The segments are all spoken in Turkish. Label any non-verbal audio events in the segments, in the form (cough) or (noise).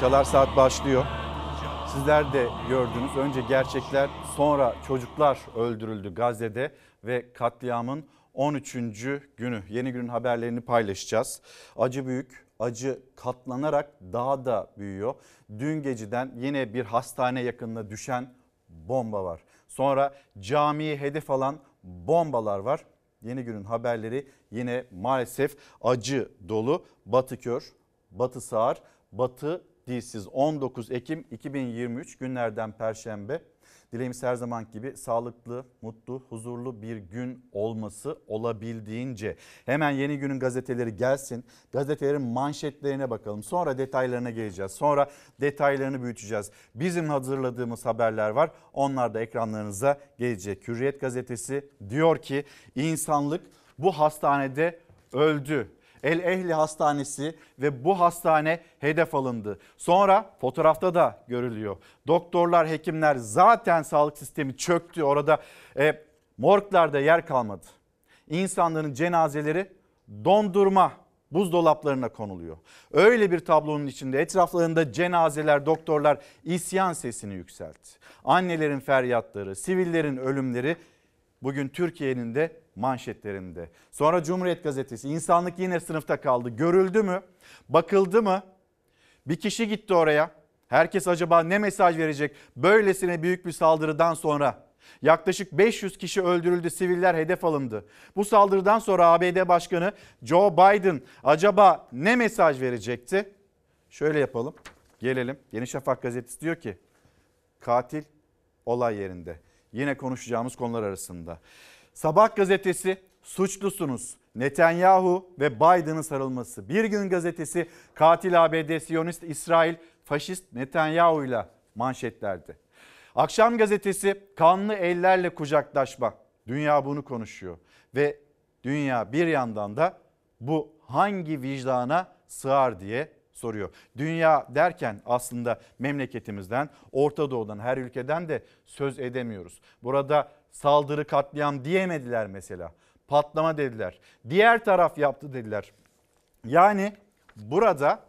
Çalar Saat başlıyor. Sizler de gördünüz. Önce gerçekler, sonra çocuklar öldürüldü Gazze'de ve katliamın 13. günü. Yeni günün haberlerini paylaşacağız. Acı büyük, acı katlanarak daha da büyüyor. Dün geceden yine bir hastane yakınına düşen bomba var. Sonra camiyi hedef alan bombalar var. Yeni günün haberleri yine maalesef acı dolu. Batı Kör, Batı Sağır, Batı Dilsiz 19 Ekim 2023 günlerden Perşembe. Dileğimiz her zaman gibi sağlıklı, mutlu, huzurlu bir gün olması olabildiğince. Hemen yeni günün gazeteleri gelsin. Gazetelerin manşetlerine bakalım. Sonra detaylarına geleceğiz. Sonra detaylarını büyüteceğiz. Bizim hazırladığımız haberler var. Onlar da ekranlarınıza gelecek. Hürriyet gazetesi diyor ki insanlık bu hastanede öldü. El Ehli Hastanesi ve bu hastane hedef alındı. Sonra fotoğrafta da görülüyor. Doktorlar, hekimler zaten sağlık sistemi çöktü. Orada e, morglarda yer kalmadı. İnsanların cenazeleri dondurma buzdolaplarına konuluyor. Öyle bir tablonun içinde etraflarında cenazeler, doktorlar isyan sesini yükseltti. Annelerin feryatları, sivillerin ölümleri bugün Türkiye'nin de manşetlerinde. Sonra Cumhuriyet Gazetesi insanlık yine sınıfta kaldı. Görüldü mü? Bakıldı mı? Bir kişi gitti oraya. Herkes acaba ne mesaj verecek böylesine büyük bir saldırıdan sonra? Yaklaşık 500 kişi öldürüldü, siviller hedef alındı. Bu saldırıdan sonra ABD Başkanı Joe Biden acaba ne mesaj verecekti? Şöyle yapalım. Gelelim. Yeni Şafak gazetesi diyor ki katil olay yerinde. Yine konuşacağımız konular arasında. Sabah gazetesi suçlusunuz. Netanyahu ve Biden'ın sarılması. Bir gün gazetesi katil ABD, Siyonist İsrail, faşist Netanyahu ile manşetlerde. Akşam gazetesi kanlı ellerle kucaklaşma. Dünya bunu konuşuyor ve dünya bir yandan da bu hangi vicdana sığar diye soruyor. Dünya derken aslında memleketimizden, Orta Doğu'dan, her ülkeden de söz edemiyoruz. Burada saldırı katliam diyemediler mesela. Patlama dediler. Diğer taraf yaptı dediler. Yani burada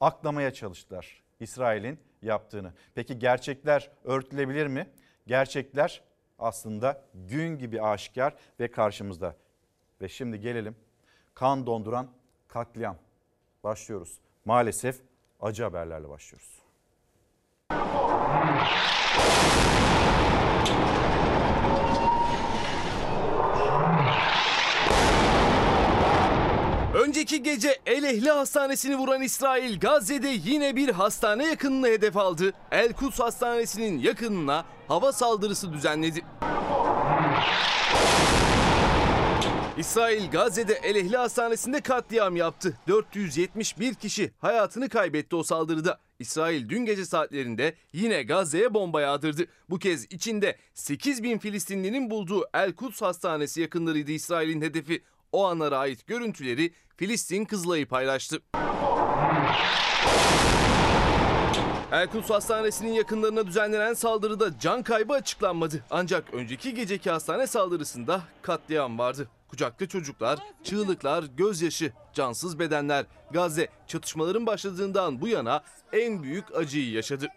aklamaya çalıştılar İsrail'in yaptığını. Peki gerçekler örtülebilir mi? Gerçekler aslında gün gibi aşikar ve karşımızda. Ve şimdi gelelim kan donduran katliam. Başlıyoruz. Maalesef acı haberlerle başlıyoruz. Önceki gece El Ehli Hastanesi'ni vuran İsrail Gazze'de yine bir hastane yakınını hedef aldı. El Kuds Hastanesi'nin yakınına hava saldırısı düzenledi. İsrail Gazze'de El Ehli Hastanesi'nde katliam yaptı. 471 kişi hayatını kaybetti o saldırıda. İsrail dün gece saatlerinde yine Gazze'ye bomba yağdırdı. Bu kez içinde 8 bin Filistinlinin bulduğu El Kuds Hastanesi yakınlarıydı İsrail'in hedefi. O anlara ait görüntüleri Filistin Kızılay'ı paylaştı. El Kuds Hastanesi'nin yakınlarına düzenlenen saldırıda can kaybı açıklanmadı. Ancak önceki geceki hastane saldırısında katliam vardı. Kucakta çocuklar, çığlıklar, gözyaşı, cansız bedenler. Gazze çatışmaların başladığından bu yana en büyük acıyı yaşadı.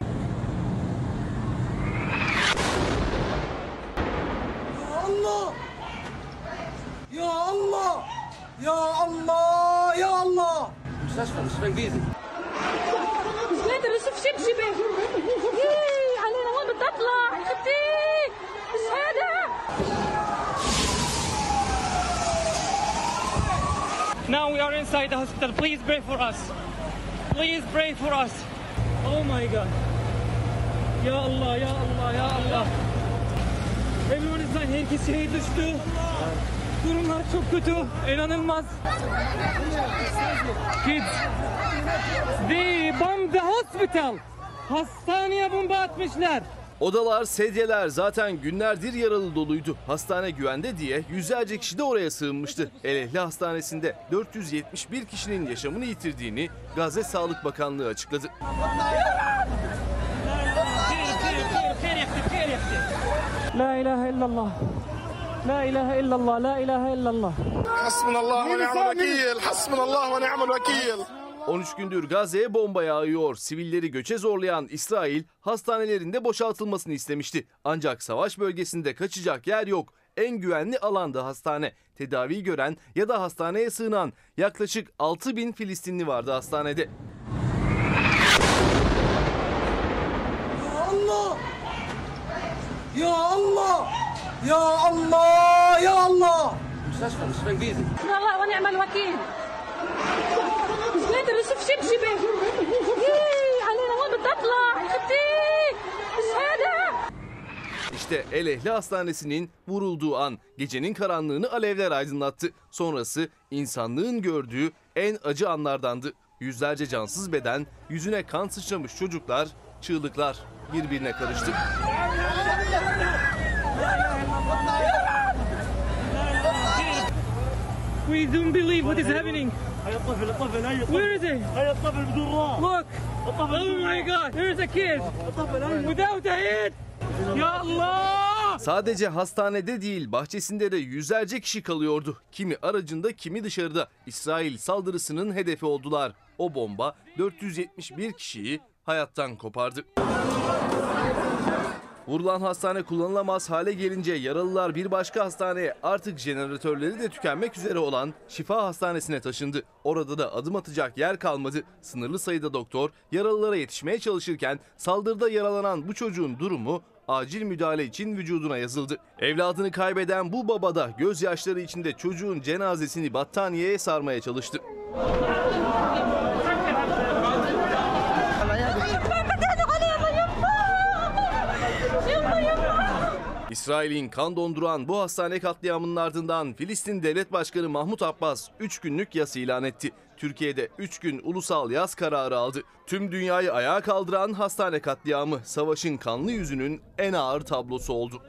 Allah! Ya Allah! Ya Allah! Ya Allah! مش قادر اشوف شبشبه إيه، علينا وين بدي اطلع خدي مش هذا Now we are inside the hospital. Please pray for us. Please pray for us. Oh my God. Ya Allah, ya Allah, ya Allah. Everyone is dying. Herkes şehir düştü. Durumlar çok kötü. İnanılmaz. Kids. They bomb the hospital. Hastaneye bomba atmışlar. Odalar, sedyeler zaten günlerdir yaralı doluydu. Hastane güvende diye yüzlerce kişi de oraya sığınmıştı. El Ehli Hastanesi'nde 471 kişinin yaşamını yitirdiğini Gazze Sağlık Bakanlığı açıkladı. La ilahe illallah. La ilahe illallah, la ilahe illallah. Hasbunallah ve ni'mel vekil, hasbunallah ve ni'mel vekil. 13 gündür Gazze'ye bomba yağıyor. Sivilleri göçe zorlayan İsrail hastanelerinde boşaltılmasını istemişti. Ancak savaş bölgesinde kaçacak yer yok. En güvenli alanda hastane. Tedavi gören ya da hastaneye sığınan yaklaşık 6 bin Filistinli vardı hastanede. Ya Allah! Ya Allah! Ya Allah! Ya Allah! حسبنا الله ونعم الوكيل مش قادر اشوف شبشبه إيه، علينا وين بدي اطلع خدي مش هذا İşte El Ehli Hastanesi'nin vurulduğu an gecenin karanlığını alevler aydınlattı. Sonrası insanlığın gördüğü en acı anlardandı. Yüzlerce cansız beden, yüzüne kan sıçramış çocuklar, çığlıklar birbirine karıştı. We don't believe what is happening. Where is he? Look. Oh my God. There's a kid. Without a head. Ya Allah. Sadece hastanede değil bahçesinde de yüzlerce kişi kalıyordu. Kimi aracında kimi dışarıda. İsrail saldırısının hedefi oldular. O bomba 471 kişiyi hayattan kopardı. Vurulan hastane kullanılamaz hale gelince yaralılar bir başka hastaneye artık jeneratörleri de tükenmek üzere olan Şifa Hastanesi'ne taşındı. Orada da adım atacak yer kalmadı. Sınırlı sayıda doktor yaralılara yetişmeye çalışırken saldırıda yaralanan bu çocuğun durumu acil müdahale için vücuduna yazıldı. Evladını kaybeden bu baba da gözyaşları içinde çocuğun cenazesini battaniyeye sarmaya çalıştı. İsrail'in kan donduran bu hastane katliamının ardından Filistin Devlet Başkanı Mahmut Abbas 3 günlük yas ilan etti. Türkiye'de 3 gün ulusal yaz kararı aldı. Tüm dünyayı ayağa kaldıran hastane katliamı savaşın kanlı yüzünün en ağır tablosu oldu.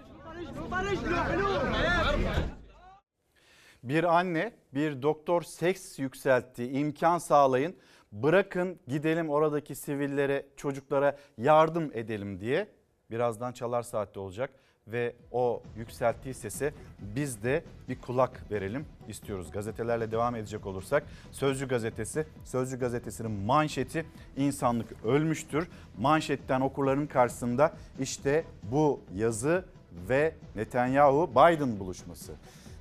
Bir anne, bir doktor seks yükseltti, imkan sağlayın, bırakın gidelim oradaki sivillere, çocuklara yardım edelim diye. Birazdan çalar saatte olacak ve o yükselttiği sese biz de bir kulak verelim istiyoruz. Gazetelerle devam edecek olursak Sözcü gazetesi, Sözcü gazetesinin manşeti insanlık ölmüştür. Manşetten okurların karşısında işte bu yazı ve Netanyahu Biden buluşması.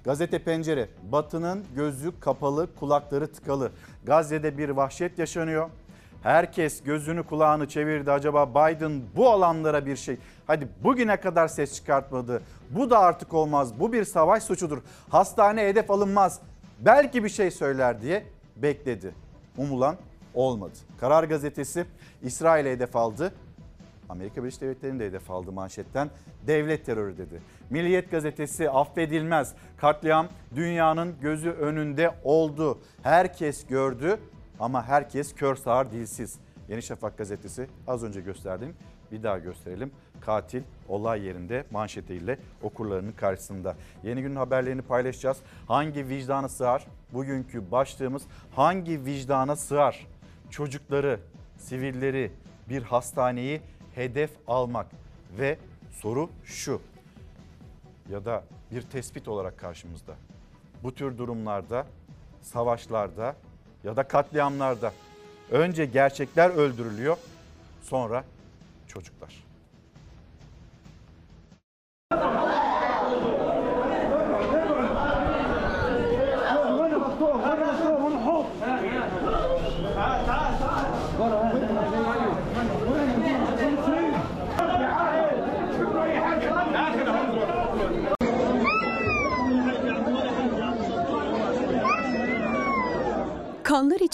Gazete Pencere, Batı'nın gözü kapalı, kulakları tıkalı. Gazze'de bir vahşet yaşanıyor. Herkes gözünü kulağını çevirdi. Acaba Biden bu alanlara bir şey... Hadi bugüne kadar ses çıkartmadı. Bu da artık olmaz. Bu bir savaş suçudur. Hastane hedef alınmaz. Belki bir şey söyler diye bekledi. Umulan olmadı. Karar gazetesi İsrail'e hedef aldı. Amerika Birleşik Devletleri'ni de hedef aldı manşetten. Devlet terörü dedi. Milliyet gazetesi affedilmez. Katliam dünyanın gözü önünde oldu. Herkes gördü ama herkes kör sağır dilsiz. Yeni Şafak gazetesi az önce gösterdim. Bir daha gösterelim. Katil olay yerinde manşetiyle okurlarının karşısında. Yeni günün haberlerini paylaşacağız. Hangi vicdana sığar? Bugünkü başlığımız hangi vicdana sığar? Çocukları, sivilleri, bir hastaneyi hedef almak ve soru şu ya da bir tespit olarak karşımızda. Bu tür durumlarda, savaşlarda ya da katliamlarda önce gerçekler öldürülüyor, sonra çocuklar.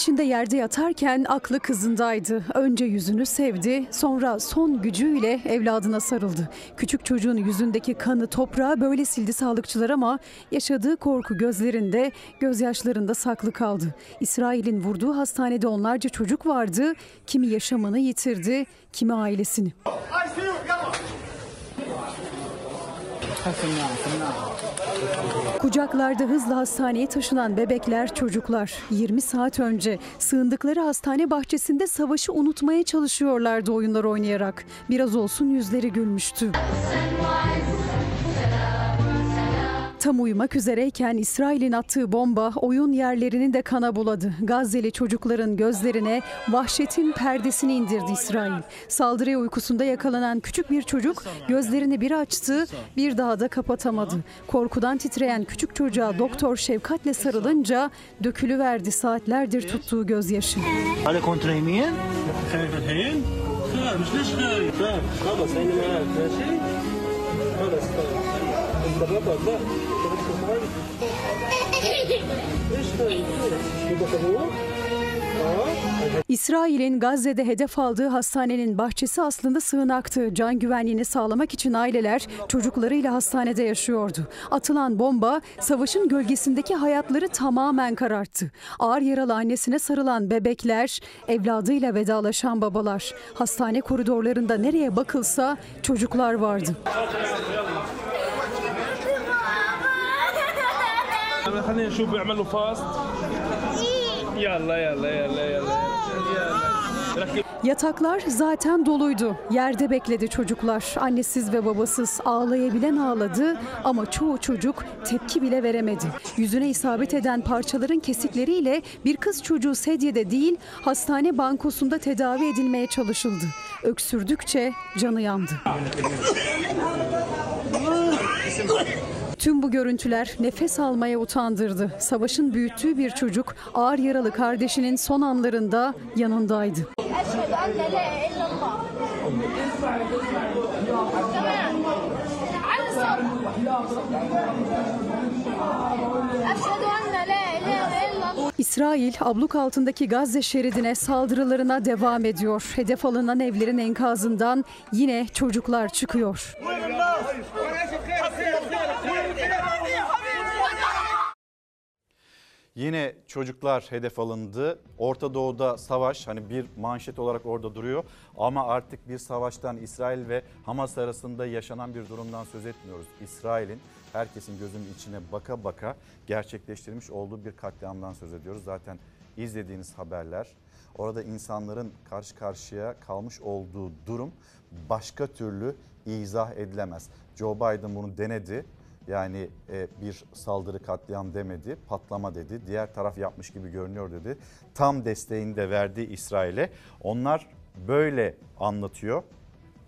İçinde yerde yatarken aklı kızındaydı. Önce yüzünü sevdi, sonra son gücüyle evladına sarıldı. Küçük çocuğun yüzündeki kanı toprağa böyle sildi sağlıkçılar ama yaşadığı korku gözlerinde, gözyaşlarında saklı kaldı. İsrail'in vurduğu hastanede onlarca çocuk vardı. Kimi yaşamını yitirdi, kimi ailesini. Kucaklarda hızla hastaneye taşınan bebekler, çocuklar 20 saat önce sığındıkları hastane bahçesinde savaşı unutmaya çalışıyorlardı oyunlar oynayarak. Biraz olsun yüzleri gülmüştü. Tam uyumak üzereyken İsrail'in attığı bomba oyun yerlerini de kana buladı. Gazze'li çocukların gözlerine vahşetin perdesini indirdi İsrail. Saldırıya uykusunda yakalanan küçük bir çocuk gözlerini bir açtı, bir daha da kapatamadı. Korkudan titreyen küçük çocuğa doktor şefkatle sarılınca dökülüverdi saatlerdir tuttuğu gözyaşı. İsrail'in Gazze'de hedef aldığı hastanenin bahçesi aslında sığınaktı. Can güvenliğini sağlamak için aileler çocuklarıyla hastanede yaşıyordu. Atılan bomba savaşın gölgesindeki hayatları tamamen kararttı. Ağır yaralı annesine sarılan bebekler, evladıyla vedalaşan babalar. Hastane koridorlarında nereye bakılsa çocuklar vardı. خلينا نشوف بيعملوا فاست يلا يلا يلا يلا ركب Yataklar zaten doluydu. Yerde bekledi çocuklar. Annesiz ve babasız ağlayabilen ağladı ama çoğu çocuk tepki bile veremedi. Yüzüne isabet eden parçaların kesikleriyle bir kız çocuğu sedyede değil hastane bankosunda tedavi edilmeye çalışıldı. Öksürdükçe canı yandı. (laughs) Tüm bu görüntüler nefes almaya utandırdı. Savaşın büyüttüğü bir çocuk ağır yaralı kardeşinin son anlarında yanındaydı. İsrail, abluk altındaki Gazze şeridine saldırılarına devam ediyor. Hedef alınan evlerin enkazından yine çocuklar çıkıyor. Yine çocuklar hedef alındı. Orta Doğu'da savaş hani bir manşet olarak orada duruyor. Ama artık bir savaştan İsrail ve Hamas arasında yaşanan bir durumdan söz etmiyoruz. İsrail'in herkesin gözünün içine baka baka gerçekleştirmiş olduğu bir katliamdan söz ediyoruz. Zaten izlediğiniz haberler orada insanların karşı karşıya kalmış olduğu durum başka türlü izah edilemez. Joe Biden bunu denedi. Yani e, bir saldırı katliam demedi, patlama dedi. Diğer taraf yapmış gibi görünüyor dedi. Tam desteğini de verdi İsrail'e. Onlar böyle anlatıyor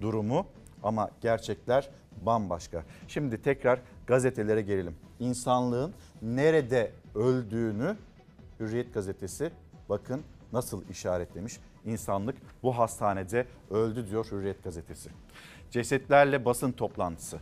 durumu ama gerçekler bambaşka. Şimdi tekrar gazetelere gelelim. İnsanlığın nerede öldüğünü Hürriyet gazetesi bakın nasıl işaretlemiş. İnsanlık bu hastanede öldü diyor Hürriyet gazetesi. Cesetlerle basın toplantısı.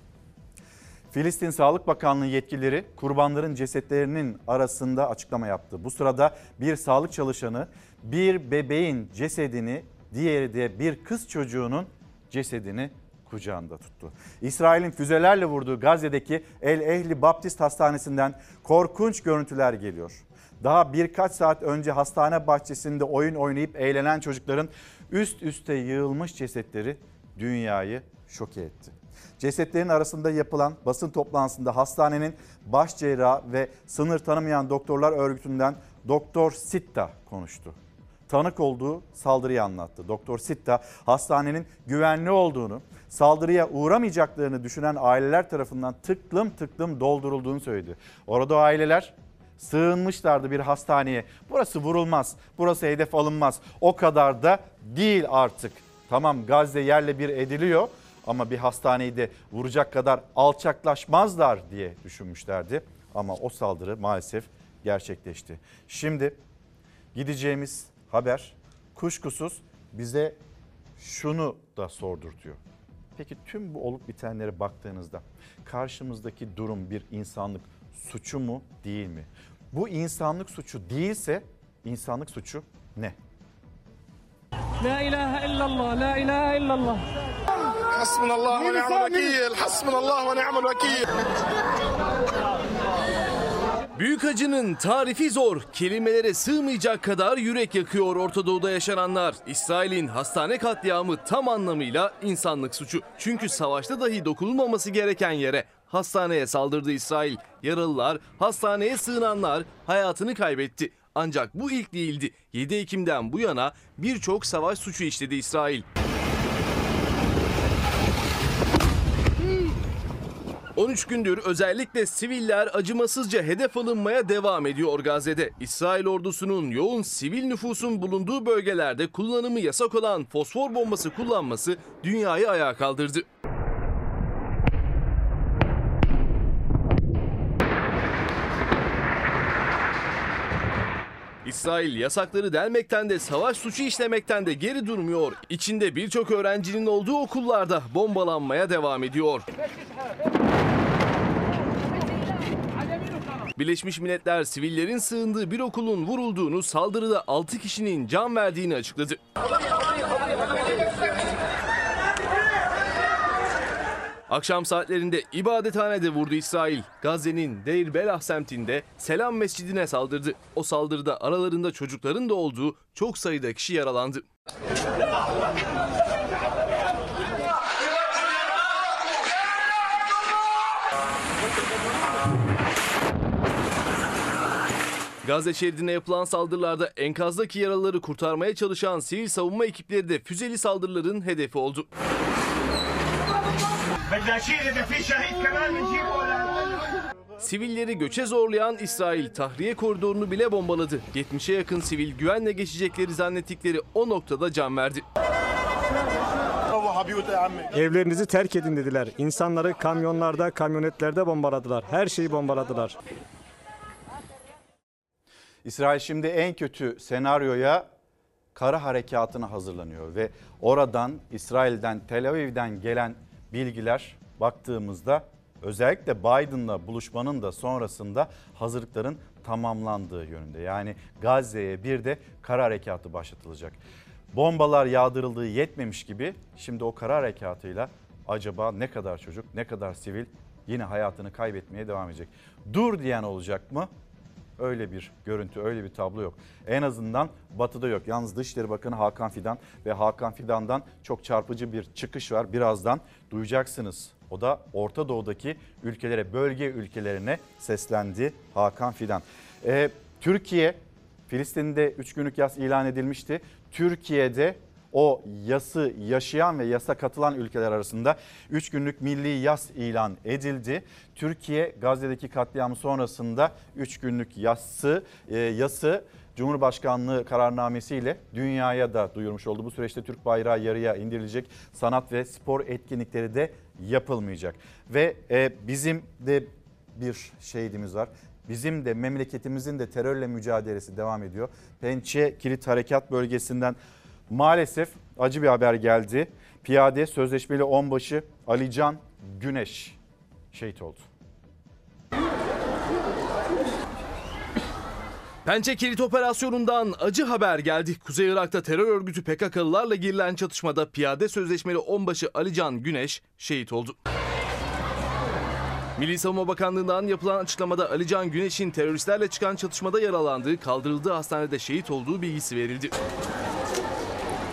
Filistin Sağlık Bakanlığı yetkilileri kurbanların cesetlerinin arasında açıklama yaptı. Bu sırada bir sağlık çalışanı bir bebeğin cesedini, diğeri de bir kız çocuğunun cesedini kucağında tuttu. İsrail'in füzelerle vurduğu Gazze'deki El Ehli Baptist Hastanesi'nden korkunç görüntüler geliyor. Daha birkaç saat önce hastane bahçesinde oyun oynayıp eğlenen çocukların üst üste yığılmış cesetleri dünyayı şoke etti. Cesetlerin arasında yapılan basın toplantısında hastanenin baş cerrahı ve sınır tanımayan doktorlar örgütünden Doktor Sitta konuştu. Tanık olduğu saldırıyı anlattı. Doktor Sitta hastanenin güvenli olduğunu, saldırıya uğramayacaklarını düşünen aileler tarafından tıklım tıklım doldurulduğunu söyledi. Orada aileler sığınmışlardı bir hastaneye. Burası vurulmaz, burası hedef alınmaz. O kadar da değil artık. Tamam Gazze yerle bir ediliyor ama bir hastaneyi de vuracak kadar alçaklaşmazlar diye düşünmüşlerdi. Ama o saldırı maalesef gerçekleşti. Şimdi gideceğimiz haber kuşkusuz bize şunu da sordurtuyor. Peki tüm bu olup bitenlere baktığınızda karşımızdaki durum bir insanlık suçu mu değil mi? Bu insanlık suçu değilse insanlık suçu ne? La ilahe illallah, la ilahe illallah. Hasbunallah ve ni'mel vekil. Hasbunallah ve ni'mel vekil. Büyük acının tarifi zor, kelimelere sığmayacak kadar yürek yakıyor Orta Doğu'da yaşananlar. İsrail'in hastane katliamı tam anlamıyla insanlık suçu. Çünkü savaşta dahi dokunulmaması gereken yere hastaneye saldırdı İsrail. Yaralılar, hastaneye sığınanlar hayatını kaybetti. Ancak bu ilk değildi. 7 Ekim'den bu yana birçok savaş suçu işledi İsrail. 13 gündür özellikle siviller acımasızca hedef alınmaya devam ediyor Gazze'de. İsrail ordusunun yoğun sivil nüfusun bulunduğu bölgelerde kullanımı yasak olan fosfor bombası kullanması dünyayı ayağa kaldırdı. İsrail yasakları delmekten de savaş suçu işlemekten de geri durmuyor. İçinde birçok öğrencinin olduğu okullarda bombalanmaya devam ediyor. Birleşmiş Milletler sivillerin sığındığı bir okulun vurulduğunu, saldırıda 6 kişinin can verdiğini açıkladı. Akşam saatlerinde ibadethanede vurdu İsrail. Gazze'nin Deir Belah semtinde Selam Mescidine saldırdı. O saldırıda aralarında çocukların da olduğu çok sayıda kişi yaralandı. Gazze şeridine yapılan saldırılarda enkazdaki yaralıları kurtarmaya çalışan sivil savunma ekipleri de füzeli saldırıların hedefi oldu. Sivilleri göçe zorlayan İsrail tahriye koridorunu bile bombaladı. 70'e yakın sivil güvenle geçecekleri zannettikleri o noktada can verdi. Evlerinizi terk edin dediler. İnsanları kamyonlarda, kamyonetlerde bombaladılar. Her şeyi bombaladılar. İsrail şimdi en kötü senaryoya kara harekatına hazırlanıyor ve oradan İsrail'den Tel Aviv'den gelen bilgiler baktığımızda özellikle Biden'la buluşmanın da sonrasında hazırlıkların tamamlandığı yönünde. Yani Gazze'ye bir de kara harekatı başlatılacak. Bombalar yağdırıldığı yetmemiş gibi şimdi o kara harekatıyla acaba ne kadar çocuk, ne kadar sivil yine hayatını kaybetmeye devam edecek. Dur diyen olacak mı? Öyle bir görüntü, öyle bir tablo yok. En azından batıda yok. Yalnız Dışişleri Bakanı Hakan Fidan ve Hakan Fidan'dan çok çarpıcı bir çıkış var. Birazdan duyacaksınız. O da Orta Doğu'daki ülkelere, bölge ülkelerine seslendi Hakan Fidan. Ee, Türkiye, Filistin'de 3 günlük yas ilan edilmişti. Türkiye'de o yası yaşayan ve yasa katılan ülkeler arasında 3 günlük milli yas ilan edildi. Türkiye Gazze'deki katliamı sonrasında 3 günlük yası, e, yası Cumhurbaşkanlığı kararnamesiyle dünyaya da duyurmuş oldu. Bu süreçte Türk bayrağı yarıya indirilecek. Sanat ve spor etkinlikleri de yapılmayacak. Ve e, bizim de bir şehidimiz var. Bizim de memleketimizin de terörle mücadelesi devam ediyor. Pençe Kilit Harekat Bölgesi'nden maalesef acı bir haber geldi. Piyade sözleşmeli onbaşı Alican Güneş şehit oldu. Pençe Kilit Operasyonu'ndan acı haber geldi. Kuzey Irak'ta terör örgütü PKK'lılarla girilen çatışmada piyade sözleşmeli onbaşı Alican Güneş şehit oldu. Milli Savunma Bakanlığı'ndan yapılan açıklamada Alican Güneş'in teröristlerle çıkan çatışmada yaralandığı, kaldırıldığı hastanede şehit olduğu bilgisi verildi.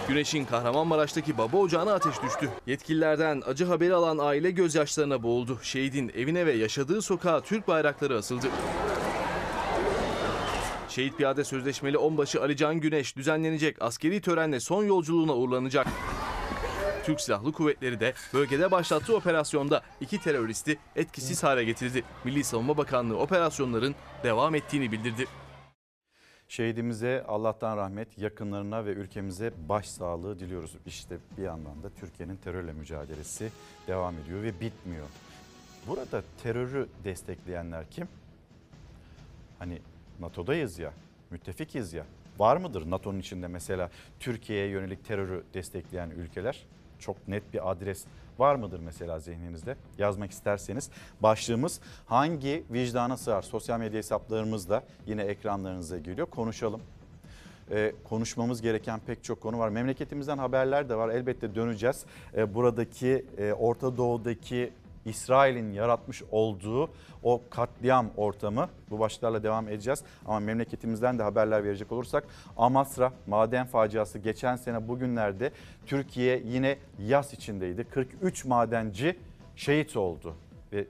Güneş'in Kahramanmaraş'taki baba ocağına ateş düştü. Yetkililerden acı haberi alan aile gözyaşlarına boğuldu. Şehidin evine ve yaşadığı sokağa Türk bayrakları asıldı. Şehit piyade sözleşmeli onbaşı Alican Güneş düzenlenecek askeri törenle son yolculuğuna uğurlanacak. Türk Silahlı Kuvvetleri de bölgede başlattığı operasyonda iki teröristi etkisiz hale getirdi. Milli Savunma Bakanlığı operasyonların devam ettiğini bildirdi. Şehidimize Allah'tan rahmet, yakınlarına ve ülkemize başsağlığı diliyoruz. İşte bir yandan da Türkiye'nin terörle mücadelesi devam ediyor ve bitmiyor. Burada terörü destekleyenler kim? Hani NATO'dayız ya, müttefikiz ya. Var mıdır NATO'nun içinde mesela Türkiye'ye yönelik terörü destekleyen ülkeler? Çok net bir adres var mıdır mesela zihninizde? Yazmak isterseniz başlığımız hangi vicdana sığar? Sosyal medya hesaplarımızda yine ekranlarınıza geliyor. Konuşalım. Ee, konuşmamız gereken pek çok konu var. Memleketimizden haberler de var. Elbette döneceğiz. Ee, buradaki e, Orta Doğu'daki İsrail'in yaratmış olduğu o katliam ortamı bu başlıklarla devam edeceğiz. Ama memleketimizden de haberler verecek olursak Amasra maden faciası geçen sene bugünlerde Türkiye yine yas içindeydi. 43 madenci şehit oldu ve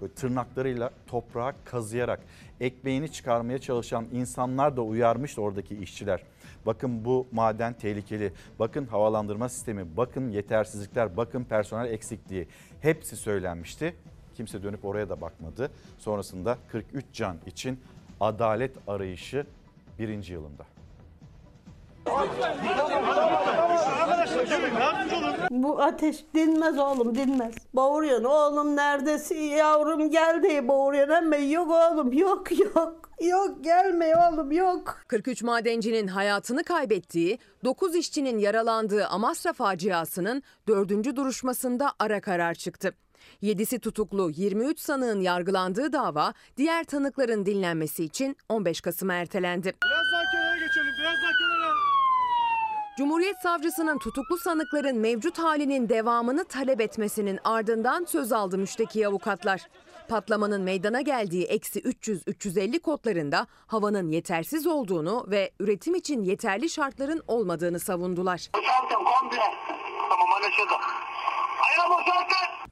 böyle tırnaklarıyla toprağa kazıyarak ekmeğini çıkarmaya çalışan insanlar da uyarmıştı oradaki işçiler. Bakın bu maden tehlikeli. Bakın havalandırma sistemi, bakın yetersizlikler, bakın personel eksikliği. Hepsi söylenmişti. Kimse dönüp oraya da bakmadı. Sonrasında 43 can için adalet arayışı birinci yılında. Bu ateş dinmez oğlum dinmez. Bağırıyorsun oğlum neredesin yavrum gel diye bağırıyorsun ama yok oğlum yok yok. Yok gelme oğlum yok. 43 madencinin hayatını kaybettiği, 9 işçinin yaralandığı Amasra faciasının 4. duruşmasında ara karar çıktı. 7'si tutuklu 23 sanığın yargılandığı dava diğer tanıkların dinlenmesi için 15 Kasım'a ertelendi. Biraz daha kenara geçelim, biraz daha kenara. Cumhuriyet Savcısının tutuklu sanıkların mevcut halinin devamını talep etmesinin ardından söz aldı müşteki avukatlar. Patlamanın meydana geldiği eksi 300-350 kodlarında havanın yetersiz olduğunu ve üretim için yeterli şartların olmadığını savundular.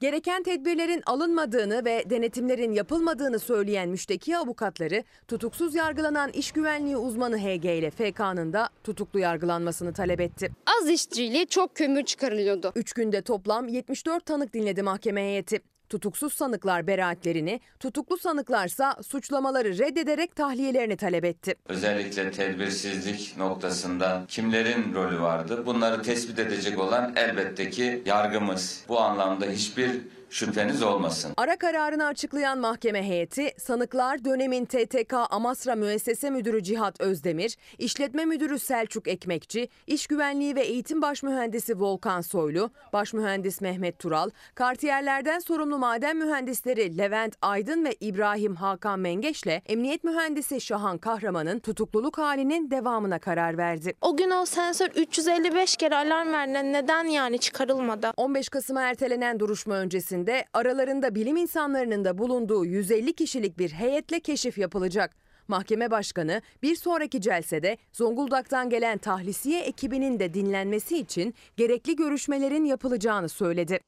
Gereken tedbirlerin alınmadığını ve denetimlerin yapılmadığını söyleyen müşteki avukatları tutuksuz yargılanan iş güvenliği uzmanı HG ile FK'nın da tutuklu yargılanmasını talep etti. Az işçiyle çok kömür çıkarılıyordu. 3 günde toplam 74 tanık dinledi mahkeme heyeti. Tutuksuz sanıklar beraatlerini, tutuklu sanıklarsa suçlamaları reddederek tahliyelerini talep etti. Özellikle tedbirsizlik noktasında kimlerin rolü vardı? Bunları tespit edecek olan elbette ki yargımız. Bu anlamda hiçbir şüpheniz olmasın. Ara kararını açıklayan mahkeme heyeti, sanıklar dönemin TTK Amasra Müessese Müdürü Cihat Özdemir, İşletme Müdürü Selçuk Ekmekçi, İş Güvenliği ve Eğitim Başmühendisi Volkan Soylu, Başmühendis Mehmet Tural, kartiyerlerden sorumlu maden mühendisleri Levent Aydın ve İbrahim Hakan Mengeş'le Emniyet Mühendisi Şahan Kahraman'ın tutukluluk halinin devamına karar verdi. O gün o sensör 355 kere alarm verdi. Neden yani çıkarılmadı? 15 Kasım'a ertelenen duruşma öncesinde aralarında bilim insanlarının da bulunduğu 150 kişilik bir heyetle keşif yapılacak. Mahkeme başkanı bir sonraki celsede Zonguldak'tan gelen tahlisiye ekibinin de dinlenmesi için gerekli görüşmelerin yapılacağını söyledi.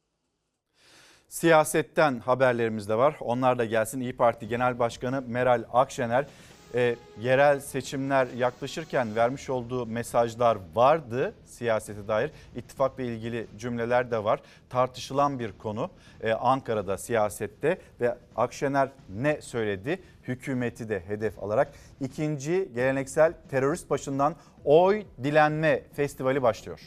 Siyasetten haberlerimiz de var. Onlar da gelsin. İyi Parti Genel Başkanı Meral Akşener e, yerel seçimler yaklaşırken vermiş olduğu mesajlar vardı siyasete dair. İttifakla ilgili cümleler de var. Tartışılan bir konu e, Ankara'da siyasette ve Akşener ne söyledi? Hükümeti de hedef alarak ikinci geleneksel terörist başından oy dilenme festivali başlıyor.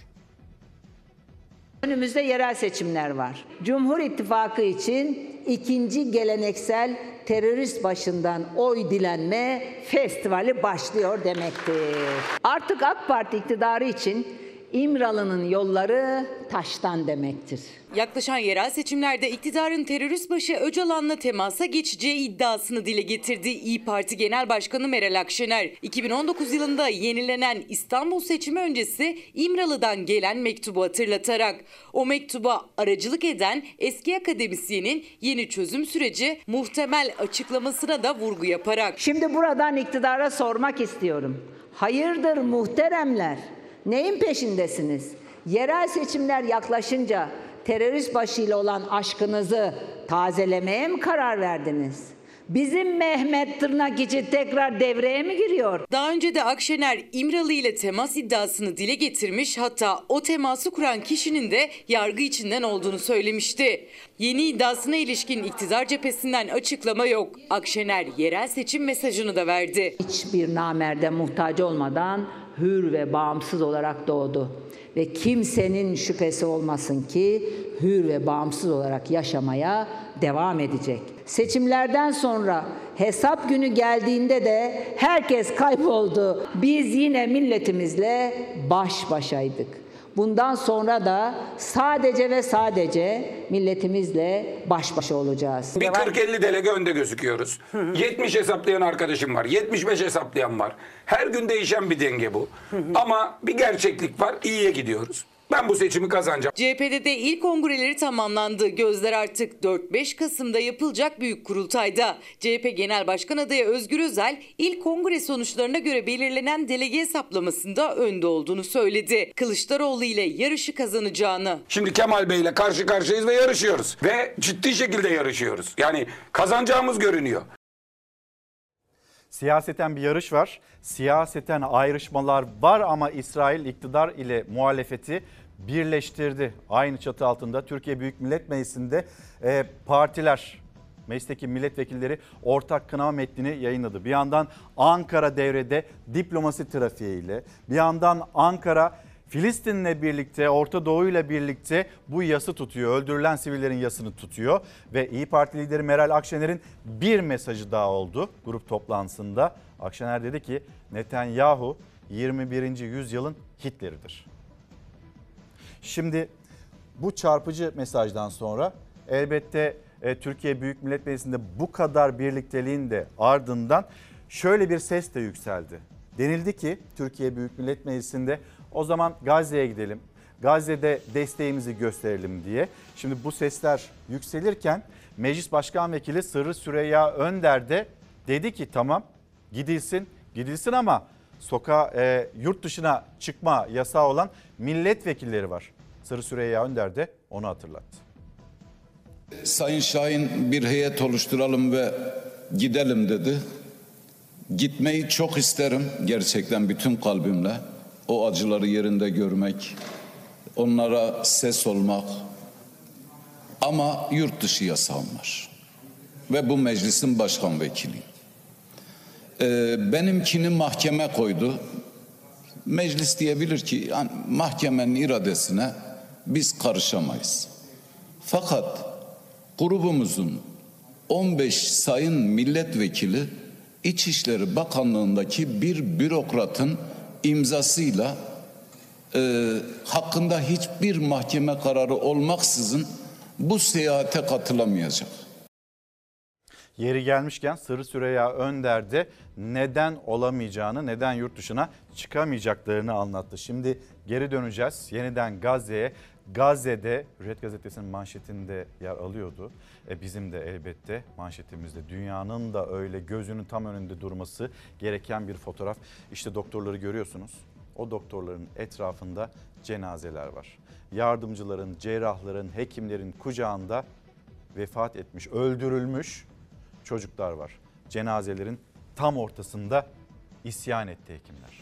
Önümüzde yerel seçimler var. Cumhur İttifakı için ikinci geleneksel terörist başından oy dilenme festivali başlıyor demektir. Artık AK Parti iktidarı için İmralı'nın yolları taştan demektir. Yaklaşan yerel seçimlerde iktidarın terörist başı Öcalan'la temasa geçeceği iddiasını dile getirdi İyi Parti Genel Başkanı Meral Akşener. 2019 yılında yenilenen İstanbul seçimi öncesi İmralı'dan gelen mektubu hatırlatarak o mektuba aracılık eden eski akademisyenin yeni çözüm süreci muhtemel açıklamasına da vurgu yaparak. Şimdi buradan iktidara sormak istiyorum. Hayırdır muhteremler? Neyin peşindesiniz? Yerel seçimler yaklaşınca terörist başıyla olan aşkınızı tazelemeye mi karar verdiniz? Bizim Mehmet tırnak içi tekrar devreye mi giriyor? Daha önce de Akşener İmralı ile temas iddiasını dile getirmiş hatta o teması kuran kişinin de yargı içinden olduğunu söylemişti. Yeni iddiasına ilişkin iktidar cephesinden açıklama yok. Akşener yerel seçim mesajını da verdi. Hiçbir namerde muhtaç olmadan hür ve bağımsız olarak doğdu. Ve kimsenin şüphesi olmasın ki hür ve bağımsız olarak yaşamaya devam edecek. Seçimlerden sonra hesap günü geldiğinde de herkes kayboldu. Biz yine milletimizle baş başaydık. Bundan sonra da sadece ve sadece milletimizle baş başa olacağız. Bir 40-50 delege önde gözüküyoruz. 70 hesaplayan arkadaşım var. 75 hesaplayan var. Her gün değişen bir denge bu. Ama bir gerçeklik var. İyiye gidiyoruz. Ben bu seçimi kazanacağım. CHP'de de ilk kongreleri tamamlandı. Gözler artık 4-5 Kasım'da yapılacak büyük kurultayda. CHP Genel Başkan adayı Özgür Özel ilk kongre sonuçlarına göre belirlenen delege hesaplamasında önde olduğunu söyledi. Kılıçdaroğlu ile yarışı kazanacağını. Şimdi Kemal Bey ile karşı karşıyayız ve yarışıyoruz. Ve ciddi şekilde yarışıyoruz. Yani kazanacağımız görünüyor. Siyaseten bir yarış var. Siyaseten ayrışmalar var ama İsrail iktidar ile muhalefeti birleştirdi. Aynı çatı altında Türkiye Büyük Millet Meclisi'nde e, partiler, meclisteki milletvekilleri ortak kınama metnini yayınladı. Bir yandan Ankara devrede diplomasi trafiğiyle, bir yandan Ankara Filistin'le birlikte, Orta Doğu ile birlikte bu yası tutuyor. Öldürülen sivillerin yasını tutuyor. Ve İyi Parti lideri Meral Akşener'in bir mesajı daha oldu grup toplantısında. Akşener dedi ki Netanyahu 21. yüzyılın Hitler'idir. Şimdi bu çarpıcı mesajdan sonra elbette e, Türkiye Büyük Millet Meclisi'nde bu kadar birlikteliğin de ardından şöyle bir ses de yükseldi. Denildi ki Türkiye Büyük Millet Meclisi'nde o zaman Gazze'ye gidelim. Gazze'de desteğimizi gösterelim diye. Şimdi bu sesler yükselirken Meclis Başkan Vekili Sırrı Süreyya Önder de dedi ki tamam gidilsin gidilsin ama sokağa e, yurt dışına çıkma yasağı olan milletvekilleri var. Sırrı Süreyya Önder de onu hatırlattı. Sayın Şahin bir heyet oluşturalım ve gidelim dedi. Gitmeyi çok isterim gerçekten bütün kalbimle. O acıları yerinde görmek, onlara ses olmak. Ama yurt dışı yasağım var. Ve bu meclisin başkan vekiliyim. Ee, benimkini mahkeme koydu. Meclis diyebilir ki yani mahkemenin iradesine biz karışamayız. Fakat grubumuzun 15 sayın milletvekili İçişleri Bakanlığındaki bir bürokratın imzasıyla e, hakkında hiçbir mahkeme kararı olmaksızın bu seyahate katılamayacak. Yeri gelmişken Sırrı Süreyya Önder de neden olamayacağını, neden yurt dışına çıkamayacaklarını anlattı. Şimdi geri döneceğiz yeniden Gazze'ye. Gazze'de Hürriyet Gazetesi'nin manşetinde yer alıyordu. E bizim de elbette manşetimizde dünyanın da öyle gözünün tam önünde durması gereken bir fotoğraf. İşte doktorları görüyorsunuz. O doktorların etrafında cenazeler var. Yardımcıların, cerrahların, hekimlerin kucağında vefat etmiş, öldürülmüş çocuklar var. Cenazelerin tam ortasında isyan etti hekimler.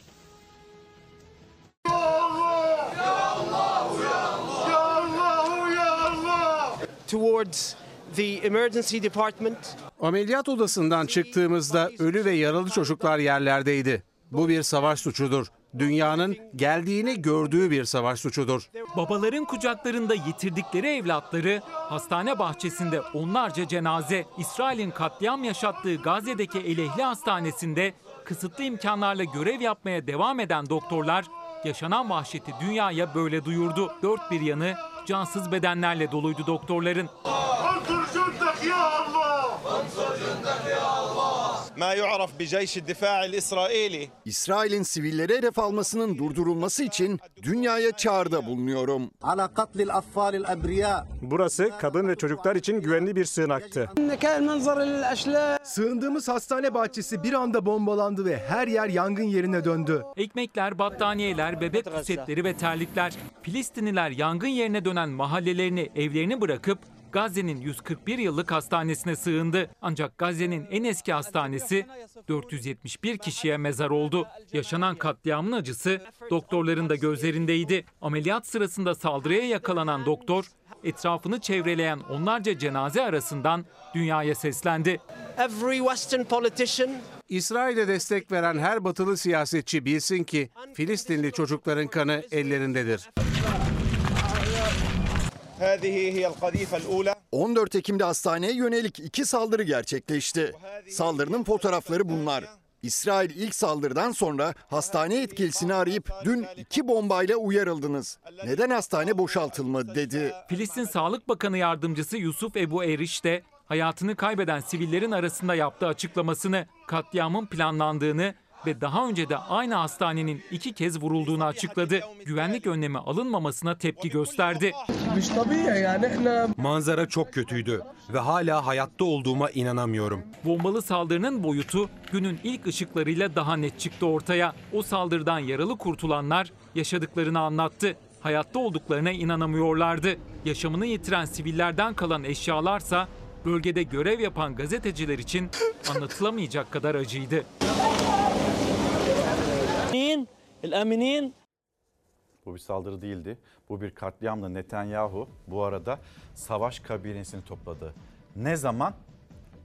towards the emergency department. Ameliyat odasından çıktığımızda ölü ve yaralı çocuklar yerlerdeydi. Bu bir savaş suçudur. Dünyanın geldiğini gördüğü bir savaş suçudur. Babaların kucaklarında yitirdikleri evlatları, hastane bahçesinde onlarca cenaze, İsrail'in katliam yaşattığı Gazze'deki Elehli Hastanesi'nde kısıtlı imkanlarla görev yapmaya devam eden doktorlar, yaşanan vahşeti dünyaya böyle duyurdu. Dört bir yanı cansız bedenlerle doluydu doktorların. ما يعرف بجيش الدفاع الإسرائيلي İsrail'in sivilleri hedef almasının durdurulması için dünyaya çağrıda bulunuyorum. Burası kadın ve çocuklar için güvenli bir sığınaktı. Sığındığımız hastane bahçesi bir anda bombalandı ve her yer yangın yerine döndü. Ekmekler, battaniyeler, bebek pusetleri ve terlikler. Filistinliler yangın yerine dönen mahallelerini, evlerini bırakıp Gazze'nin 141 yıllık hastanesine sığındı. Ancak Gazze'nin en eski hastanesi 471 kişiye mezar oldu. Yaşanan katliamın acısı doktorların da gözlerindeydi. Ameliyat sırasında saldırıya yakalanan doktor etrafını çevreleyen onlarca cenaze arasından dünyaya seslendi. Every Western politician İsrail'e destek veren her batılı siyasetçi bilsin ki Filistinli çocukların kanı ellerindedir. 14 Ekim'de hastaneye yönelik iki saldırı gerçekleşti. Saldırının fotoğrafları bunlar. İsrail ilk saldırıdan sonra hastane etkilisini arayıp dün iki bombayla uyarıldınız. Neden hastane boşaltılmadı dedi. Filistin Sağlık Bakanı Yardımcısı Yusuf Ebu Eriş de hayatını kaybeden sivillerin arasında yaptığı açıklamasını katliamın planlandığını ve daha önce de aynı hastanenin iki kez vurulduğunu açıkladı. Güvenlik önlemi alınmamasına tepki gösterdi. Manzara çok kötüydü ve hala hayatta olduğuma inanamıyorum. Bombalı saldırının boyutu günün ilk ışıklarıyla daha net çıktı ortaya. O saldırıdan yaralı kurtulanlar yaşadıklarını anlattı. Hayatta olduklarına inanamıyorlardı. Yaşamını yitiren sivillerden kalan eşyalarsa bölgede görev yapan gazeteciler için anlatılamayacak kadar acıydı. Bu bir saldırı değildi. Bu bir katliamdı. Netanyahu bu arada savaş kabinesini topladı. Ne zaman?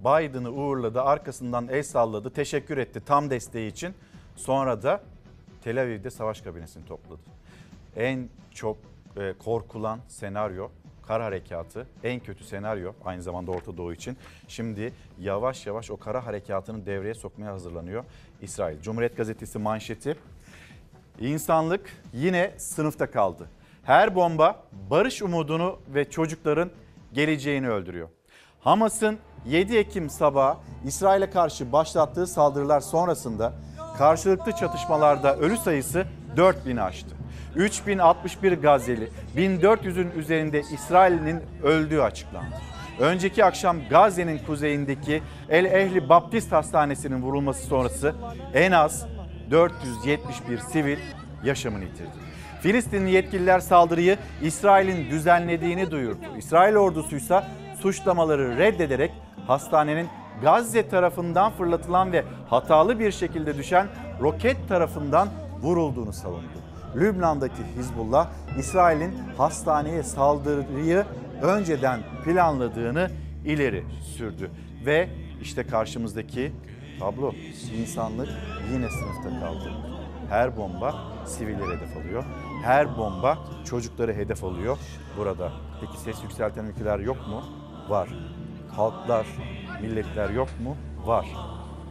Biden'ı uğurladı, arkasından el salladı, teşekkür etti tam desteği için. Sonra da Tel Aviv'de savaş kabinesini topladı. En çok e, korkulan senaryo kara harekatı en kötü senaryo aynı zamanda Orta Doğu için. Şimdi yavaş yavaş o kara harekatını devreye sokmaya hazırlanıyor İsrail. Cumhuriyet Gazetesi manşeti İnsanlık yine sınıfta kaldı. Her bomba barış umudunu ve çocukların geleceğini öldürüyor. Hamas'ın 7 Ekim sabahı İsrail'e karşı başlattığı saldırılar sonrasında karşılıklı çatışmalarda ölü sayısı 4000'i aştı. 3061 Gazze'li, 1400'ün üzerinde İsrail'in öldüğü açıklandı. Önceki akşam Gazze'nin kuzeyindeki El Ehli Baptist Hastanesi'nin vurulması sonrası en az 471 sivil yaşamını yitirdi. Filistinli yetkililer saldırıyı İsrail'in düzenlediğini duyurdu. İsrail ordusuysa suçlamaları reddederek hastanenin Gazze tarafından fırlatılan ve hatalı bir şekilde düşen roket tarafından vurulduğunu savundu. Lübnan'daki Hizbullah, İsrail'in hastaneye saldırıyı önceden planladığını ileri sürdü. Ve işte karşımızdaki tablo, insanlık yine sınıfta kaldı. Her bomba siviller hedef alıyor. Her bomba çocukları hedef alıyor burada. Peki ses yükselten ülkeler yok mu? Var. Halklar, milletler yok mu? Var.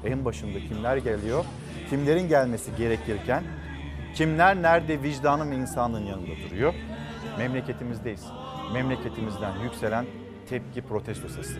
En başında kimler geliyor? Kimlerin gelmesi gerekirken kimler nerede vicdanın ve insanlığın yanında duruyor? Memleketimizdeyiz. Memleketimizden yükselen tepki protesto sesi.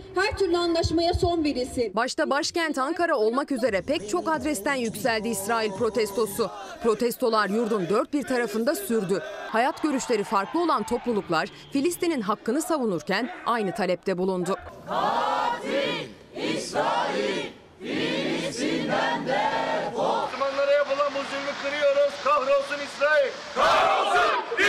her türlü anlaşmaya son verilsin. Başta başkent Ankara olmak üzere pek çok adresten yükseldi İsrail protestosu. Protestolar yurdun dört bir tarafında sürdü. Hayat görüşleri farklı olan topluluklar Filistin'in hakkını savunurken aynı talepte bulundu. Katil İsrail Filistin'den defol. Müslümanlara yapılan bu zulmü kırıyoruz. Kahrolsun İsrail. Kahrolsun İsrail. Kahrolsun İsrail.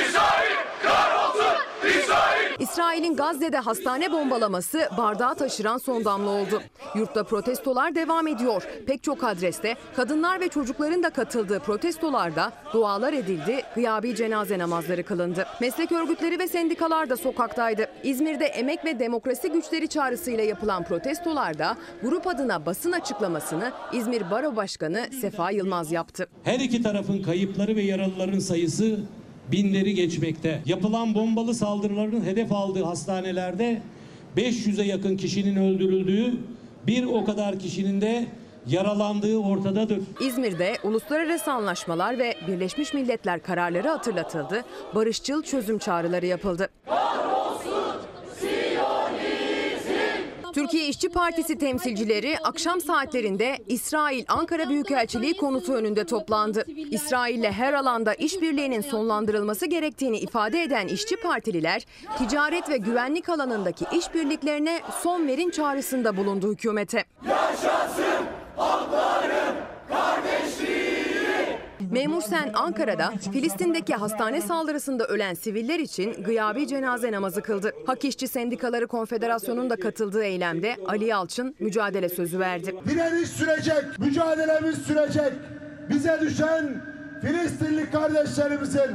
İsrail'in Gazze'de hastane bombalaması bardağı taşıran son damla oldu. Yurtta protestolar devam ediyor. Pek çok adreste kadınlar ve çocukların da katıldığı protestolarda dualar edildi, gıyabi cenaze namazları kılındı. Meslek örgütleri ve sendikalar da sokaktaydı. İzmir'de emek ve demokrasi güçleri çağrısıyla yapılan protestolarda grup adına basın açıklamasını İzmir Baro Başkanı Sefa Yılmaz yaptı. Her iki tarafın kayıpları ve yaralıların sayısı binleri geçmekte. Yapılan bombalı saldırıların hedef aldığı hastanelerde 500'e yakın kişinin öldürüldüğü, bir o kadar kişinin de yaralandığı ortadadır. İzmir'de uluslararası anlaşmalar ve Birleşmiş Milletler kararları hatırlatıldı, barışçıl çözüm çağrıları yapıldı. Türkiye İşçi Partisi temsilcileri akşam saatlerinde İsrail Ankara Büyükelçiliği konutu önünde toplandı. İsrail'le her alanda işbirliğinin sonlandırılması gerektiğini ifade eden işçi partililer, ticaret ve güvenlik alanındaki işbirliklerine son verin çağrısında bulundu hükümete. Yaşasın hakların kardeşliği. Memur Sen Ankara'da Filistin'deki hastane saldırısında ölen siviller için gıyabi cenaze namazı kıldı. Hak İşçi Sendikaları Konfederasyonu'nun da katıldığı eylemde Ali Yalçın mücadele sözü verdi. Direniş sürecek, mücadelemiz sürecek. Bize düşen Filistinli kardeşlerimizin,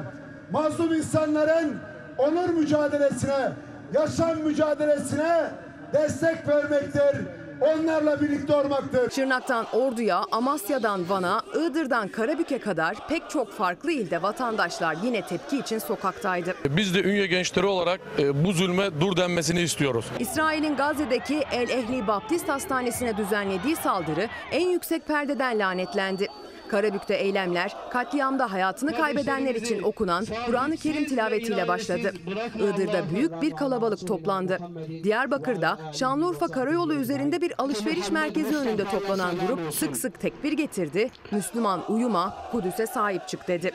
mazlum insanların onur mücadelesine, yaşam mücadelesine destek vermektir onlarla birlikte olmaktır. Şırnak'tan Ordu'ya, Amasya'dan Van'a, Iğdır'dan Karabük'e kadar pek çok farklı ilde vatandaşlar yine tepki için sokaktaydı. Biz de Ünye gençleri olarak e, bu zulme dur denmesini istiyoruz. İsrail'in Gazze'deki El Ehli Baptist Hastanesi'ne düzenlediği saldırı en yüksek perdeden lanetlendi. Karabük'te eylemler katliamda hayatını kaybedenler için okunan Kur'an-ı Kerim tilavetiyle başladı. Iğdır'da büyük bir kalabalık toplandı. Diyarbakır'da Şanlıurfa Karayolu üzerinde bir alışveriş merkezi önünde toplanan grup sık sık tekbir getirdi. Müslüman uyuma, Kudüs'e sahip çık dedi.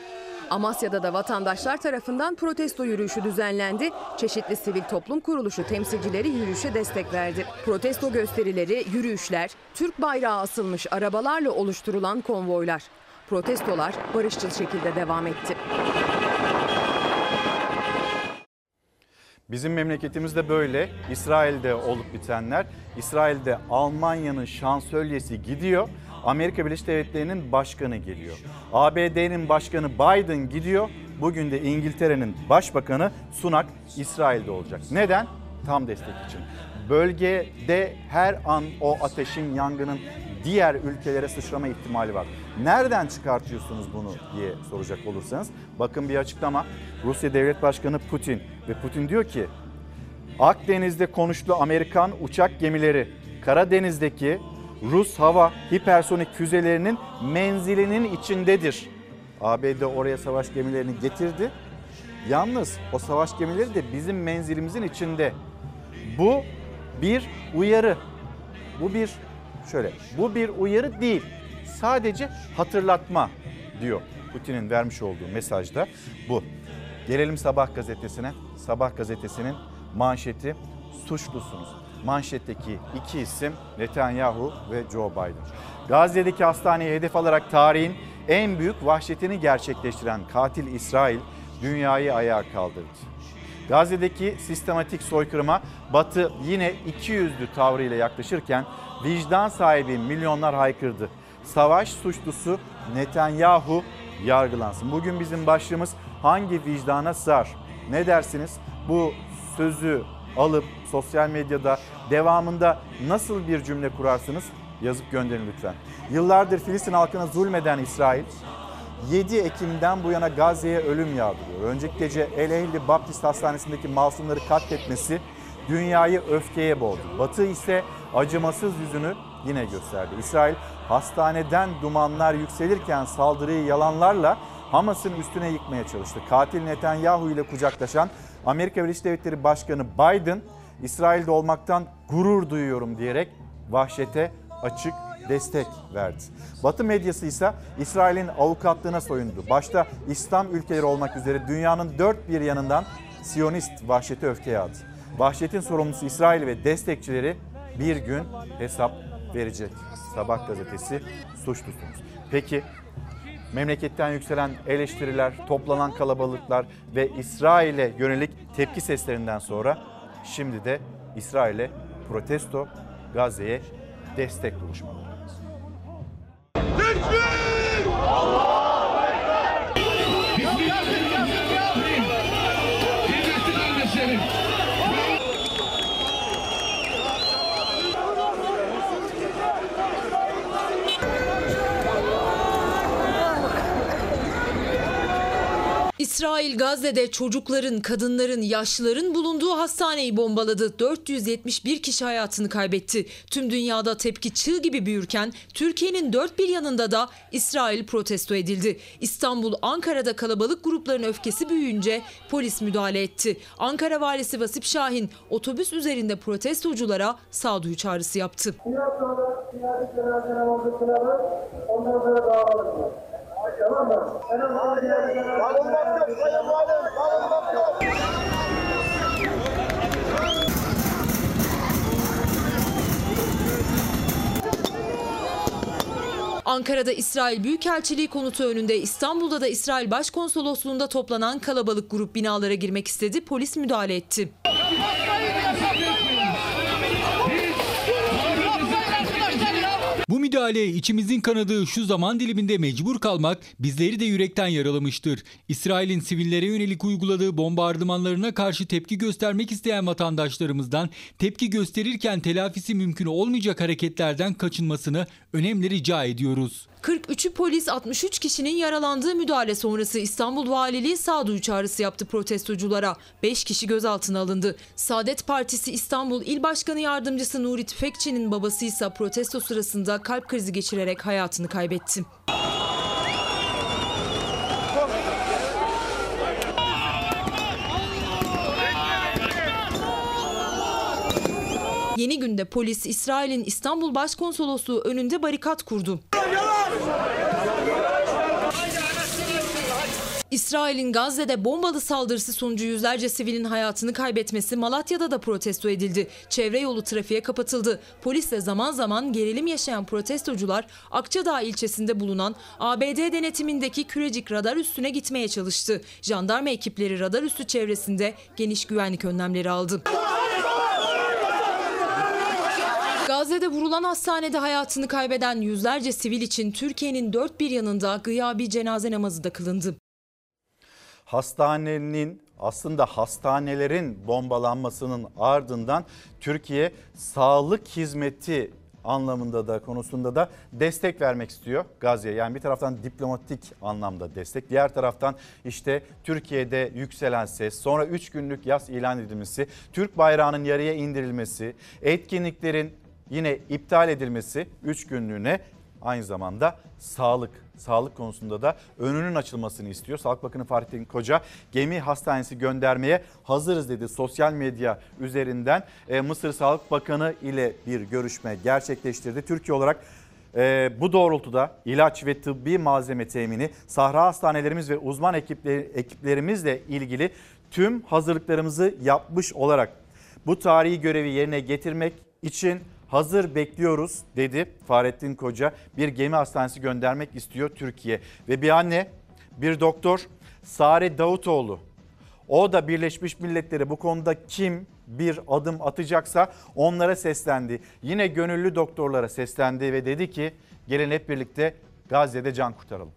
Amasya'da da vatandaşlar tarafından protesto yürüyüşü düzenlendi. Çeşitli sivil toplum kuruluşu temsilcileri yürüyüşe destek verdi. Protesto gösterileri, yürüyüşler, Türk bayrağı asılmış arabalarla oluşturulan konvoylar. Protestolar barışçıl şekilde devam etti. Bizim memleketimizde böyle. İsrail'de olup bitenler. İsrail'de Almanya'nın şansölyesi gidiyor. Amerika Birleşik Devletleri'nin başkanı geliyor. ABD'nin başkanı Biden gidiyor. Bugün de İngiltere'nin başbakanı Sunak İsrail'de olacak. Neden? Tam destek için. Bölgede her an o ateşin, yangının diğer ülkelere sıçrama ihtimali var. Nereden çıkartıyorsunuz bunu diye soracak olursanız bakın bir açıklama. Rusya Devlet Başkanı Putin ve Putin diyor ki Akdeniz'de konuştu Amerikan uçak gemileri Karadeniz'deki Rus hava hipersonik füzelerinin menzilinin içindedir. ABD oraya savaş gemilerini getirdi. Yalnız o savaş gemileri de bizim menzilimizin içinde. Bu bir uyarı. Bu bir şöyle. Bu bir uyarı değil. Sadece hatırlatma diyor Putin'in vermiş olduğu mesajda bu. Gelelim Sabah gazetesine. Sabah gazetesinin manşeti suçlusunuz. Manşetteki iki isim Netanyahu ve Joe Biden. Gazze'deki hastaneyi hedef alarak tarihin en büyük vahşetini gerçekleştiren katil İsrail dünyayı ayağa kaldırdı. Gazze'deki sistematik soykırıma Batı yine iki yüzlü tavrıyla yaklaşırken vicdan sahibi milyonlar haykırdı. Savaş suçlusu Netanyahu yargılansın. Bugün bizim başlığımız hangi vicdana sığar? Ne dersiniz? Bu sözü alıp sosyal medyada devamında nasıl bir cümle kurarsınız? Yazıp gönderin lütfen. Yıllardır Filistin halkına zulmeden İsrail 7 Ekim'den bu yana Gazze'ye ölüm yağdırıyor. Önceki gece El Ehli Baptist Hastanesi'ndeki masumları katletmesi dünyayı öfkeye boğdu. Batı ise acımasız yüzünü yine gösterdi. İsrail hastaneden dumanlar yükselirken saldırıyı yalanlarla Hamas'ın üstüne yıkmaya çalıştı. Katil Netanyahu ile kucaklaşan Amerika Birleşik Devletleri Başkanı Biden İsrail'de olmaktan gurur duyuyorum diyerek vahşete açık destek verdi. Batı medyası ise İsrail'in avukatlığına soyundu. Başta İslam ülkeleri olmak üzere dünyanın dört bir yanından Siyonist vahşete öfke yağdı. Vahşetin sorumlusu İsrail ve destekçileri bir gün hesap verecek. Sabah gazetesi suçlusunuz. Peki memleketten yükselen eleştiriler, toplanan kalabalıklar ve İsrail'e yönelik tepki seslerinden sonra şimdi de İsrail'e protesto, Gazze'ye destek buluşmaları. İsrail Gazze'de çocukların, kadınların, yaşlıların bulunduğu hastaneyi bombaladı. 471 kişi hayatını kaybetti. Tüm dünyada tepki çığ gibi büyürken Türkiye'nin dört bir yanında da İsrail protesto edildi. İstanbul, Ankara'da kalabalık grupların öfkesi büyüyünce polis müdahale etti. Ankara valisi Vasip Şahin otobüs üzerinde protestoculara sağduyu çağrısı yaptı. Ondan sonra dağılalım. Tamam mı? Ankara'da İsrail Büyükelçiliği konutu önünde İstanbul'da da İsrail Başkonsolosluğu'nda toplanan kalabalık grup binalara girmek istedi. Polis müdahale etti. Bu müdahaleye içimizin kanadığı şu zaman diliminde mecbur kalmak bizleri de yürekten yaralamıştır. İsrail'in sivillere yönelik uyguladığı bombardımanlarına karşı tepki göstermek isteyen vatandaşlarımızdan tepki gösterirken telafisi mümkün olmayacak hareketlerden kaçınmasını önemli rica ediyoruz. 43'ü polis 63 kişinin yaralandığı müdahale sonrası İstanbul Valiliği sağduyu çağrısı yaptı protestoculara. 5 kişi gözaltına alındı. Saadet Partisi İstanbul İl Başkanı Yardımcısı Nuri Tüfekçi'nin babası ise protesto sırasında kalp krizi geçirerek hayatını kaybetti. Yeni günde polis İsrail'in İstanbul Başkonsolosluğu önünde barikat kurdu. İsrail'in Gazze'de bombalı saldırısı sonucu yüzlerce sivilin hayatını kaybetmesi Malatya'da da protesto edildi. Çevre yolu trafiğe kapatıldı. Polisle zaman zaman gerilim yaşayan protestocular Akçadağ ilçesinde bulunan ABD denetimindeki Kürecik radar üstüne gitmeye çalıştı. Jandarma ekipleri radar üstü çevresinde geniş güvenlik önlemleri aldı. Gazze'de vurulan hastanede hayatını kaybeden yüzlerce sivil için Türkiye'nin dört bir yanında gıyabi cenaze namazı da kılındı. Hastanenin aslında hastanelerin bombalanmasının ardından Türkiye sağlık hizmeti anlamında da konusunda da destek vermek istiyor Gazze'ye. Yani bir taraftan diplomatik anlamda destek, diğer taraftan işte Türkiye'de yükselen ses, sonra 3 günlük yaz ilan edilmesi, Türk bayrağının yarıya indirilmesi, etkinliklerin yine iptal edilmesi 3 günlüğüne aynı zamanda sağlık sağlık konusunda da önünün açılmasını istiyor. Sağlık Bakanı Fahrettin Koca gemi hastanesi göndermeye hazırız dedi. Sosyal medya üzerinden e, Mısır Sağlık Bakanı ile bir görüşme gerçekleştirdi. Türkiye olarak e, bu doğrultuda ilaç ve tıbbi malzeme temini sahra hastanelerimiz ve uzman ekipleri, ekiplerimizle ilgili tüm hazırlıklarımızı yapmış olarak bu tarihi görevi yerine getirmek için hazır bekliyoruz dedi Fahrettin Koca. Bir gemi hastanesi göndermek istiyor Türkiye. Ve bir anne, bir doktor Sare Davutoğlu. O da Birleşmiş Milletleri bu konuda kim bir adım atacaksa onlara seslendi. Yine gönüllü doktorlara seslendi ve dedi ki gelin hep birlikte Gazze'de can kurtaralım.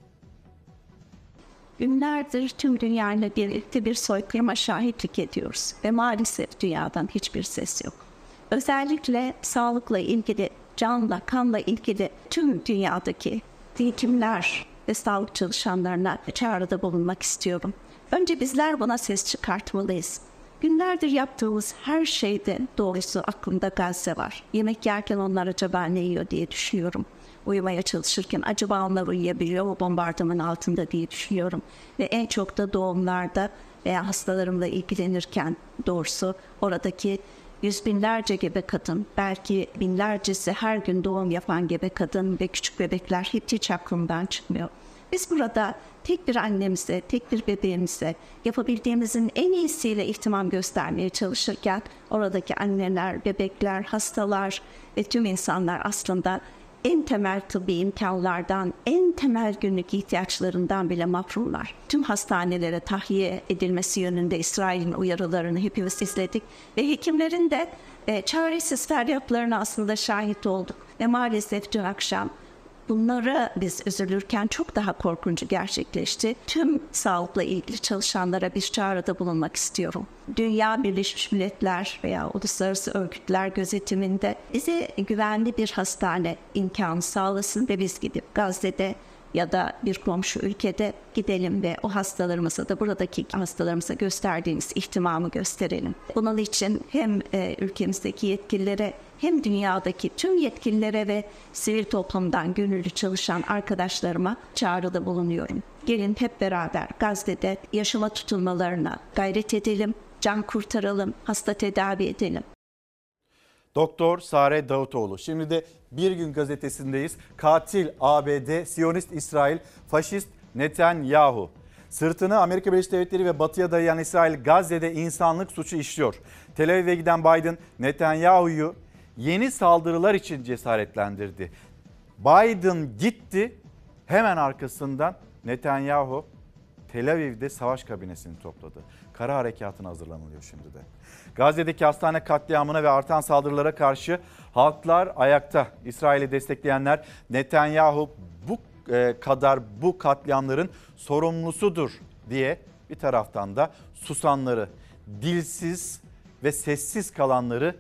Günlerdir tüm dünyayla birlikte bir soykırıma şahitlik ediyoruz ve maalesef dünyadan hiçbir ses yok. Özellikle sağlıkla ilgili, canla, kanla ilgili tüm dünyadaki eğitimler ve sağlık çalışanlarına çağrıda bulunmak istiyorum. Önce bizler buna ses çıkartmalıyız. Günlerdir yaptığımız her şeyde doğrusu aklımda Gazze var. Yemek yerken onlar acaba ne yiyor diye düşünüyorum. Uyumaya çalışırken acaba onlar uyuyabiliyor mu bombardıman altında diye düşünüyorum. Ve en çok da doğumlarda veya hastalarımla ilgilenirken doğrusu oradaki yüz binlerce gebe kadın, belki binlercesi her gün doğum yapan gebe kadın ve küçük bebekler hiç aklımdan çıkmıyor. Biz burada tek bir annemize, tek bir bebeğimize yapabildiğimizin en iyisiyle ihtimam göstermeye çalışırken oradaki anneler, bebekler, hastalar ve tüm insanlar aslında en temel tıbbi imkanlardan, en temel günlük ihtiyaçlarından bile mahrumlar. Tüm hastanelere tahliye edilmesi yönünde İsrail'in uyarılarını hepimiz izledik ve hekimlerin de e, çaresiz feryatlarına aslında şahit olduk. Ve maalesef dün akşam Bunlara biz üzülürken çok daha korkuncu gerçekleşti. Tüm sağlıkla ilgili çalışanlara bir çağrıda bulunmak istiyorum. Dünya Birleşmiş Milletler veya uluslararası örgütler gözetiminde bize güvenli bir hastane imkanı sağlasın ve biz gidip Gazze'de ya da bir komşu ülkede gidelim ve o hastalarımıza da buradaki hastalarımıza gösterdiğimiz ihtimamı gösterelim. Bunun için hem e, ülkemizdeki yetkililere hem dünyadaki tüm yetkililere ve sivil toplumdan gönüllü çalışan arkadaşlarıma çağrıda bulunuyorum. Gelin hep beraber Gazze'de yaşama tutulmalarına gayret edelim, can kurtaralım, hasta tedavi edelim. Doktor Sare Davutoğlu. Şimdi de Bir Gün Gazetesi'ndeyiz. Katil ABD, Siyonist İsrail, faşist Netanyahu. Sırtını Amerika Birleşik Devletleri ve Batı'ya dayayan İsrail Gazze'de insanlık suçu işliyor. Tel Aviv'e giden Biden Netanyahu'yu yeni saldırılar için cesaretlendirdi. Biden gitti hemen arkasından Netanyahu Tel Aviv'de savaş kabinesini topladı. Kara harekatına hazırlanılıyor şimdi de. Gazze'deki hastane katliamına ve artan saldırılara karşı halklar ayakta. İsrail'i destekleyenler Netanyahu bu e, kadar bu katliamların sorumlusudur diye bir taraftan da susanları, dilsiz ve sessiz kalanları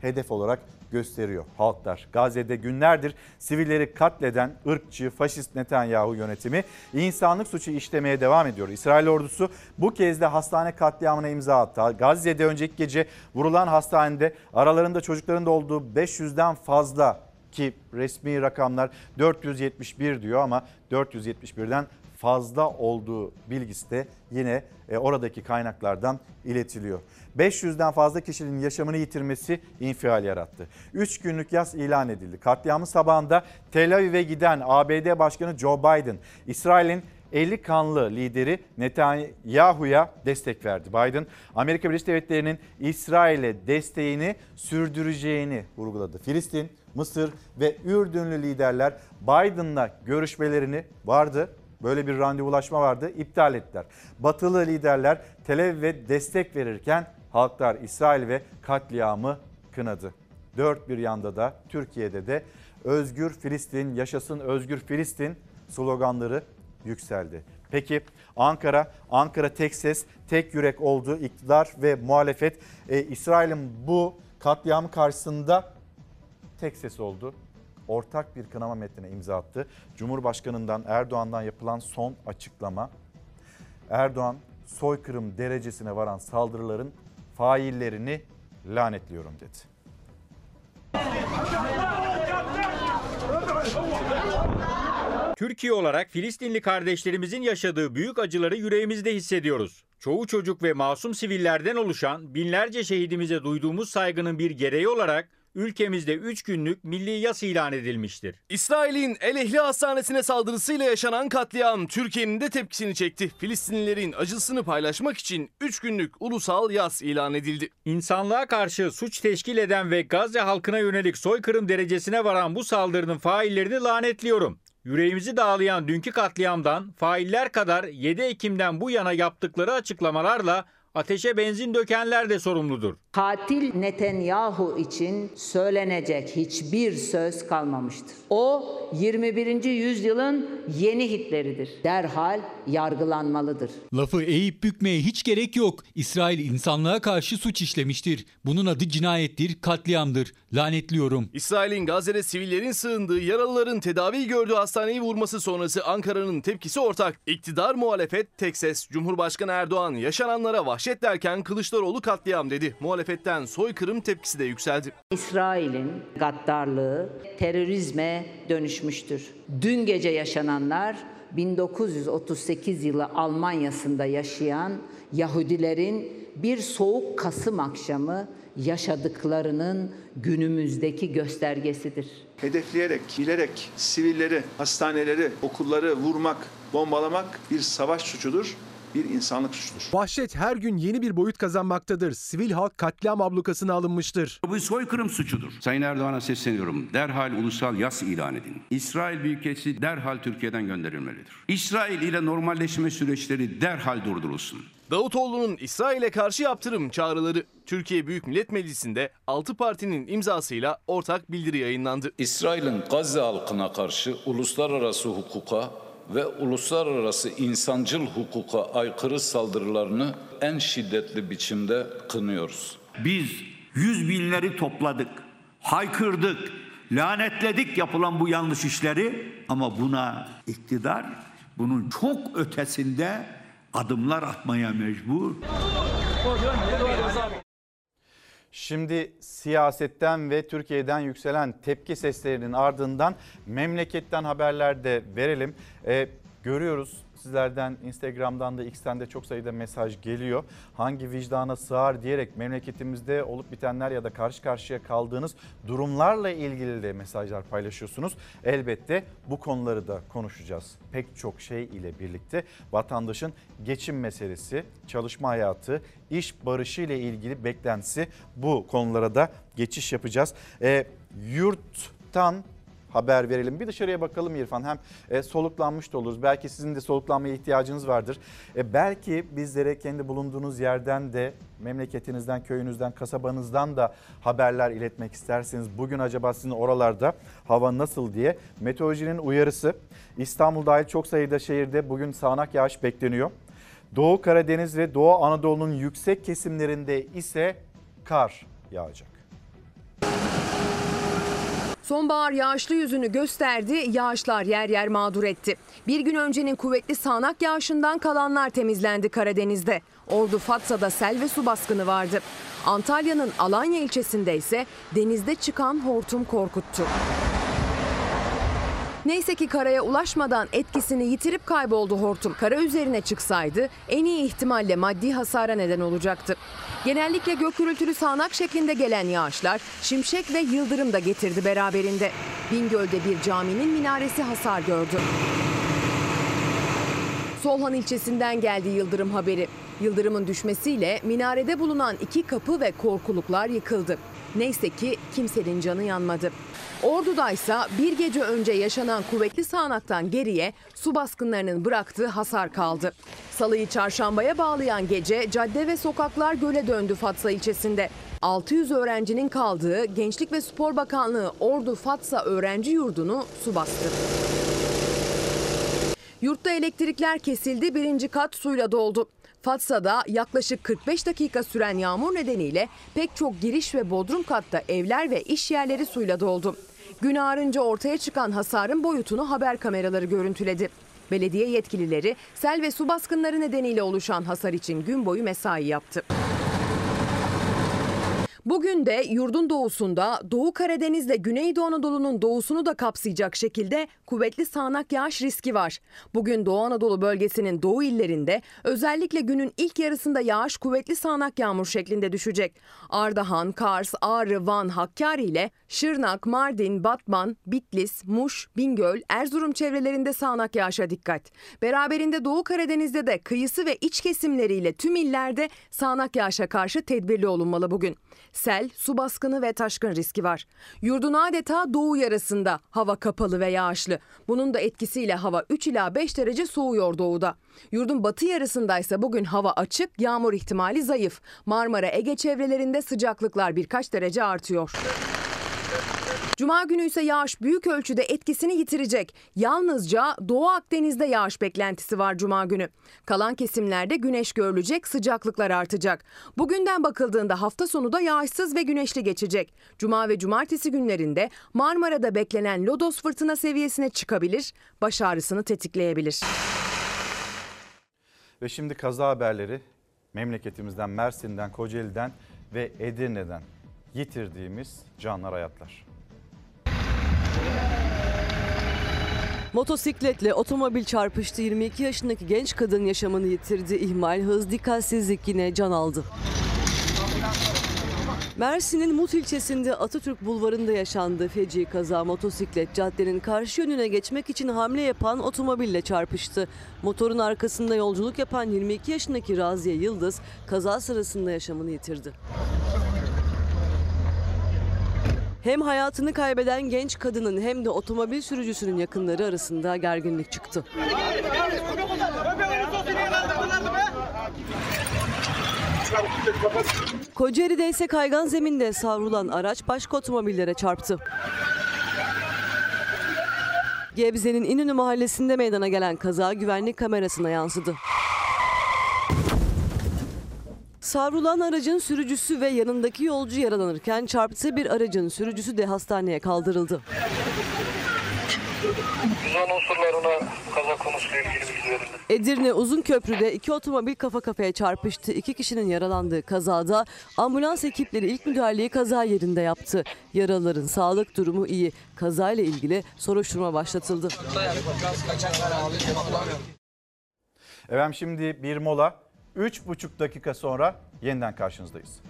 hedef olarak gösteriyor halklar. Gazze'de günlerdir sivilleri katleden ırkçı, faşist Netanyahu yönetimi insanlık suçu işlemeye devam ediyor. İsrail ordusu bu kez de hastane katliamına imza attı. Gazze'de önceki gece vurulan hastanede aralarında çocukların da olduğu 500'den fazla ki resmi rakamlar 471 diyor ama 471'den fazla olduğu bilgisi de yine e, oradaki kaynaklardan iletiliyor. 500'den fazla kişinin yaşamını yitirmesi infial yarattı. 3 günlük yas ilan edildi. Katliamın sabahında Tel Aviv'e giden ABD Başkanı Joe Biden, İsrail'in 50 kanlı lideri Netanyahu'ya destek verdi. Biden, Amerika Birleşik Devletleri'nin İsrail'e desteğini sürdüreceğini vurguladı. Filistin, Mısır ve Ürdünlü liderler Biden'la görüşmelerini vardı Böyle bir randevulaşma vardı, iptal ettiler. Batılı liderler Tel Aviv'e destek verirken halklar İsrail ve katliamı kınadı. Dört bir yanda da Türkiye'de de Özgür Filistin, yaşasın Özgür Filistin sloganları yükseldi. Peki Ankara, Ankara tek ses, tek yürek oldu iktidar ve muhalefet. E, İsrail'in bu katliamı karşısında tek ses oldu ortak bir kınama metnine imza attı. Cumhurbaşkanından Erdoğan'dan yapılan son açıklama. Erdoğan soykırım derecesine varan saldırıların faillerini lanetliyorum dedi. Türkiye olarak Filistinli kardeşlerimizin yaşadığı büyük acıları yüreğimizde hissediyoruz. Çoğu çocuk ve masum sivillerden oluşan binlerce şehidimize duyduğumuz saygının bir gereği olarak ülkemizde 3 günlük milli yas ilan edilmiştir. İsrail'in El Ehli Hastanesi'ne saldırısıyla yaşanan katliam Türkiye'nin de tepkisini çekti. Filistinlilerin acısını paylaşmak için 3 günlük ulusal yas ilan edildi. İnsanlığa karşı suç teşkil eden ve Gazze halkına yönelik soykırım derecesine varan bu saldırının faillerini lanetliyorum. Yüreğimizi dağlayan dünkü katliamdan failler kadar 7 Ekim'den bu yana yaptıkları açıklamalarla ateşe benzin dökenler de sorumludur. Katil Netanyahu için söylenecek hiçbir söz kalmamıştır. O 21. yüzyılın yeni Hitler'idir. Derhal yargılanmalıdır. Lafı eğip bükmeye hiç gerek yok. İsrail insanlığa karşı suç işlemiştir. Bunun adı cinayettir, katliamdır. Lanetliyorum. İsrail'in Gazze'de sivillerin sığındığı, yaralıların tedavi gördüğü hastaneyi vurması sonrası Ankara'nın tepkisi ortak. İktidar muhalefet tek ses. Cumhurbaşkanı Erdoğan yaşananlara vahşet derken Kılıçdaroğlu katliam dedi. Muhalefetten soykırım tepkisi de yükseldi. İsrail'in gaddarlığı terörizme dönüşmüştür. Dün gece yaşananlar 1938 yılı Almanya'sında yaşayan Yahudilerin bir soğuk Kasım akşamı yaşadıklarının günümüzdeki göstergesidir. hedefleyerek, bilerek sivilleri, hastaneleri, okulları vurmak, bombalamak bir savaş suçudur, bir insanlık suçudur. Vahşet her gün yeni bir boyut kazanmaktadır. Sivil halk katliam ablukasına alınmıştır. Bu soykırım suçudur. Sayın Erdoğan'a sesleniyorum. Derhal ulusal yas ilan edin. İsrail Büyükelçisi derhal Türkiye'den gönderilmelidir. İsrail ile normalleşme süreçleri derhal durdurulsun. Davutoğlu'nun İsrail'e karşı yaptırım çağrıları Türkiye Büyük Millet Meclisi'nde 6 partinin imzasıyla ortak bildiri yayınlandı. İsrail'in Gazze halkına karşı uluslararası hukuka ve uluslararası insancıl hukuka aykırı saldırılarını en şiddetli biçimde kınıyoruz. Biz yüz binleri topladık, haykırdık, lanetledik yapılan bu yanlış işleri ama buna iktidar bunun çok ötesinde adımlar atmaya mecbur. Şimdi siyasetten ve Türkiye'den yükselen tepki seslerinin ardından memleketten haberler de verelim. Ee, görüyoruz sizlerden Instagram'dan da X'ten de çok sayıda mesaj geliyor. Hangi vicdana sığar diyerek memleketimizde olup bitenler ya da karşı karşıya kaldığınız durumlarla ilgili de mesajlar paylaşıyorsunuz. Elbette bu konuları da konuşacağız. Pek çok şey ile birlikte vatandaşın geçim meselesi, çalışma hayatı, iş barışı ile ilgili beklentisi bu konulara da geçiş yapacağız. E, yurttan haber verelim. Bir dışarıya bakalım İrfan. Hem e, soluklanmış da oluruz. Belki sizin de soluklanmaya ihtiyacınız vardır. E, belki bizlere kendi bulunduğunuz yerden de memleketinizden, köyünüzden, kasabanızdan da haberler iletmek isterseniz bugün acaba sizin oralarda hava nasıl diye meteorolojinin uyarısı. İstanbul dahil çok sayıda şehirde bugün sağanak yağış bekleniyor. Doğu Karadeniz ve Doğu Anadolu'nun yüksek kesimlerinde ise kar yağacak. Sonbahar yağışlı yüzünü gösterdi, yağışlar yer yer mağdur etti. Bir gün öncenin kuvvetli sağanak yağışından kalanlar temizlendi Karadeniz'de. Ordu Fatsa'da sel ve su baskını vardı. Antalya'nın Alanya ilçesinde ise denizde çıkan hortum korkuttu. Neyse ki karaya ulaşmadan etkisini yitirip kayboldu hortum. Kara üzerine çıksaydı en iyi ihtimalle maddi hasara neden olacaktı. Genellikle gök gürültülü sağanak şeklinde gelen yağışlar şimşek ve yıldırım da getirdi beraberinde. Bingöl'de bir caminin minaresi hasar gördü. Solhan ilçesinden geldi yıldırım haberi. Yıldırımın düşmesiyle minarede bulunan iki kapı ve korkuluklar yıkıldı. Neyse ki kimsenin canı yanmadı. Ordu'daysa bir gece önce yaşanan kuvvetli sağanaktan geriye su baskınlarının bıraktığı hasar kaldı. Salıyı çarşambaya bağlayan gece cadde ve sokaklar göle döndü Fatsa ilçesinde. 600 öğrencinin kaldığı Gençlik ve Spor Bakanlığı Ordu Fatsa Öğrenci Yurdu'nu su bastı. Yurtta elektrikler kesildi, birinci kat suyla doldu. Fatsa'da yaklaşık 45 dakika süren yağmur nedeniyle pek çok giriş ve bodrum katta evler ve iş yerleri suyla doldu. Gün ağarınca ortaya çıkan hasarın boyutunu haber kameraları görüntüledi. Belediye yetkilileri sel ve su baskınları nedeniyle oluşan hasar için gün boyu mesai yaptı. Bugün de yurdun doğusunda Doğu Karadeniz'le Güneydoğu Anadolu'nun doğusunu da kapsayacak şekilde kuvvetli sağanak yağış riski var. Bugün Doğu Anadolu bölgesinin doğu illerinde özellikle günün ilk yarısında yağış kuvvetli sağanak yağmur şeklinde düşecek. Ardahan, Kars, Ağrı, Van, Hakkari ile Şırnak, Mardin, Batman, Bitlis, Muş, Bingöl, Erzurum çevrelerinde sağanak yağışa dikkat. Beraberinde Doğu Karadeniz'de de kıyısı ve iç kesimleriyle tüm illerde sağanak yağışa karşı tedbirli olunmalı bugün. Sel, su baskını ve taşkın riski var. Yurdun adeta doğu yarısında hava kapalı ve yağışlı. Bunun da etkisiyle hava 3 ila 5 derece soğuyor doğuda. Yurdun batı yarısındaysa bugün hava açık, yağmur ihtimali zayıf. Marmara, Ege çevrelerinde sıcaklıklar birkaç derece artıyor. Cuma günü ise yağış büyük ölçüde etkisini yitirecek. Yalnızca Doğu Akdeniz'de yağış beklentisi var Cuma günü. Kalan kesimlerde güneş görülecek, sıcaklıklar artacak. Bugünden bakıldığında hafta sonu da yağışsız ve güneşli geçecek. Cuma ve cumartesi günlerinde Marmara'da beklenen lodos fırtına seviyesine çıkabilir, baş ağrısını tetikleyebilir. Ve şimdi kaza haberleri memleketimizden, Mersin'den, Kocaeli'den ve Edirne'den yitirdiğimiz canlar hayatlar. Motosikletle otomobil çarpıştı. 22 yaşındaki genç kadın yaşamını yitirdi. İhmal, hız, dikkatsizlik yine can aldı. Mersin'in Mut ilçesinde Atatürk Bulvarı'nda yaşandı feci kaza. Motosiklet caddenin karşı yönüne geçmek için hamle yapan otomobille çarpıştı. Motorun arkasında yolculuk yapan 22 yaşındaki Raziye Yıldız kaza sırasında yaşamını yitirdi. Hem hayatını kaybeden genç kadının hem de otomobil sürücüsünün yakınları arasında gerginlik çıktı. Kocaeli'de ise kaygan zeminde savrulan araç başka otomobillere çarptı. Gebze'nin İnönü mahallesinde meydana gelen kaza güvenlik kamerasına yansıdı. Savrulan aracın sürücüsü ve yanındaki yolcu yaralanırken çarptığı bir aracın sürücüsü de hastaneye kaldırıldı. Güzel unsurlarına kaza konusuyla ilgili bilgi verildi. Edirne Uzunköprü'de iki otomobil kafa kafaya çarpıştı. İki kişinin yaralandığı kazada ambulans ekipleri ilk müdahaleyi kaza yerinde yaptı. Yaralıların sağlık durumu iyi. Kazayla ilgili soruşturma başlatıldı. Efendim şimdi bir mola. 3,5 dakika sonra yeniden karşınızdayız.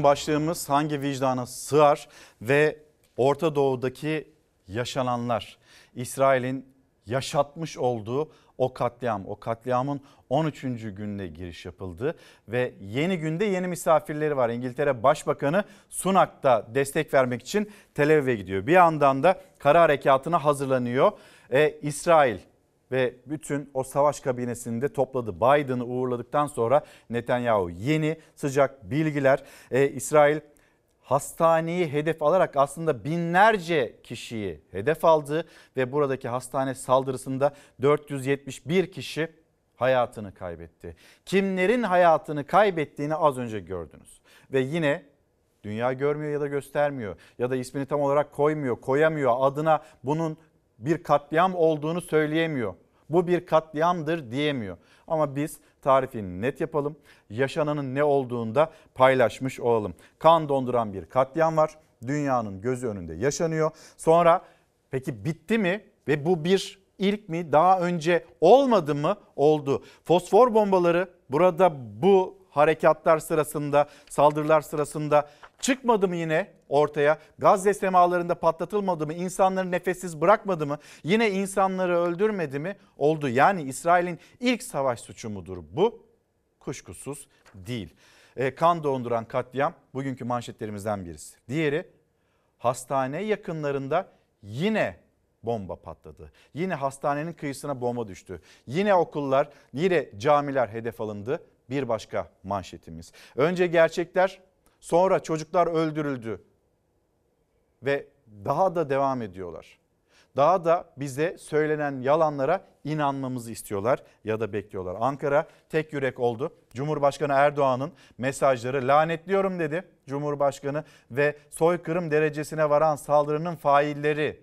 Bugün başlığımız hangi vicdana sığar ve Orta Doğu'daki yaşananlar. İsrail'in yaşatmış olduğu o katliam, o katliamın 13. günde giriş yapıldı ve yeni günde yeni misafirleri var. İngiltere Başbakanı Sunak'ta destek vermek için Tel Aviv'e gidiyor. Bir yandan da kara harekatına hazırlanıyor. E, İsrail ve bütün o savaş kabinesini de topladı. Biden'ı uğurladıktan sonra Netanyahu yeni sıcak bilgiler. Ee, İsrail hastaneyi hedef alarak aslında binlerce kişiyi hedef aldı ve buradaki hastane saldırısında 471 kişi hayatını kaybetti. Kimlerin hayatını kaybettiğini az önce gördünüz. Ve yine dünya görmüyor ya da göstermiyor ya da ismini tam olarak koymuyor, koyamıyor. Adına bunun bir katliam olduğunu söyleyemiyor. Bu bir katliamdır diyemiyor. Ama biz tarifini net yapalım. Yaşananın ne olduğunu da paylaşmış olalım. Kan donduran bir katliam var. Dünyanın gözü önünde yaşanıyor. Sonra peki bitti mi? Ve bu bir ilk mi? Daha önce olmadı mı? Oldu. Fosfor bombaları burada bu harekatlar sırasında, saldırılar sırasında çıkmadı mı yine ortaya? Gazze semalarında patlatılmadı mı? İnsanları nefessiz bırakmadı mı? Yine insanları öldürmedi mi? Oldu. Yani İsrail'in ilk savaş suçu mudur bu? Kuşkusuz değil. E, kan donduran katliam bugünkü manşetlerimizden birisi. Diğeri hastane yakınlarında yine bomba patladı. Yine hastanenin kıyısına bomba düştü. Yine okullar, yine camiler hedef alındı. Bir başka manşetimiz. Önce gerçekler, sonra çocuklar öldürüldü ve daha da devam ediyorlar. Daha da bize söylenen yalanlara inanmamızı istiyorlar ya da bekliyorlar. Ankara tek yürek oldu. Cumhurbaşkanı Erdoğan'ın mesajları lanetliyorum dedi Cumhurbaşkanı ve soykırım derecesine varan saldırının failleri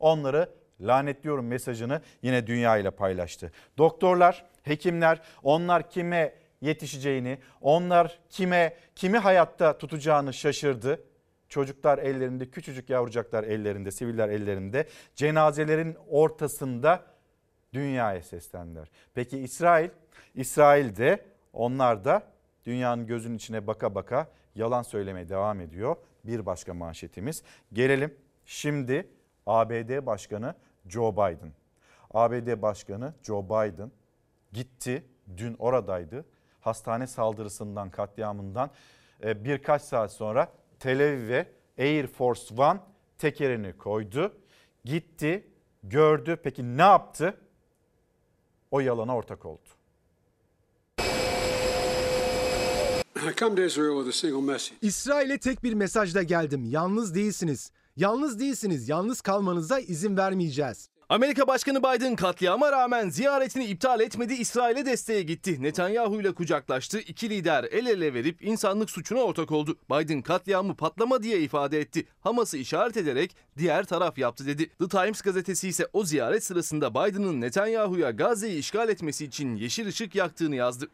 onları lanetliyorum mesajını yine dünya ile paylaştı. Doktorlar, hekimler onlar kime yetişeceğini, onlar kime kimi hayatta tutacağını şaşırdı. Çocuklar ellerinde, küçücük yavrucaklar ellerinde, siviller ellerinde. Cenazelerin ortasında dünyaya seslendiler. Peki İsrail? İsrail'de onlar da dünyanın gözünün içine baka baka yalan söylemeye devam ediyor. Bir başka manşetimiz. Gelelim şimdi ABD Başkanı Joe Biden. ABD Başkanı Joe Biden gitti, dün oradaydı. Hastane saldırısından, katliamından e, birkaç saat sonra Tel Aviv'e Air Force One tekerini koydu. Gitti, gördü. Peki ne yaptı? O yalana ortak oldu. İsrail'e tek bir mesajla geldim. Yalnız değilsiniz. Yalnız değilsiniz. Yalnız kalmanıza izin vermeyeceğiz. Amerika Başkanı Biden katliama rağmen ziyaretini iptal etmedi, İsrail'e desteğe gitti. Netanyahu ile kucaklaştı, iki lider el ele verip insanlık suçuna ortak oldu. Biden katliamı patlama diye ifade etti. Hamas'ı işaret ederek diğer taraf yaptı dedi. The Times gazetesi ise o ziyaret sırasında Biden'ın Netanyahu'ya Gazze'yi işgal etmesi için yeşil ışık yaktığını yazdı.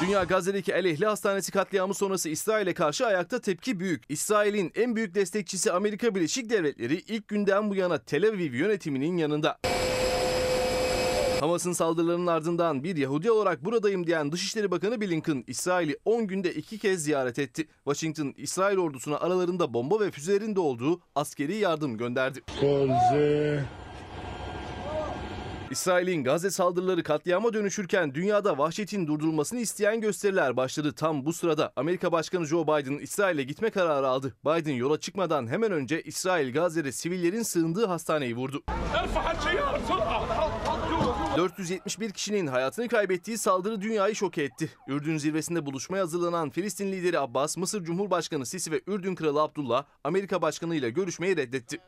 Dünya Gazze'deki El Ehli Hastanesi katliamı sonrası İsrail'e karşı ayakta tepki büyük. İsrail'in en büyük destekçisi Amerika Birleşik Devletleri ilk günden bu yana Tel Aviv yönetiminin yanında. Hamas'ın saldırılarının ardından bir Yahudi olarak buradayım diyen Dışişleri Bakanı Blinken, İsrail'i 10 günde iki kez ziyaret etti. Washington, İsrail ordusuna aralarında bomba ve füzelerin de olduğu askeri yardım gönderdi. İsrail'in Gazze saldırıları katliama dönüşürken dünyada vahşetin durdurulmasını isteyen gösteriler başladı. Tam bu sırada Amerika Başkanı Joe Biden İsrail'e gitme kararı aldı. Biden yola çıkmadan hemen önce İsrail Gazze'de sivillerin sığındığı hastaneyi vurdu. 471 kişinin hayatını kaybettiği saldırı dünyayı şok etti. Ürdün zirvesinde buluşmaya hazırlanan Filistin lideri Abbas, Mısır Cumhurbaşkanı Sisi ve Ürdün Kralı Abdullah Amerika Başkanı ile görüşmeyi reddetti.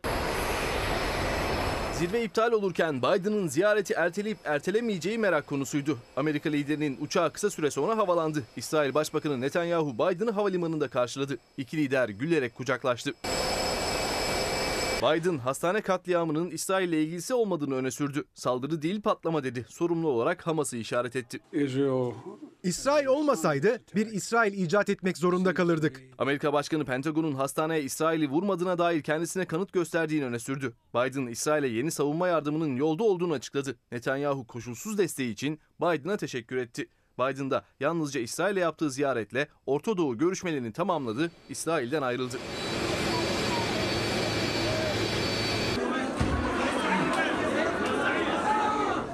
Zirve iptal olurken Biden'ın ziyareti erteleyip ertelemeyeceği merak konusuydu. Amerika liderinin uçağı kısa süre sonra havalandı. İsrail Başbakanı Netanyahu Biden'ı havalimanında karşıladı. İki lider gülerek kucaklaştı. Biden hastane katliamının İsrail ile ilgisi olmadığını öne sürdü. Saldırı değil patlama dedi. Sorumlu olarak Hamas'ı işaret etti. İsrail olmasaydı bir İsrail icat etmek zorunda kalırdık. Amerika Başkanı Pentagon'un hastaneye İsrail'i vurmadığına dair kendisine kanıt gösterdiğini öne sürdü. Biden İsrail'e yeni savunma yardımının yolda olduğunu açıkladı. Netanyahu koşulsuz desteği için Biden'a teşekkür etti. Biden da yalnızca İsrail'e yaptığı ziyaretle Orta Doğu görüşmelerini tamamladı, İsrail'den ayrıldı.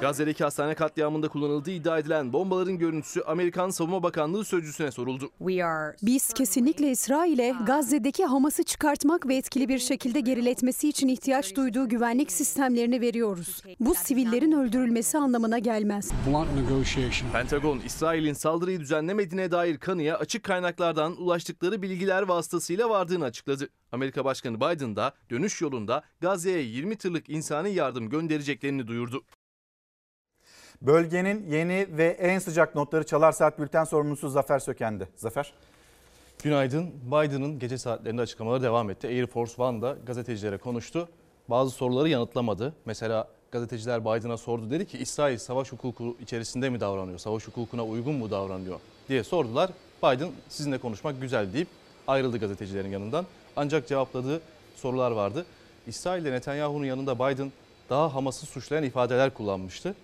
Gazze'deki hastane katliamında kullanıldığı iddia edilen bombaların görüntüsü Amerikan Savunma Bakanlığı sözcüsüne soruldu. Biz kesinlikle İsrail'e Gazze'deki Hamas'ı çıkartmak ve etkili bir şekilde geriletmesi için ihtiyaç duyduğu güvenlik sistemlerini veriyoruz. Bu sivillerin öldürülmesi anlamına gelmez. Pentagon, İsrail'in saldırıyı düzenlemediğine dair kanıya açık kaynaklardan ulaştıkları bilgiler vasıtasıyla vardığını açıkladı. Amerika Başkanı Biden da dönüş yolunda Gazze'ye 20 tırlık insani yardım göndereceklerini duyurdu. Bölgenin yeni ve en sıcak notları Çalar Saat Bülten sorumlusu Zafer Sökendi. Zafer. Günaydın. Biden'ın gece saatlerinde açıklamaları devam etti. Air Force One da gazetecilere konuştu. Bazı soruları yanıtlamadı. Mesela gazeteciler Biden'a sordu. Dedi ki İsrail savaş hukuku içerisinde mi davranıyor? Savaş hukukuna uygun mu davranıyor? diye sordular. Biden sizinle konuşmak güzel deyip ayrıldı gazetecilerin yanından. Ancak cevapladığı sorular vardı. İsrail'de Netanyahu'nun yanında Biden daha Hamas'ı suçlayan ifadeler kullanmıştı.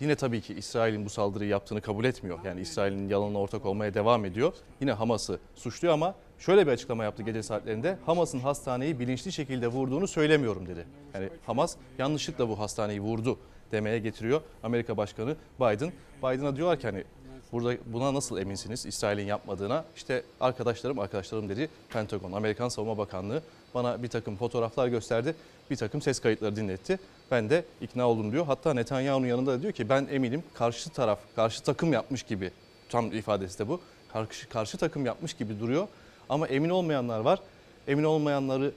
Yine tabii ki İsrail'in bu saldırıyı yaptığını kabul etmiyor. Yani İsrail'in yalanına ortak olmaya devam ediyor. Yine Hamas'ı suçluyor ama şöyle bir açıklama yaptı gece saatlerinde. Hamas'ın hastaneyi bilinçli şekilde vurduğunu söylemiyorum dedi. Yani Hamas yanlışlıkla bu hastaneyi vurdu demeye getiriyor Amerika Başkanı Biden. Biden'a diyorlar ki hani burada buna nasıl eminsiniz İsrail'in yapmadığına? İşte arkadaşlarım arkadaşlarım dedi Pentagon, Amerikan Savunma Bakanlığı bana bir takım fotoğraflar gösterdi. Bir takım ses kayıtları dinletti. Ben de ikna oldum diyor. Hatta Netanyahu'nun yanında da diyor ki ben eminim karşı taraf, karşı takım yapmış gibi. Tam ifadesi de bu. Karşı, karşı takım yapmış gibi duruyor. Ama emin olmayanlar var. Emin olmayanları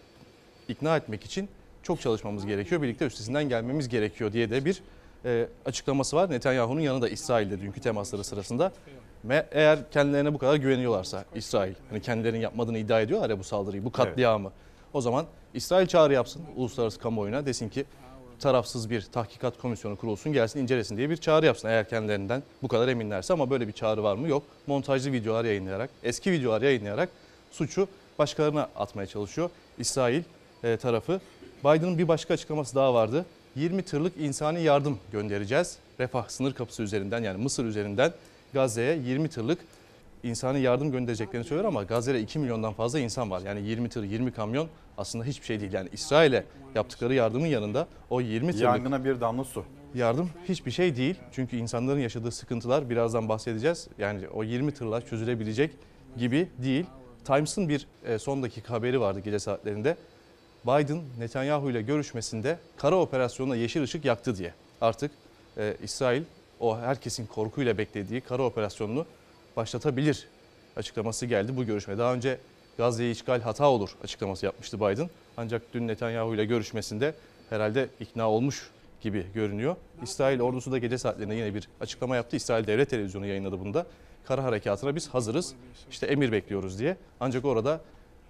ikna etmek için çok çalışmamız gerekiyor. Birlikte üstesinden gelmemiz gerekiyor diye de bir e, açıklaması var. Netanyahu'nun yanında İsrail'de dünkü temasları sırasında. Ve eğer kendilerine bu kadar güveniyorlarsa İsrail, hani kendilerinin yapmadığını iddia ediyorlar ya bu saldırıyı, bu katliamı. O zaman İsrail çağrı yapsın uluslararası kamuoyuna desin ki tarafsız bir tahkikat komisyonu kurulsun gelsin incelesin diye bir çağrı yapsın eğer kendilerinden bu kadar eminlerse ama böyle bir çağrı var mı yok. Montajlı videolar yayınlayarak eski videolar yayınlayarak suçu başkalarına atmaya çalışıyor İsrail e, tarafı. Biden'ın bir başka açıklaması daha vardı. 20 tırlık insani yardım göndereceğiz. Refah sınır kapısı üzerinden yani Mısır üzerinden Gazze'ye 20 tırlık insani yardım göndereceklerini söylüyor ama Gazze'de 2 milyondan fazla insan var. Yani 20 tır, 20 kamyon aslında hiçbir şey değil. Yani İsrail'e yaptıkları yardımın yanında o 20 tırlık Yangına bir damla su. yardım hiçbir şey değil. Çünkü insanların yaşadığı sıkıntılar birazdan bahsedeceğiz. Yani o 20 tırla çözülebilecek gibi değil. Times'ın bir e, son dakika haberi vardı gece saatlerinde. Biden Netanyahu ile görüşmesinde kara operasyonuna yeşil ışık yaktı diye. Artık e, İsrail o herkesin korkuyla beklediği kara operasyonunu başlatabilir açıklaması geldi bu görüşme. Daha önce Gazze'yi işgal hata olur açıklaması yapmıştı Biden. Ancak dün Netanyahu ile görüşmesinde herhalde ikna olmuş gibi görünüyor. İsrail ordusu da gece saatlerinde yine bir açıklama yaptı. İsrail Devlet Televizyonu yayınladı bunu da. Kara harekatına biz hazırız. İşte emir bekliyoruz diye. Ancak orada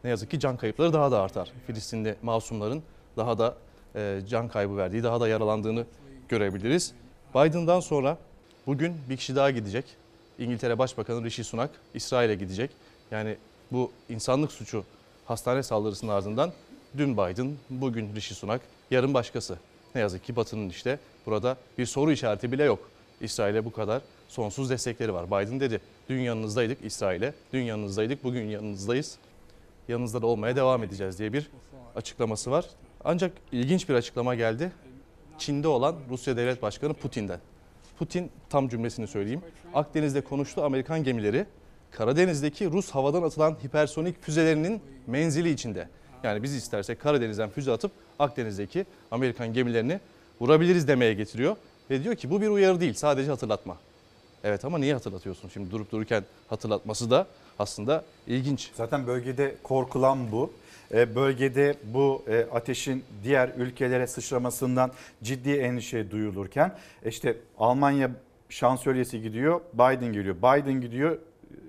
ne yazık ki can kayıpları daha da artar. Filistinli masumların daha da e, can kaybı verdiği, daha da yaralandığını görebiliriz. Biden'dan sonra bugün bir kişi daha gidecek. İngiltere Başbakanı Rishi Sunak İsrail'e gidecek. Yani bu insanlık suçu hastane saldırısının ardından dün Biden, bugün Rishi Sunak, yarın başkası. Ne yazık ki Batı'nın işte burada bir soru işareti bile yok. İsrail'e bu kadar sonsuz destekleri var. Biden dedi dün yanınızdaydık İsrail'e, dün yanınızdaydık, bugün yanınızdayız. Yanınızda da olmaya devam edeceğiz diye bir açıklaması var. Ancak ilginç bir açıklama geldi. Çin'de olan Rusya Devlet Başkanı Putin'den. Putin tam cümlesini söyleyeyim. Akdeniz'de konuştu Amerikan gemileri Karadeniz'deki Rus havadan atılan hipersonik füzelerinin menzili içinde. Yani biz istersek Karadeniz'den füze atıp Akdeniz'deki Amerikan gemilerini vurabiliriz demeye getiriyor. Ve diyor ki bu bir uyarı değil sadece hatırlatma. Evet ama niye hatırlatıyorsun şimdi durup dururken hatırlatması da aslında ilginç. Zaten bölgede korkulan bu. E, Bölgede bu e, ateşin diğer ülkelere sıçramasından ciddi endişe duyulurken işte Almanya şansölyesi gidiyor, Biden geliyor. Biden gidiyor,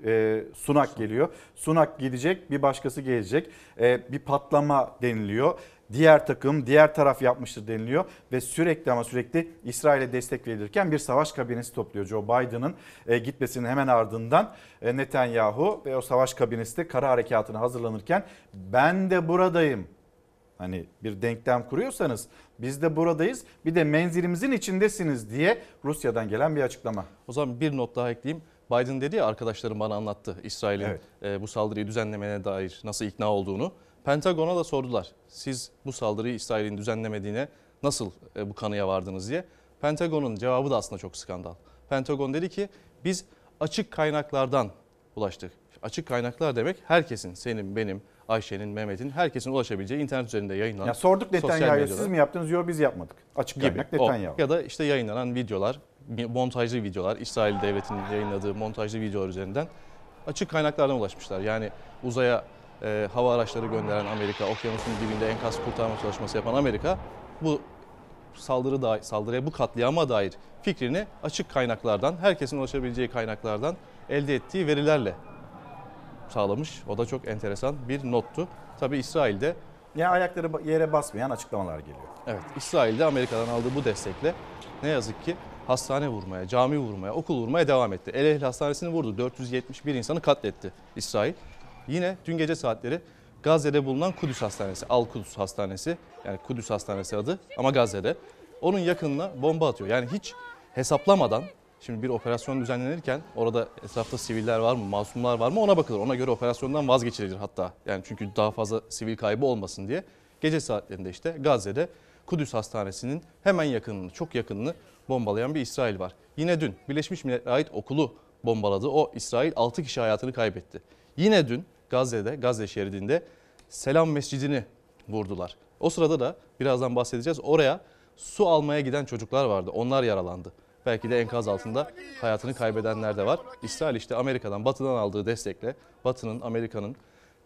e, Sunak geliyor. Sunak gidecek, bir başkası gelecek. E, bir patlama deniliyor. Diğer takım, diğer taraf yapmıştır deniliyor ve sürekli ama sürekli İsrail'e destek verilirken bir savaş kabinesi topluyor Joe Biden'ın e, gitmesinin hemen ardından e, Netanyahu ve o savaş kabinesi de kara harekatına hazırlanırken ben de buradayım. Hani bir denklem kuruyorsanız biz de buradayız bir de menzilimizin içindesiniz diye Rusya'dan gelen bir açıklama. O zaman bir not daha ekleyeyim. Biden dedi ya arkadaşlarım bana anlattı İsrail'in Evet. e, bu saldırıyı düzenlemeye dair nasıl ikna olduğunu. Pentagon'a da sordular. Siz bu saldırıyı İsrail'in düzenlemediğine nasıl e, bu kanıya vardınız diye. Pentagon'un cevabı da aslında çok skandal. Pentagon dedi ki biz açık kaynaklardan ulaştık. Açık kaynaklar demek herkesin, senin, benim, Ayşe'nin, Mehmet'in, herkesin ulaşabileceği internet üzerinde yayınlanan. Ya sorduk Netanyahu'ya siz mi yaptınız? Yok biz yapmadık. Açık gibi. kaynak. Netanyahu. Ya da işte yayınlanan videolar, montajlı videolar, İsrail devletinin yayınladığı montajlı videolar üzerinden açık kaynaklardan ulaşmışlar. Yani uzaya e, hava araçları gönderen Amerika, okyanusun dibinde enkaz kurtarma çalışması yapan Amerika bu saldırı da, saldırıya bu katliama dair fikrini açık kaynaklardan, herkesin ulaşabileceği kaynaklardan elde ettiği verilerle sağlamış. O da çok enteresan bir nottu. Tabii İsrail'de Ya ayakları yere basmayan açıklamalar geliyor. Evet, İsrail'de Amerika'dan aldığı bu destekle ne yazık ki hastane vurmaya, cami vurmaya, okul vurmaya devam etti. El Ehl Hastanesi'ni vurdu. 471 insanı katletti İsrail. Yine dün gece saatleri Gazze'de bulunan Kudüs Hastanesi, Al Kudüs Hastanesi yani Kudüs Hastanesi adı ama Gazze'de. Onun yakınına bomba atıyor. Yani hiç hesaplamadan şimdi bir operasyon düzenlenirken orada etrafta siviller var mı, masumlar var mı ona bakılır. Ona göre operasyondan vazgeçilir hatta. Yani çünkü daha fazla sivil kaybı olmasın diye. Gece saatlerinde işte Gazze'de Kudüs Hastanesi'nin hemen yakınını, çok yakınını bombalayan bir İsrail var. Yine dün Birleşmiş Milletler'e ait okulu bombaladı. O İsrail 6 kişi hayatını kaybetti. Yine dün Gazze'de, Gazze şeridinde Selam Mescidini vurdular. O sırada da birazdan bahsedeceğiz. Oraya su almaya giden çocuklar vardı. Onlar yaralandı. Belki de enkaz altında hayatını kaybedenler de var. İsrail işte Amerika'dan, Batı'dan aldığı destekle, Batı'nın, Amerika'nın,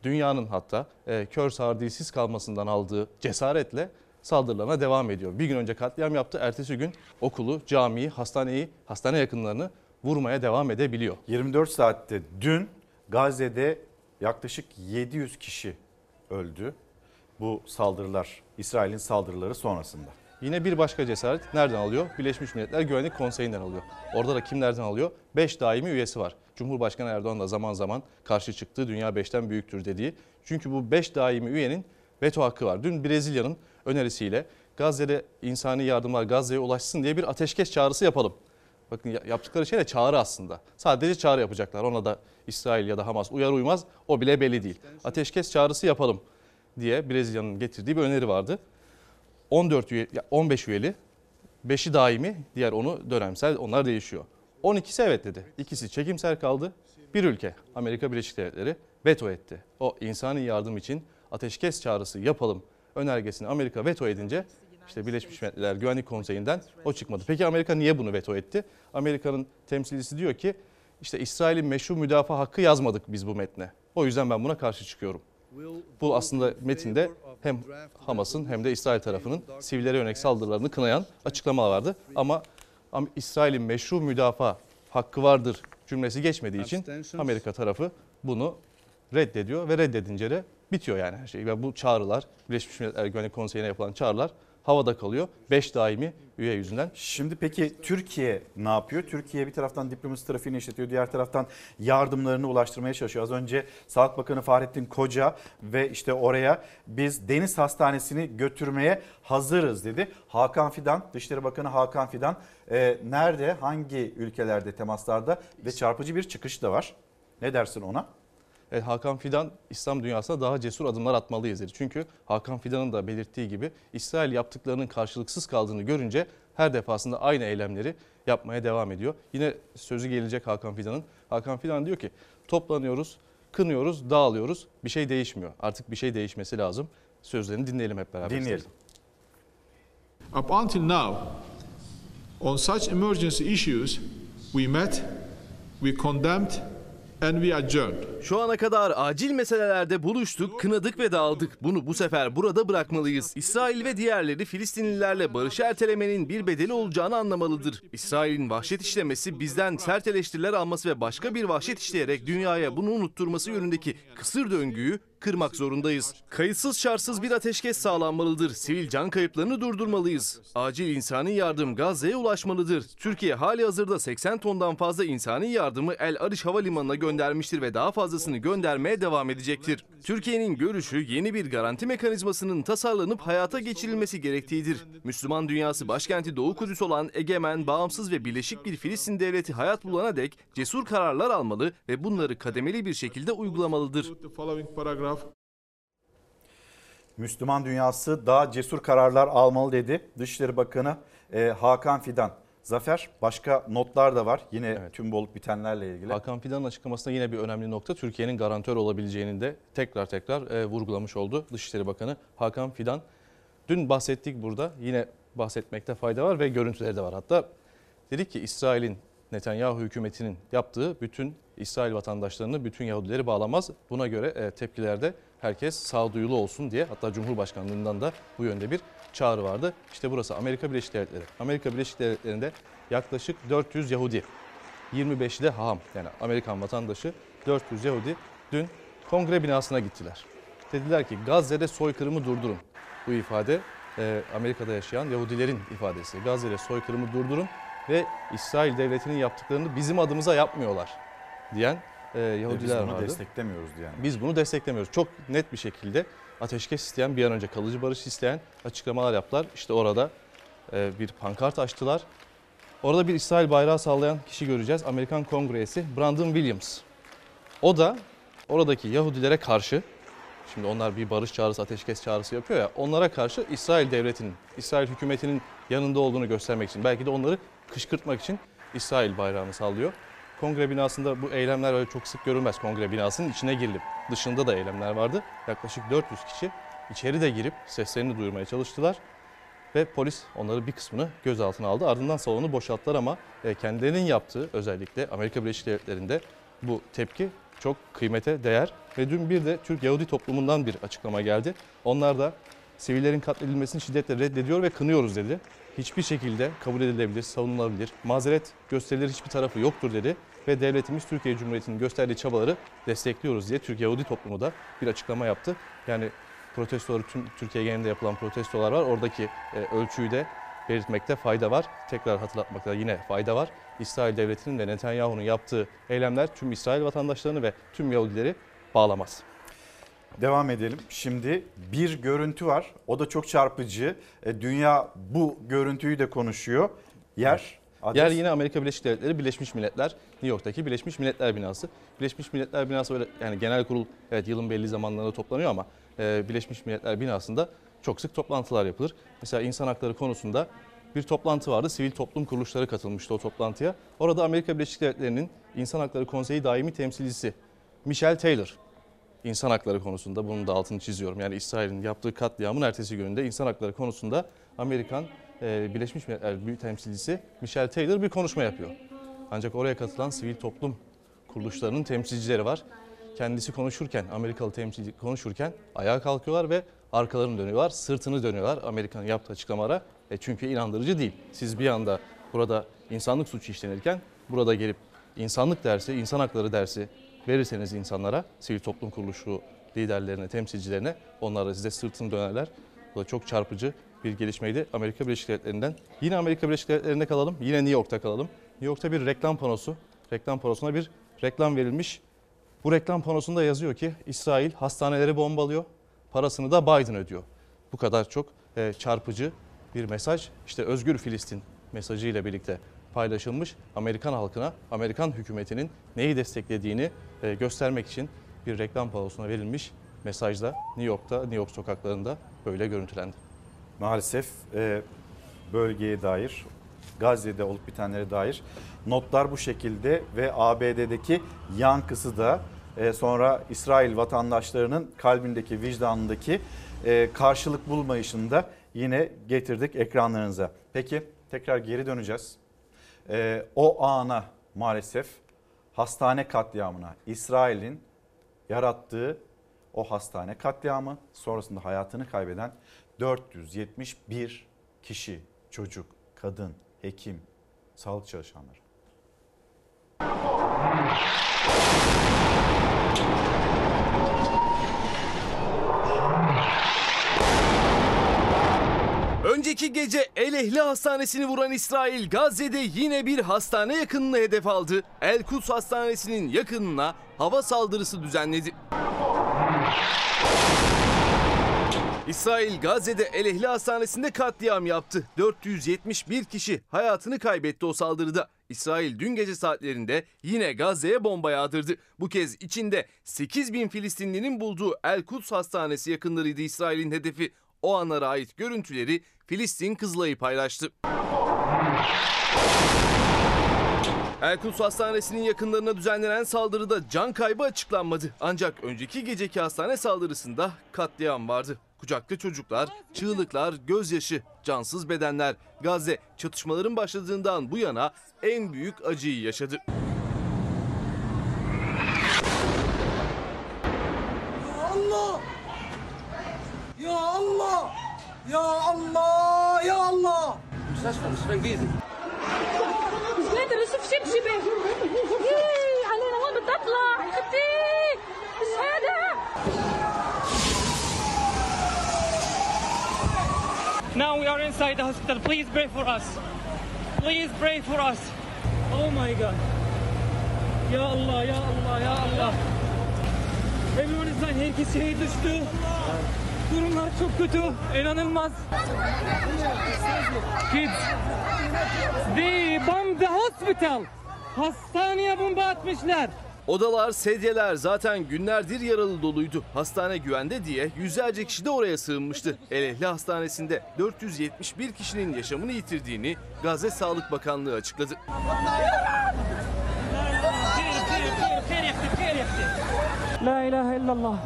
dünyanın hatta e, kör sağır dilsiz kalmasından aldığı cesaretle saldırılarına devam ediyor. Bir gün önce katliam yaptı, ertesi gün okulu, camiyi, hastaneyi, hastane yakınlarını vurmaya devam edebiliyor. 24 saatte dün Gazze'de yaklaşık 700 kişi öldü. Bu saldırılar, İsrail'in saldırıları sonrasında. Yine bir başka cesaret nereden alıyor? Birleşmiş Milletler Güvenlik Konseyi'nden alıyor. Orada da kimlerden alıyor? 5 daimi üyesi var. Cumhurbaşkanı Erdoğan da zaman zaman karşı çıktı. Dünya 5'ten büyüktür dediği. Çünkü bu 5 daimi üyenin veto hakkı var. Dün Brezilya'nın önerisiyle Gazze'de insani yardımlar Gazze'ye ulaşsın diye bir ateşkes çağrısı yapalım. Bakın yaptıkları şey de çağrı aslında. Sadece çağrı yapacaklar. Ona da İsrail ya da Hamas uyar uymaz o bile belli değil. Ateşkes çağrısı yapalım diye Brezilya'nın getirdiği bir öneri vardı. 14 üye, 15 üyeli, 5'i daimi, diğer onu dönemsel, onlar değişiyor. 12'si evet dedi. İkisi çekimser kaldı. Bir ülke, Amerika Birleşik Devletleri veto etti. O insani yardım için ateşkes çağrısı yapalım önergesini Amerika veto edince işte Birleşmiş Milletler Güvenlik Konseyi'nden o çıkmadı. Peki Amerika niye bunu veto etti? Amerika'nın temsilcisi diyor ki işte İsrail'in meşru müdafaa hakkı yazmadık biz bu metne. O yüzden ben buna karşı çıkıyorum. Bu aslında metinde hem Hamas'ın hem de İsrail tarafının sivillere yönelik saldırılarını kınayan açıklamalar vardı. Ama İsrail'in meşru müdafaa hakkı vardır cümlesi geçmediği için Amerika tarafı bunu reddediyor ve reddedince de bitiyor yani her şey. Ve bu çağrılar Birleşmiş Milletler Güvenlik Konseyi'ne yapılan çağrılar havada kalıyor. 5 daimi üye yüzünden. Şimdi peki Türkiye ne yapıyor? Türkiye bir taraftan diplomasi trafiğini işletiyor. Diğer taraftan yardımlarını ulaştırmaya çalışıyor. Az önce Sağlık Bakanı Fahrettin Koca ve işte oraya biz Deniz Hastanesi'ni götürmeye hazırız dedi. Hakan Fidan, Dışişleri Bakanı Hakan Fidan e, nerede, hangi ülkelerde temaslarda ve çarpıcı bir çıkış da var. Ne dersin ona? Evet, Hakan Fidan İslam dünyasına daha cesur adımlar atmalıyız dedi. Çünkü Hakan Fidan'ın da belirttiği gibi İsrail yaptıklarının karşılıksız kaldığını görünce her defasında aynı eylemleri yapmaya devam ediyor. Yine sözü gelecek Hakan Fidan'ın. Hakan Fidan diyor ki toplanıyoruz, kınıyoruz, dağılıyoruz. Bir şey değişmiyor. Artık bir şey değişmesi lazım. Sözlerini dinleyelim hep beraber. Dinleyelim. Up until now, on such emergency issues, we met, we condemned and we adjourned. Şu ana kadar acil meselelerde buluştuk, kınadık ve dağıldık. Bunu bu sefer burada bırakmalıyız. İsrail ve diğerleri Filistinlilerle barışı ertelemenin bir bedeli olacağını anlamalıdır. İsrail'in vahşet işlemesi bizden sert eleştiriler alması ve başka bir vahşet işleyerek dünyaya bunu unutturması yönündeki kısır döngüyü kırmak zorundayız. Kayıtsız şartsız bir ateşkes sağlanmalıdır. Sivil can kayıplarını durdurmalıyız. Acil insani yardım Gazze'ye ulaşmalıdır. Türkiye hali hazırda 80 tondan fazla insani yardımı El Ariş Havalimanı'na göndermiştir ve daha fazlasını göndermeye devam edecektir. Türkiye'nin görüşü yeni bir garanti mekanizmasının tasarlanıp hayata geçirilmesi gerektiğidir. Müslüman dünyası başkenti Doğu Kudüs olan egemen, bağımsız ve birleşik bir Filistin devleti hayat bulana dek cesur kararlar almalı ve bunları kademeli bir şekilde uygulamalıdır. Paragraph Müslüman dünyası daha cesur kararlar almalı dedi Dışişleri Bakanı e, Hakan Fidan. Zafer başka notlar da var yine tüm olup bitenlerle ilgili. Hakan Fidan'ın açıklamasında yine bir önemli nokta Türkiye'nin garantör olabileceğini de tekrar tekrar e, vurgulamış oldu Dışişleri Bakanı Hakan Fidan. Dün bahsettik burada yine bahsetmekte fayda var ve görüntüleri de var. Hatta dedik ki İsrail'in Netanyahu hükümetinin yaptığı bütün İsrail vatandaşlarını, bütün Yahudileri bağlamaz. Buna göre e, tepkilerde herkes sağduyulu olsun diye hatta Cumhurbaşkanlığından da bu yönde bir çağrı vardı. İşte burası Amerika Birleşik Devletleri. Amerika Birleşik Devletleri'nde yaklaşık 400 Yahudi, 25'i de haham yani Amerikan vatandaşı 400 Yahudi dün kongre binasına gittiler. Dediler ki Gazze'de soykırımı durdurun. Bu ifade e, Amerika'da yaşayan Yahudilerin ifadesi. Gazze'de soykırımı durdurun ve İsrail devletinin yaptıklarını bizim adımıza yapmıyorlar diyen e, Yahudiler Biz bunu vardı. desteklemiyoruz yani. Biz bunu desteklemiyoruz. Çok net bir şekilde ateşkes isteyen, bir an önce kalıcı barış isteyen açıklamalar yaptılar. İşte orada e, bir pankart açtılar. Orada bir İsrail bayrağı sallayan kişi göreceğiz. Amerikan Kongresi Brandon Williams. O da oradaki Yahudilere karşı, şimdi onlar bir barış çağrısı, ateşkes çağrısı yapıyor ya, onlara karşı İsrail devletinin, İsrail hükümetinin yanında olduğunu göstermek için, belki de onları kışkırtmak için İsrail bayrağını sallıyor. Kongre binasında bu eylemler öyle çok sık görülmez. Kongre binasının içine girilip dışında da eylemler vardı. Yaklaşık 400 kişi içeri de girip seslerini duyurmaya çalıştılar. Ve polis onları bir kısmını gözaltına aldı. Ardından salonu boşalttılar ama e, kendilerinin yaptığı özellikle Amerika Birleşik Devletleri'nde bu tepki çok kıymete değer. Ve dün bir de Türk Yahudi toplumundan bir açıklama geldi. Onlar da sivillerin katledilmesini şiddetle reddediyor ve kınıyoruz dedi. Hiçbir şekilde kabul edilebilir, savunulabilir, mazeret gösterilir hiçbir tarafı yoktur dedi. Ve devletimiz Türkiye Cumhuriyeti'nin gösterdiği çabaları destekliyoruz diye Türk Yahudi toplumu da bir açıklama yaptı. Yani protestoları tüm Türkiye genelinde yapılan protestolar var. Oradaki e, ölçüyü de belirtmekte fayda var. Tekrar hatırlatmakta yine fayda var. İsrail devletinin ve Netanyahu'nun yaptığı eylemler tüm İsrail vatandaşlarını ve tüm Yahudileri bağlamaz. Devam edelim. Şimdi bir görüntü var. O da çok çarpıcı. E, dünya bu görüntüyü de konuşuyor. Yer, adres. Yer yine Amerika Birleşik Devletleri Birleşmiş Milletler, New York'taki Birleşmiş Milletler binası. Birleşmiş Milletler binası öyle yani genel kurul evet yılın belli zamanlarında toplanıyor ama e, Birleşmiş Milletler binasında çok sık toplantılar yapılır. Mesela insan hakları konusunda bir toplantı vardı. Sivil toplum kuruluşları katılmıştı o toplantıya. Orada Amerika Birleşik Devletleri'nin İnsan Hakları Konseyi daimi temsilcisi Michelle Taylor insan hakları konusunda bunun da altını çiziyorum. Yani İsrail'in yaptığı katliamın ertesi gününde insan hakları konusunda Amerikan e, Birleşmiş Milletler Büyük Temsilcisi Michelle Taylor bir konuşma yapıyor. Ancak oraya katılan sivil toplum kuruluşlarının temsilcileri var. Kendisi konuşurken, Amerikalı temsilci konuşurken ayağa kalkıyorlar ve arkalarını dönüyorlar, sırtını dönüyorlar Amerika'nın yaptığı açıklamalara. E çünkü inandırıcı değil. Siz bir anda burada insanlık suçu işlenirken burada gelip insanlık dersi, insan hakları dersi verirseniz insanlara, sivil toplum kuruluşu liderlerine, temsilcilerine onlar da size sırtını dönerler. Bu da çok çarpıcı bir gelişmeydi Amerika Birleşik Devletleri'nden. Yine Amerika Birleşik Devletleri'nde kalalım, yine New York'ta kalalım. New York'ta bir reklam panosu, reklam panosuna bir reklam verilmiş. Bu reklam panosunda yazıyor ki İsrail hastaneleri bombalıyor, parasını da Biden ödüyor. Bu kadar çok e, çarpıcı bir mesaj. İşte Özgür Filistin mesajıyla birlikte paylaşılmış. Amerikan halkına, Amerikan hükümetinin neyi desteklediğini e, göstermek için bir reklam panosuna verilmiş mesajda New York'ta, New York sokaklarında böyle görüntülendi. Maalesef e, bölgeye dair, Gazze'de olup bitenlere dair notlar bu şekilde ve ABD'deki yankısı da e, sonra İsrail vatandaşlarının kalbindeki, vicdanındaki karşılık bulmayışını da yine getirdik ekranlarınıza. Peki tekrar geri döneceğiz. E, o ana maalesef hastane katliamına İsrail'in yarattığı o hastane katliamı sonrasında hayatını kaybeden 471 kişi, çocuk, kadın, hekim, sağlık çalışanları. Önceki gece El Ehli Hastanesi'ni vuran İsrail Gazze'de yine bir hastane yakınını hedef aldı. El Kuds Hastanesi'nin yakınına hava saldırısı düzenledi. İsrail Gazze'de El Ehli Hastanesi'nde katliam yaptı. 471 kişi hayatını kaybetti o saldırıda. İsrail dün gece saatlerinde yine Gazze'ye bomba yağdırdı. Bu kez içinde 8 bin Filistinlinin bulduğu El Kuds Hastanesi yakınlarıydı İsrail'in hedefi. O anlara ait görüntüleri Filistin Kızılay'ı paylaştı. El Kuds Hastanesi'nin yakınlarına düzenlenen saldırıda can kaybı açıklanmadı. Ancak önceki geceki hastane saldırısında katliam vardı. Kucakta çocuklar, çığlıklar, gözyaşı, cansız bedenler. Gazze çatışmaların başladığından bu yana en büyük acıyı yaşadı. Allah! Ya Allah! Ya Allah! Ya Allah! مستشفى مستشفى انجليزي مش قادر اشوف شبشبه إيه، علينا وين بدي اطلع حبيبتي مش هذا Now we are inside the hospital. Please pray for us. Please pray for us. Oh my God. Ya Allah, ya Allah, ya Allah. Everyone is dying. Herkes şehir düştü. Durumlar çok kötü. İnanılmaz. Kids. They bombed the hospital. Hastaneye bomba atmışlar. Odalar, sedyeler zaten günlerdir yaralı doluydu. Hastane güvende diye yüzlerce kişi de oraya sığınmıştı. El Ehli Hastanesi'nde 471 kişinin yaşamını yitirdiğini Gazze Sağlık Bakanlığı açıkladı. La ilahe illallah.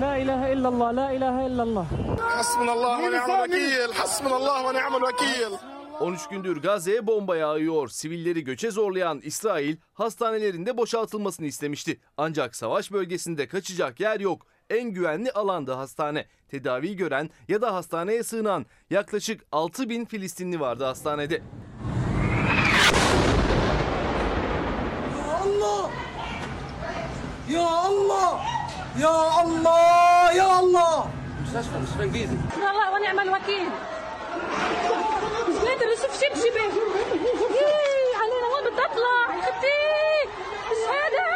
La ilahe illallah, la ilahe illallah. Hasbunallah ve ni'mel vekil, hasbunallah ve ni'mel vekil. 13 gündür Gazze'ye bomba yağıyor. Sivilleri göçe zorlayan İsrail hastanelerinde boşaltılmasını istemişti. Ancak savaş bölgesinde kaçacak yer yok. En güvenli alanda hastane. Tedavi gören ya da hastaneye sığınan yaklaşık 6 bin Filistinli vardı hastanede. Ya Allah! Ya Allah! Ya Allah! Ya Allah! مستشفى مستشفى انجليزي الله ونعم الوكيل مش قادر اشوف شبشبه يي، علينا وين بدي اطلع يا اختي مش قادر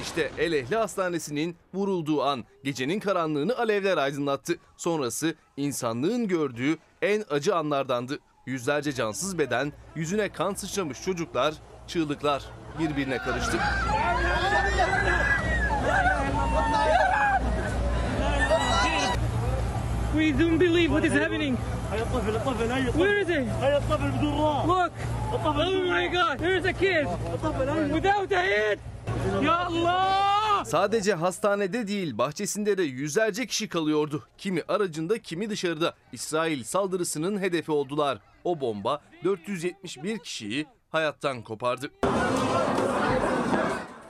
İşte El Ehli Hastanesi'nin vurulduğu an gecenin karanlığını alevler aydınlattı. Sonrası insanlığın gördüğü en acı anlardandı. Yüzlerce cansız beden, yüzüne kan sıçramış çocuklar, çığlıklar birbirine karıştı. We don't believe what is happening. Where is he? Look. Oh my God. Here's a kid. Without a head. Ya Allah. Sadece hastanede değil bahçesinde de yüzlerce kişi kalıyordu. Kimi aracında kimi dışarıda. İsrail saldırısının hedefi oldular. O bomba 471 kişiyi hayattan kopardı.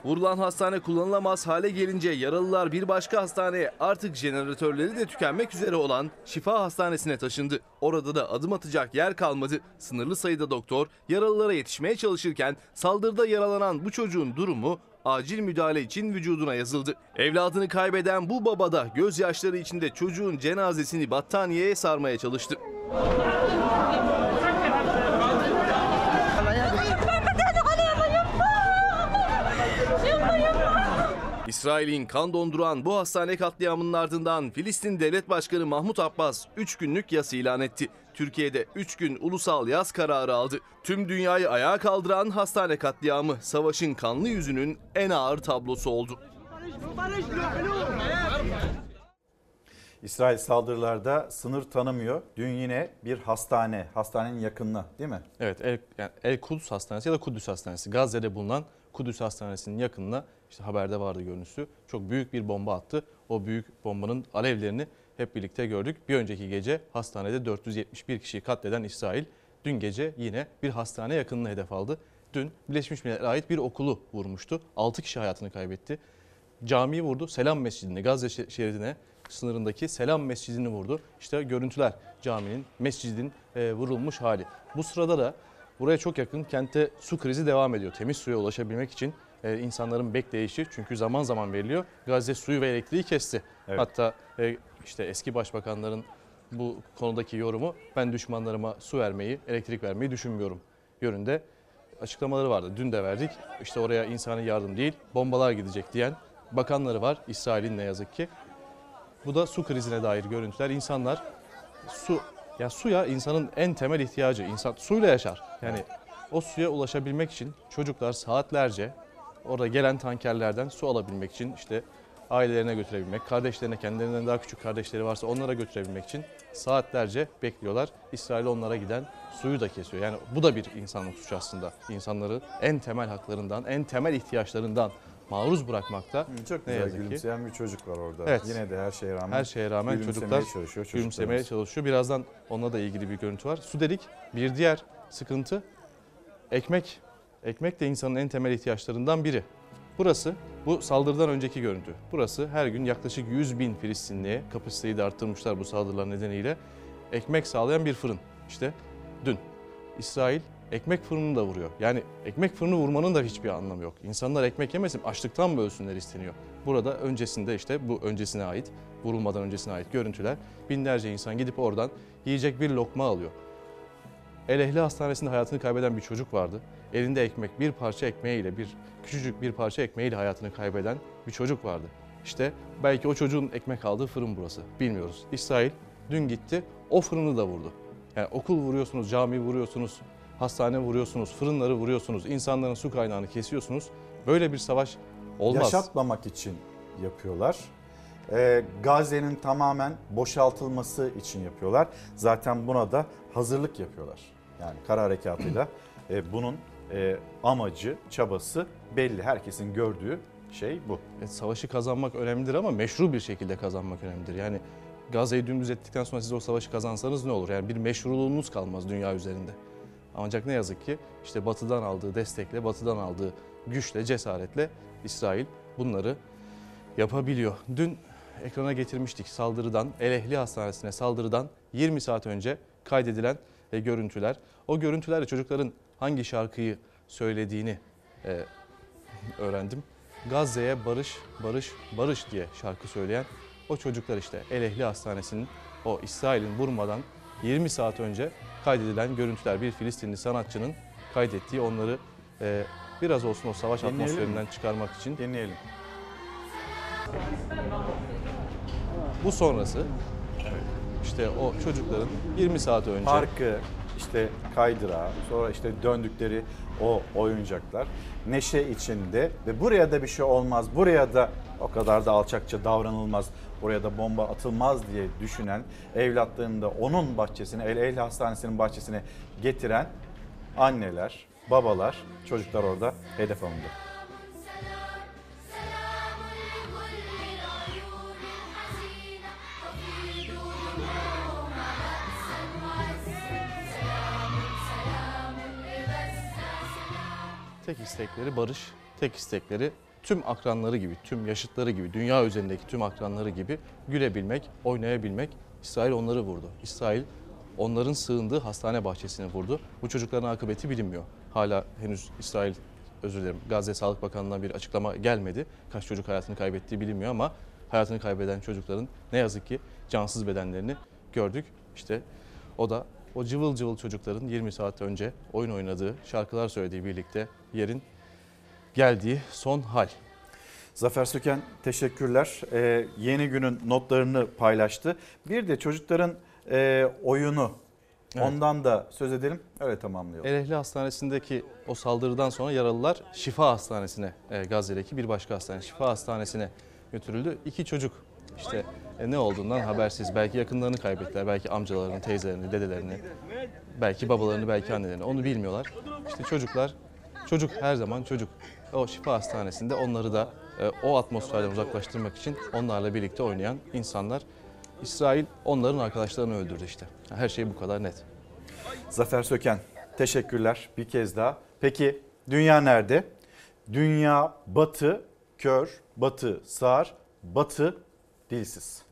Vurulan hastane kullanılamaz hale gelince yaralılar bir başka hastaneye artık jeneratörleri de tükenmek üzere olan Şifa Hastanesi'ne taşındı. Orada da adım atacak yer kalmadı. Sınırlı sayıda doktor yaralılara yetişmeye çalışırken saldırıda yaralanan bu çocuğun durumu acil müdahale için vücuduna yazıldı. Evladını kaybeden bu baba da gözyaşları içinde çocuğun cenazesini battaniyeye sarmaya çalıştı. İsrail'in kan donduran bu hastane katliamının ardından Filistin Devlet Başkanı Mahmut Abbas 3 günlük yas ilan etti. Türkiye'de 3 gün ulusal yaz kararı aldı. Tüm dünyayı ayağa kaldıran hastane katliamı savaşın kanlı yüzünün en ağır tablosu oldu. İsrail saldırılarda sınır tanımıyor. Dün yine bir hastane, hastanenin yakınına değil mi? Evet El, yani El Kudüs Hastanesi ya da Kudüs Hastanesi. Gazze'de bulunan Kudüs Hastanesi'nin yakınına işte haberde vardı görüntüsü. Çok büyük bir bomba attı. O büyük bombanın alevlerini hep birlikte gördük. Bir önceki gece hastanede 471 kişiyi katleden İsrail dün gece yine bir hastane yakınını hedef aldı. Dün Birleşmiş Milletler'e ait bir okulu vurmuştu. 6 kişi hayatını kaybetti. Camiyi vurdu. Selam Mescidi'ne, Gazze şeridine sınırındaki Selam Mescidi'ni vurdu. İşte görüntüler caminin, mescidin e, vurulmuş hali. Bu sırada da buraya çok yakın kentte su krizi devam ediyor. Temiz suya ulaşabilmek için e, insanların bekleyişi çünkü zaman zaman veriliyor. Gazze suyu ve elektriği kesti. Evet. Hatta e, işte eski başbakanların bu konudaki yorumu ben düşmanlarıma su vermeyi, elektrik vermeyi düşünmüyorum yönünde açıklamaları vardı. Dün de verdik. İşte oraya insani yardım değil, bombalar gidecek diyen bakanları var İsrail'in ne yazık ki. Bu da su krizine dair görüntüler. İnsanlar su ya suya insanın en temel ihtiyacı. İnsan suyla yaşar. Yani o suya ulaşabilmek için çocuklar saatlerce orada gelen tankerlerden su alabilmek için işte ailelerine götürebilmek, kardeşlerine kendilerinden daha küçük kardeşleri varsa onlara götürebilmek için saatlerce bekliyorlar. İsrail onlara giden suyu da kesiyor. Yani bu da bir insanlık suçu aslında. İnsanları en temel haklarından, en temel ihtiyaçlarından maruz bırakmakta. Çok ne güzel yazık ki. gülümseyen bir çocuk var orada. Evet. Yine de her şeye rağmen Her şeye rağmen çocuklar çalışıyor. gülümsemeye çalışıyor. Birazdan onunla da ilgili bir görüntü var. Su dedik. Bir diğer sıkıntı ekmek. Ekmek de insanın en temel ihtiyaçlarından biri. Burası bu saldırıdan önceki görüntü. Burası her gün yaklaşık 100 bin Filistinliye kapasiteyi de arttırmışlar bu saldırılar nedeniyle. Ekmek sağlayan bir fırın. İşte dün İsrail ekmek fırınını da vuruyor. Yani ekmek fırını vurmanın da hiçbir anlamı yok. İnsanlar ekmek yemesin açlıktan mı ölsünler isteniyor. Burada öncesinde işte bu öncesine ait, vurulmadan öncesine ait görüntüler. Binlerce insan gidip oradan yiyecek bir lokma alıyor. El Ehli Hastanesi'nde hayatını kaybeden bir çocuk vardı. Elinde ekmek, bir parça ekmeğiyle, bir küçücük bir parça ekmeğiyle hayatını kaybeden bir çocuk vardı. İşte belki o çocuğun ekmek aldığı fırın burası. Bilmiyoruz. İsrail dün gitti, o fırını da vurdu. Yani okul vuruyorsunuz, cami vuruyorsunuz, hastane vuruyorsunuz, fırınları vuruyorsunuz, insanların su kaynağını kesiyorsunuz. Böyle bir savaş olmaz. Yaşatmamak için yapıyorlar. Ee, Gazze'nin tamamen boşaltılması için yapıyorlar. Zaten buna da hazırlık yapıyorlar. Yani kara harekatıyla (clears throat) e, bunun e, amacı, çabası belli. Herkesin gördüğü şey bu. E, savaşı kazanmak önemlidir ama meşru bir şekilde kazanmak önemlidir. Yani Gazze'yi dümdüz ettikten sonra siz o savaşı kazansanız ne olur? Yani bir meşruluğunuz kalmaz dünya üzerinde. Ancak ne yazık ki işte batıdan aldığı destekle, batıdan aldığı güçle, cesaretle İsrail bunları yapabiliyor. Dün ekrana getirmiştik saldırıdan, El Ehli Hastanesi'ne saldırıdan 20 saat önce kaydedilen e, görüntüler. O görüntülerle çocukların hangi şarkıyı söylediğini e, öğrendim. Gazze'ye barış, barış, barış diye şarkı söyleyen o çocuklar işte El Ehli Hastanesi'nin o İsrail'in vurmadan 20 saat önce kaydedilen görüntüler. Bir Filistinli sanatçının kaydettiği onları e, biraz olsun o savaş Dinleyelim mi? atmosferinden çıkarmak için. Dinleyelim. Bu sonrası işte o çocukların 20 saat önce Parkı, işte kaydırağı, sonra işte döndükleri o oyuncaklar neşe içinde ve buraya da bir şey olmaz, buraya da o kadar da alçakça davranılmaz, buraya da bomba atılmaz diye düşünen evlatlarını da onun bahçesine, El Ehli Hastanesi'nin bahçesine getiren anneler, babalar, çocuklar orada hedef alındı. tek istekleri barış, tek istekleri tüm akranları gibi, tüm yaşıtları gibi, dünya üzerindeki tüm akranları gibi gülebilmek, oynayabilmek. İsrail onları vurdu. İsrail onların sığındığı hastane bahçesini vurdu. Bu çocukların akıbeti bilinmiyor. Hala henüz İsrail, özür dilerim, Gazze Sağlık Bakanlığı'ndan bir açıklama gelmedi. Kaç çocuk hayatını kaybettiği bilinmiyor ama hayatını kaybeden çocukların ne yazık ki cansız bedenlerini gördük. İşte o da o cıvıl cıvıl çocukların 20 saat önce oyun oynadığı, şarkılar söylediği birlikte yerin geldiği son hal. Zafer Söken teşekkürler. Ee, yeni günün notlarını paylaştı. Bir de çocukların e, oyunu Evet. ondan da söz edelim. Öyle tamamlayalım. El Ehli Hastanesi'ndeki o saldırıdan sonra yaralılar Şifa Hastanesi'ne, e, Gazze'deki bir başka hastane, Şifa Hastanesi'ne götürüldü. İki çocuk işte e, ne olduğundan habersiz. Belki yakınlarını kaybettiler, belki amcalarını, teyzelerini, dedelerini, belki babalarını, belki annelerini. Onu bilmiyorlar. İşte çocuklar, çocuk her zaman çocuk. O Şifa Hastanesi'nde onları da e, o atmosferden uzaklaştırmak için onlarla birlikte oynayan insanlar. İsrail onların arkadaşlarını öldürdü işte. Her şey bu kadar net. Zafer Söken teşekkürler bir kez daha. Peki dünya nerede? Dünya batı kör, batı sağır, batı dilsiz.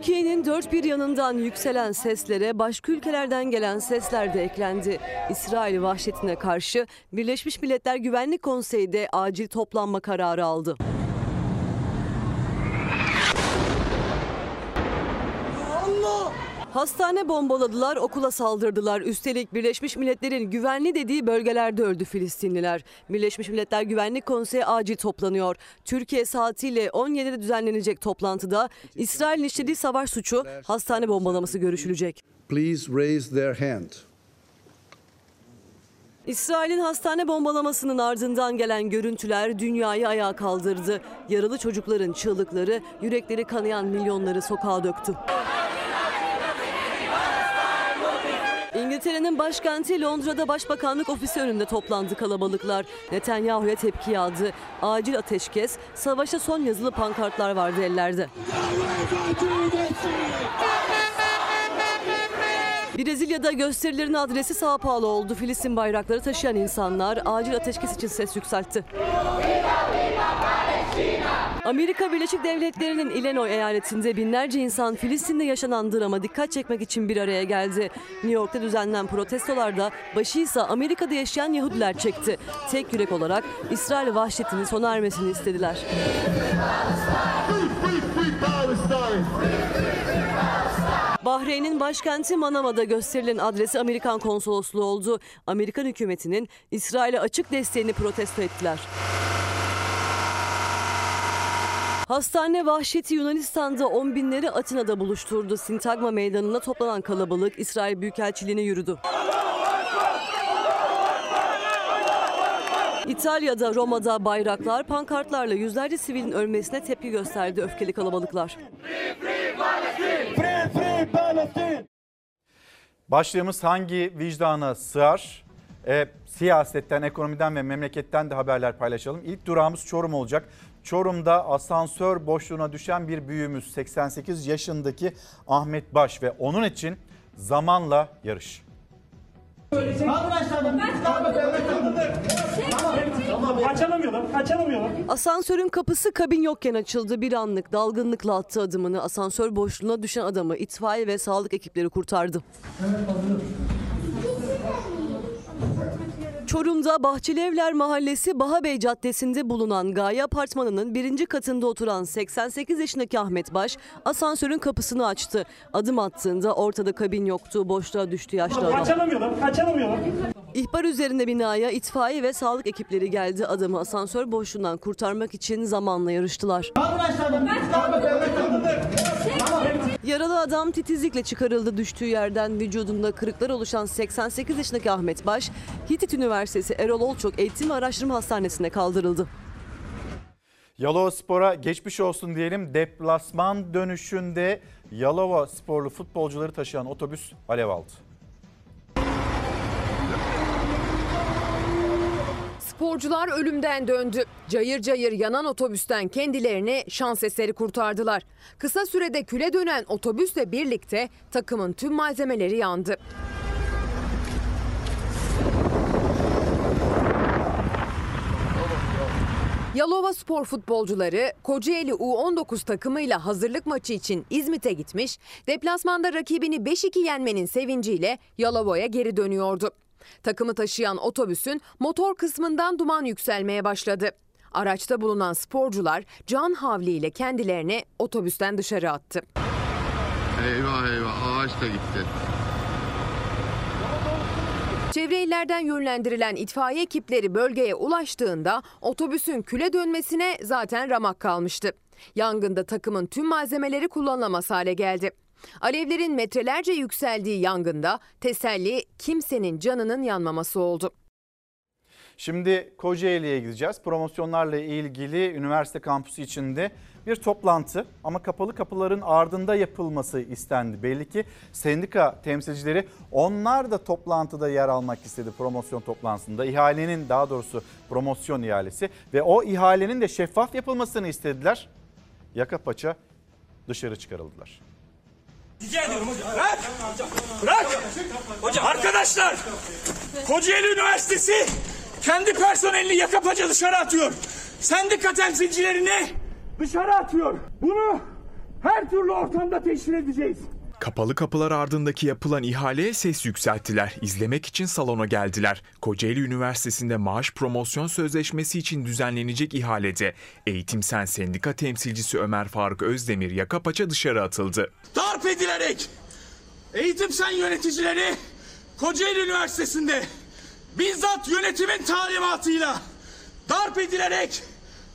Türkiye'nin dört bir yanından yükselen seslere başka ülkelerden gelen sesler de eklendi. İsrail vahşetine karşı Birleşmiş Milletler Güvenlik Konseyi de acil toplanma kararı aldı. Hastane bombaladılar, okula saldırdılar. Üstelik Birleşmiş Milletler'in güvenli dediği bölgelerde öldü Filistinliler. Birleşmiş Milletler Güvenlik Konseyi acil toplanıyor. Türkiye saatiyle 17'de düzenlenecek toplantıda İsrail'in işlediği savaş suçu hastane bombalaması görüşülecek. Please raise their hand. İsrail'in hastane bombalamasının ardından gelen görüntüler dünyayı ayağa kaldırdı. Yaralı çocukların çığlıkları yürekleri kanayan milyonları sokağa döktü. İngiltere'nin başkenti Londra'da Başbakanlık ofisi önünde toplandı kalabalıklar. Netanyahu'ya tepki yağdı. Acil ateşkes, savaşa son yazılı pankartlar vardı ellerde. Brezilya'da gösterilerin adresi Sao Paulo oldu. Filistin bayrakları taşıyan insanlar acil ateşkes için ses yükseltti. Amerika Birleşik Devletleri'nin Illinois eyaletinde binlerce insan Filistin'de yaşanan drama dikkat çekmek için bir araya geldi. New York'ta düzenlenen protestolarda başı ise Amerika'da yaşayan Yahudiler çekti. Tek yürek olarak İsrail vahşetinin sona ermesini istediler. Bahreyn'in başkenti Manama'da gösterilen adresi Amerikan konsolosluğu oldu. Amerikan hükümetinin İsrail'e açık desteğini protesto ettiler. Hastane vahşeti Yunanistan'da on binleri Atina'da buluşturdu. Sintagma meydanına toplanan kalabalık İsrail Büyükelçiliğine yürüdü. İtalya'da, Roma'da bayraklar, pankartlarla yüzlerce sivilin ölmesine tepki gösterdi öfkeli kalabalıklar. Başlığımız hangi vicdana sığar? E, siyasetten, ekonomiden ve memleketten de haberler paylaşalım. İlk durağımız Çorum olacak. Çorum'da asansör boşluğuna düşen bir büyüğümüz 88 yaşındaki Ahmet Baş ve onun için zamanla yarış. Asansörün kapısı kabin yokken açıldı. Bir anlık dalgınlıkla attı adımını. Asansör boşluğuna düşen adamı itfaiye ve sağlık ekipleri kurtardı. Çorum'da Bahçeli Evler Mahallesi Bahabey Caddesi'nde bulunan Gaye Apartmanı'nın birinci katında oturan 88 yaşındaki Ahmet Baş asansörün kapısını açtı. Adım attığında ortada kabin yoktu, boşluğa düştü yaşlı adam. İhbar üzerine binaya itfaiye ve sağlık ekipleri geldi. Adamı asansör boşluğundan kurtarmak için zamanla yarıştılar. Yaralı adam titizlikle çıkarıldı düştüğü yerden. Vücudunda kırıklar oluşan 88 yaşındaki Ahmet Baş, Hitit Üniversitesi Erol Olçok Eğitim ve Araştırma Hastanesi'ne kaldırıldı. Yalova Spor'a geçmiş olsun diyelim. Deplasman dönüşünde Yalova sporlu futbolcuları taşıyan otobüs alev aldı. Sporcular ölümden döndü. Cayır cayır yanan otobüsten kendilerini şans eseri kurtardılar. Kısa sürede küle dönen otobüsle birlikte takımın tüm malzemeleri yandı. Yalova Spor futbolcuları Kocaeli U19 takımıyla hazırlık maçı için İzmit'e gitmiş, deplasmanda rakibini 5-2 yenmenin sevinciyle Yalova'ya geri dönüyordu. Takımı taşıyan otobüsün motor kısmından duman yükselmeye başladı. Araçta bulunan sporcular can havliyle kendilerini otobüsten dışarı attı. Eyvah eyvah ağaç da gitti. Çevre illerden yönlendirilen itfaiye ekipleri bölgeye ulaştığında otobüsün küle dönmesine zaten ramak kalmıştı. Yangında takımın tüm malzemeleri kullanılamaz hale geldi. Alevlerin metrelerce yükseldiği yangında teselli kimsenin canının yanmaması oldu. Şimdi Kocaeli'ye gideceğiz. Promosyonlarla ilgili üniversite kampüsü içinde bir toplantı ama kapalı kapıların ardında yapılması istendi. Belli ki sendika temsilcileri onlar da toplantıda yer almak istedi promosyon toplantısında. İhalenin daha doğrusu promosyon ihalesi ve o ihalenin de şeffaf yapılmasını istediler. Yaka paça dışarı çıkarıldılar. Rica. Bırak! Bırak! Hocam arkadaşlar! Kocaeli Üniversitesi kendi personelini yaka paça dışarı atıyor. Sendika temsilcilerini dışarı atıyor. Bunu her türlü ortamda teşhir edeceğiz. Kapalı kapılar ardındaki yapılan ihaleye ses yükselttiler. İzlemek için salona geldiler. Kocaeli Üniversitesi'nde maaş promosyon sözleşmesi için düzenlenecek ihalede Eğitim Sen Sendika temsilcisi Ömer Faruk Özdemir yaka paça dışarı atıldı. Darp edilerek eğitim sen yöneticileri Kocaeli Üniversitesi'nde bizzat yönetimin talimatıyla darp edilerek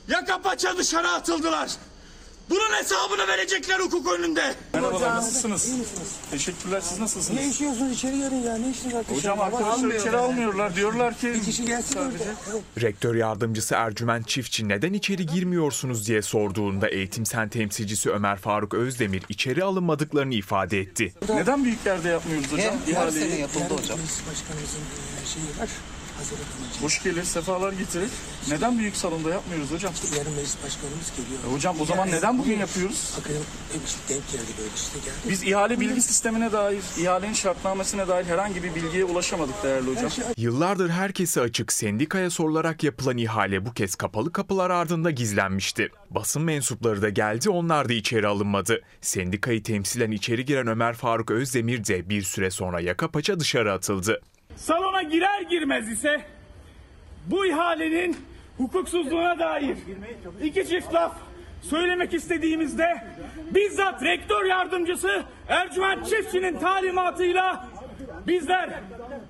yaka paça atıldılar. Bunun hesabını verecekler hukuk önünde. Merhabalar nasılsınız? Teşekkürler siz nasılsınız? Ne işiyorsunuz içeri gelin ya ne işiniz var? Hocam arkadaşlar içeri almıyorlar diyorlar ki. Bir kişi gelsin sadece. Rektör yardımcısı Ercüment Çiftçi neden içeri girmiyorsunuz diye sorduğunda Eğitim Sen temsilcisi Ömer Faruk Özdemir içeri alınmadıklarını ifade etti. Neden büyüklerde yapmıyoruz hocam? Her İhaleyi? sene yapıldı hocam. Başkanımızın şeyi var. Hoş gelir, sefalar getirir. Neden büyük salonda yapmıyoruz hocam? Yarın meclis başkanımız geliyor. E hocam o zaman neden bugün yapıyoruz? Akademik denk geldi böyle işte geldi. Biz ihale bilgi sistemine dair, ihalenin şartnamesine dair herhangi bir bilgiye ulaşamadık değerli hocam. Yıllardır herkese açık sendikaya sorularak yapılan ihale bu kez kapalı kapılar ardında gizlenmişti. Basın mensupları da geldi onlar da içeri alınmadı. Sendikayı temsilen içeri giren Ömer Faruk Özdemir de bir süre sonra yaka paça dışarı atıldı. Salona girer girmez ise bu ihalenin hukuksuzluğuna dair iki çift laf söylemek istediğimizde bizzat rektör yardımcısı Ercüment Çiftçi'nin talimatıyla bizler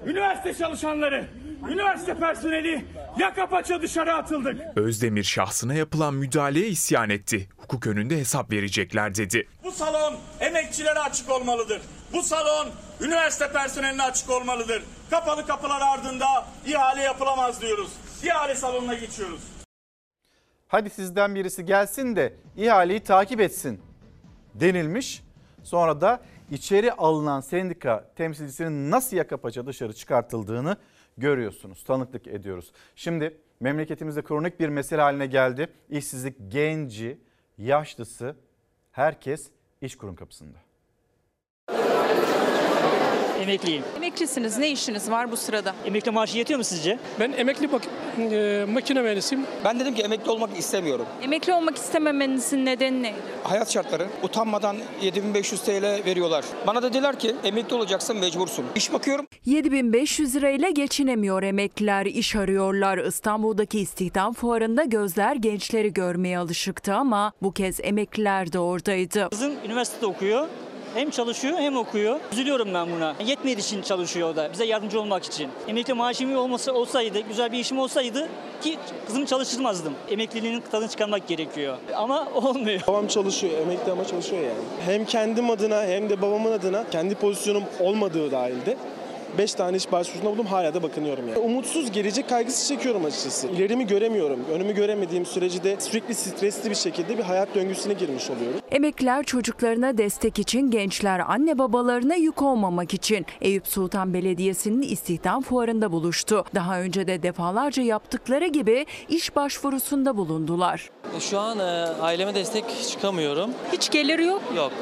üniversite çalışanları, üniversite personeli yaka paça dışarı atıldık. Özdemir şahsına yapılan müdahaleye isyan etti. Hukuk önünde hesap verecekler dedi. Bu salon emekçilere açık olmalıdır. Bu salon üniversite personeline açık olmalıdır. Kapalı kapılar ardında ihale yapılamaz diyoruz. İhale salonuna geçiyoruz. Hadi sizden birisi gelsin de ihaleyi takip etsin denilmiş. Sonra da içeri alınan sendika temsilcisinin nasıl yaka paça dışarı çıkartıldığını görüyorsunuz. Tanıklık ediyoruz. Şimdi memleketimizde kronik bir mesele haline geldi. İşsizlik genci, yaşlısı herkes iş kurum kapısında. Emekliyim. Emeklisiniz. Ne işiniz var bu sırada? Emekli maaşı yetiyor mu sizce? Ben emekli bak e, makine mühendisiyim. Ben dedim ki emekli olmak istemiyorum. Emekli olmak istememenizin nedeni ne? Hayat şartları utanmadan 7500 TL veriyorlar. Bana dediler ki emekli olacaksın mecbursun. İş bakıyorum. 7500 lirayla geçinemiyor emekliler, iş arıyorlar. İstanbul'daki istihdam fuarında gözler gençleri görmeye alışıktı ama bu kez emekliler de oradaydı. Kızım üniversitede okuyor. Hem çalışıyor hem okuyor. Üzülüyorum ben buna. Yetmediği için çalışıyor o da. Bize yardımcı olmak için. Emekli maaşım olması olsaydı, güzel bir işim olsaydı ki kızımı çalıştırmazdım. Emekliliğinin tadını çıkarmak gerekiyor. Ama (laughs) olmuyor. Babam çalışıyor, emekli ama çalışıyor yani. Hem kendim adına hem de babamın adına kendi pozisyonum olmadığı dahilde 5 tane iş başvurusunda buldum hala da bakınıyorum yani. Umutsuz gelecek kaygısı çekiyorum açıkçası. İlerimi göremiyorum. Önümü göremediğim sürece de sürekli stresli bir şekilde bir hayat döngüsüne girmiş oluyorum. Emekliler çocuklarına destek için, gençler anne babalarına yük olmamak için Eyüp Sultan Belediyesi'nin istihdam fuarında buluştu. Daha önce de defalarca yaptıkları gibi iş başvurusunda bulundular. Şu an e, aileme destek çıkamıyorum. Hiç geliri yok. Yok.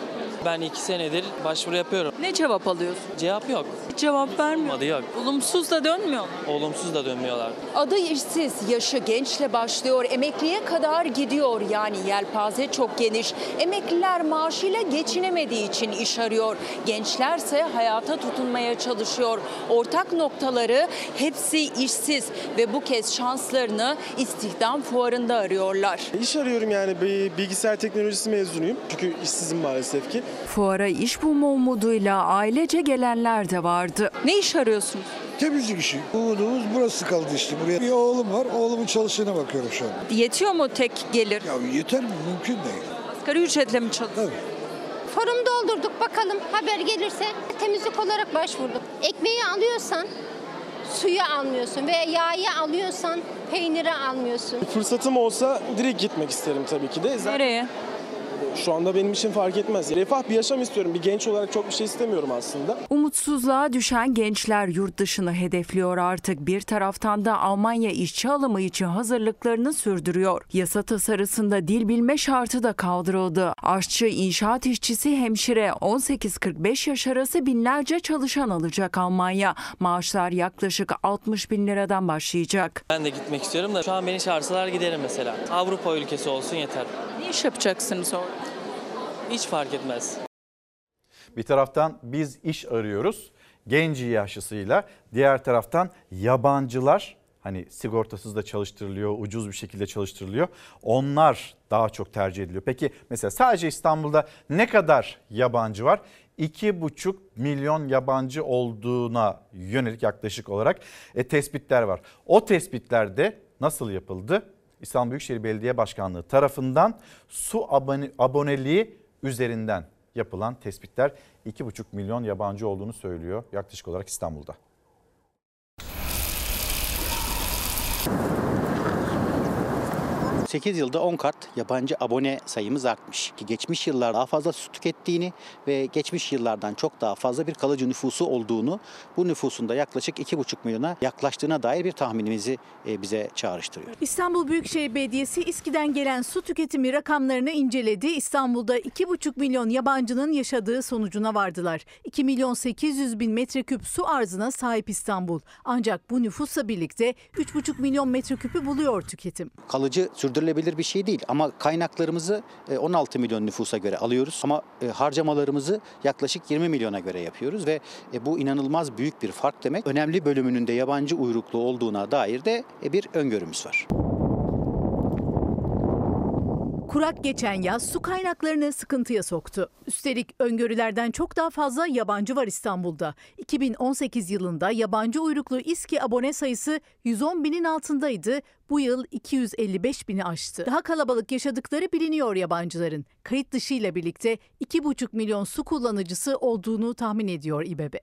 Ben iki senedir başvuru yapıyorum. Ne cevap alıyorsun? Cevap yok. Hiç cevap vermiyor. Olmadı yok. Olumsuz da dönmüyor. Olumsuz da dönmüyorlar. Adı işsiz, yaşı gençle başlıyor, emekliye kadar gidiyor. Yani yelpaze çok geniş. Emekliler maaşıyla geçinemediği için iş arıyor. Gençlerse hayata tutunmaya çalışıyor. Ortak noktaları hepsi işsiz ve bu kez şanslarını istihdam fuarında arıyorlar. İş arıyorum yani bir bilgisayar teknolojisi mezunuyum. Çünkü işsizim maalesef ki. Fuara iş bulma umuduyla ailece gelenler de vardı. Ne iş arıyorsunuz? Temizlik işi. Umudumuz burası kaldı işte. Buraya bir oğlum var. Oğlumun çalıştığına bakıyorum şu an. Yetiyor mu tek gelir? Ya yeter mi? Mümkün değil. Asgari ücretle mi çalışıyorsun? Forum doldurduk bakalım haber gelirse temizlik olarak başvurduk. Ekmeği alıyorsan suyu almıyorsun veya yağı alıyorsan peyniri almıyorsun. Fırsatım olsa direkt gitmek isterim tabii ki de. Nereye? Şu anda benim için fark etmez. Refah bir yaşam istiyorum. Bir genç olarak çok bir şey istemiyorum aslında. Umutsuzluğa düşen gençler yurt dışını hedefliyor artık. Bir taraftan da Almanya işçi alımı için hazırlıklarını sürdürüyor. Yasa tasarısında dil bilme şartı da kaldırıldı. Aşçı, inşaat işçisi, hemşire 18-45 yaş arası binlerce çalışan alacak Almanya. Maaşlar yaklaşık 60 bin liradan başlayacak. Ben de gitmek istiyorum da şu an beni çağırsalar giderim mesela. Avrupa ülkesi olsun yeter. Ne iş yapacaksınız orada? Hiç fark etmez. Bir taraftan biz iş arıyoruz genci yaşlısıyla. Diğer taraftan yabancılar hani sigortasız da çalıştırılıyor, ucuz bir şekilde çalıştırılıyor. Onlar daha çok tercih ediliyor. Peki mesela sadece İstanbul'da ne kadar yabancı var? 2,5 milyon yabancı olduğuna yönelik yaklaşık olarak e, tespitler var. O tespitlerde nasıl yapıldı? İstanbul Büyükşehir Belediye Başkanlığı tarafından su abone, aboneliği üzerinden yapılan tespitler 2,5 milyon yabancı olduğunu söylüyor yaklaşık olarak İstanbul'da. 8 yılda 10 kat yabancı abone sayımız artmış. Ki geçmiş yıllar daha fazla su tükettiğini ve geçmiş yıllardan çok daha fazla bir kalıcı nüfusu olduğunu, bu nüfusun da yaklaşık 2,5 milyona yaklaştığına dair bir tahminimizi e, bize çağrıştırıyor. İstanbul Büyükşehir Belediyesi İSKİ'den gelen su tüketimi rakamlarını inceledi. İstanbul'da 2,5 milyon yabancının yaşadığı sonucuna vardılar. 2 milyon 800 bin metreküp su arzına sahip İstanbul. Ancak bu nüfusla birlikte 3,5 milyon metreküpü buluyor tüketim. Kalıcı sürdürülebilir bir şey değil ama kaynaklarımızı e, 16 milyon nüfusa göre alıyoruz ama e, harcamalarımızı yaklaşık 20 milyona göre yapıyoruz ve e, bu inanılmaz büyük bir fark demek. Önemli bölümünün de yabancı uyruklu olduğuna dair de e, bir öngörümüz var. Kurak geçen yaz su kaynaklarını sıkıntıya soktu. Üstelik öngörülerden çok daha fazla yabancı var İstanbul'da. 2018 yılında yabancı uyruklu İSKİ abone sayısı 110 binin altındaydı. Bu yıl 255 bini aştı. Daha kalabalık yaşadıkları biliniyor yabancıların. Kayıt dışı ile birlikte 2,5 milyon su kullanıcısı olduğunu tahmin ediyor İBB.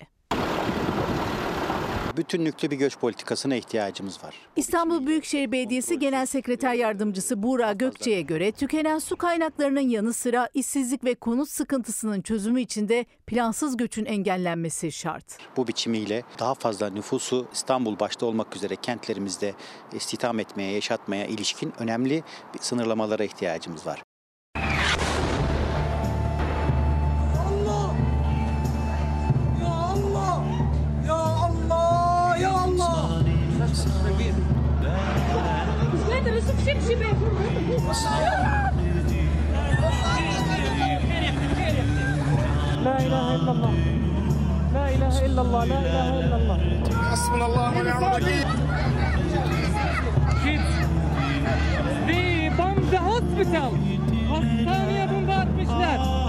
Bütünlüklü bir göç politikasına ihtiyacımız var. İstanbul Büyükşehir Belediyesi Genel Sekreter Yardımcısı Buğra Gökçe'ye göre tükenen su kaynaklarının yanı sıra işsizlik ve konut sıkıntısının çözümü için de plansız göçün engellenmesi şart. Bu biçimiyle daha fazla nüfusu İstanbul başta olmak üzere kentlerimizde istihdam etmeye, yaşatmaya ilişkin önemli sınırlamalara ihtiyacımız var. لا إله إلا الله. لا إله إلا الله. لا إله إلا الله. حسبنا الله ونعم الوكيل. في بومب هوسبيتال. والثانية بومبات بشداد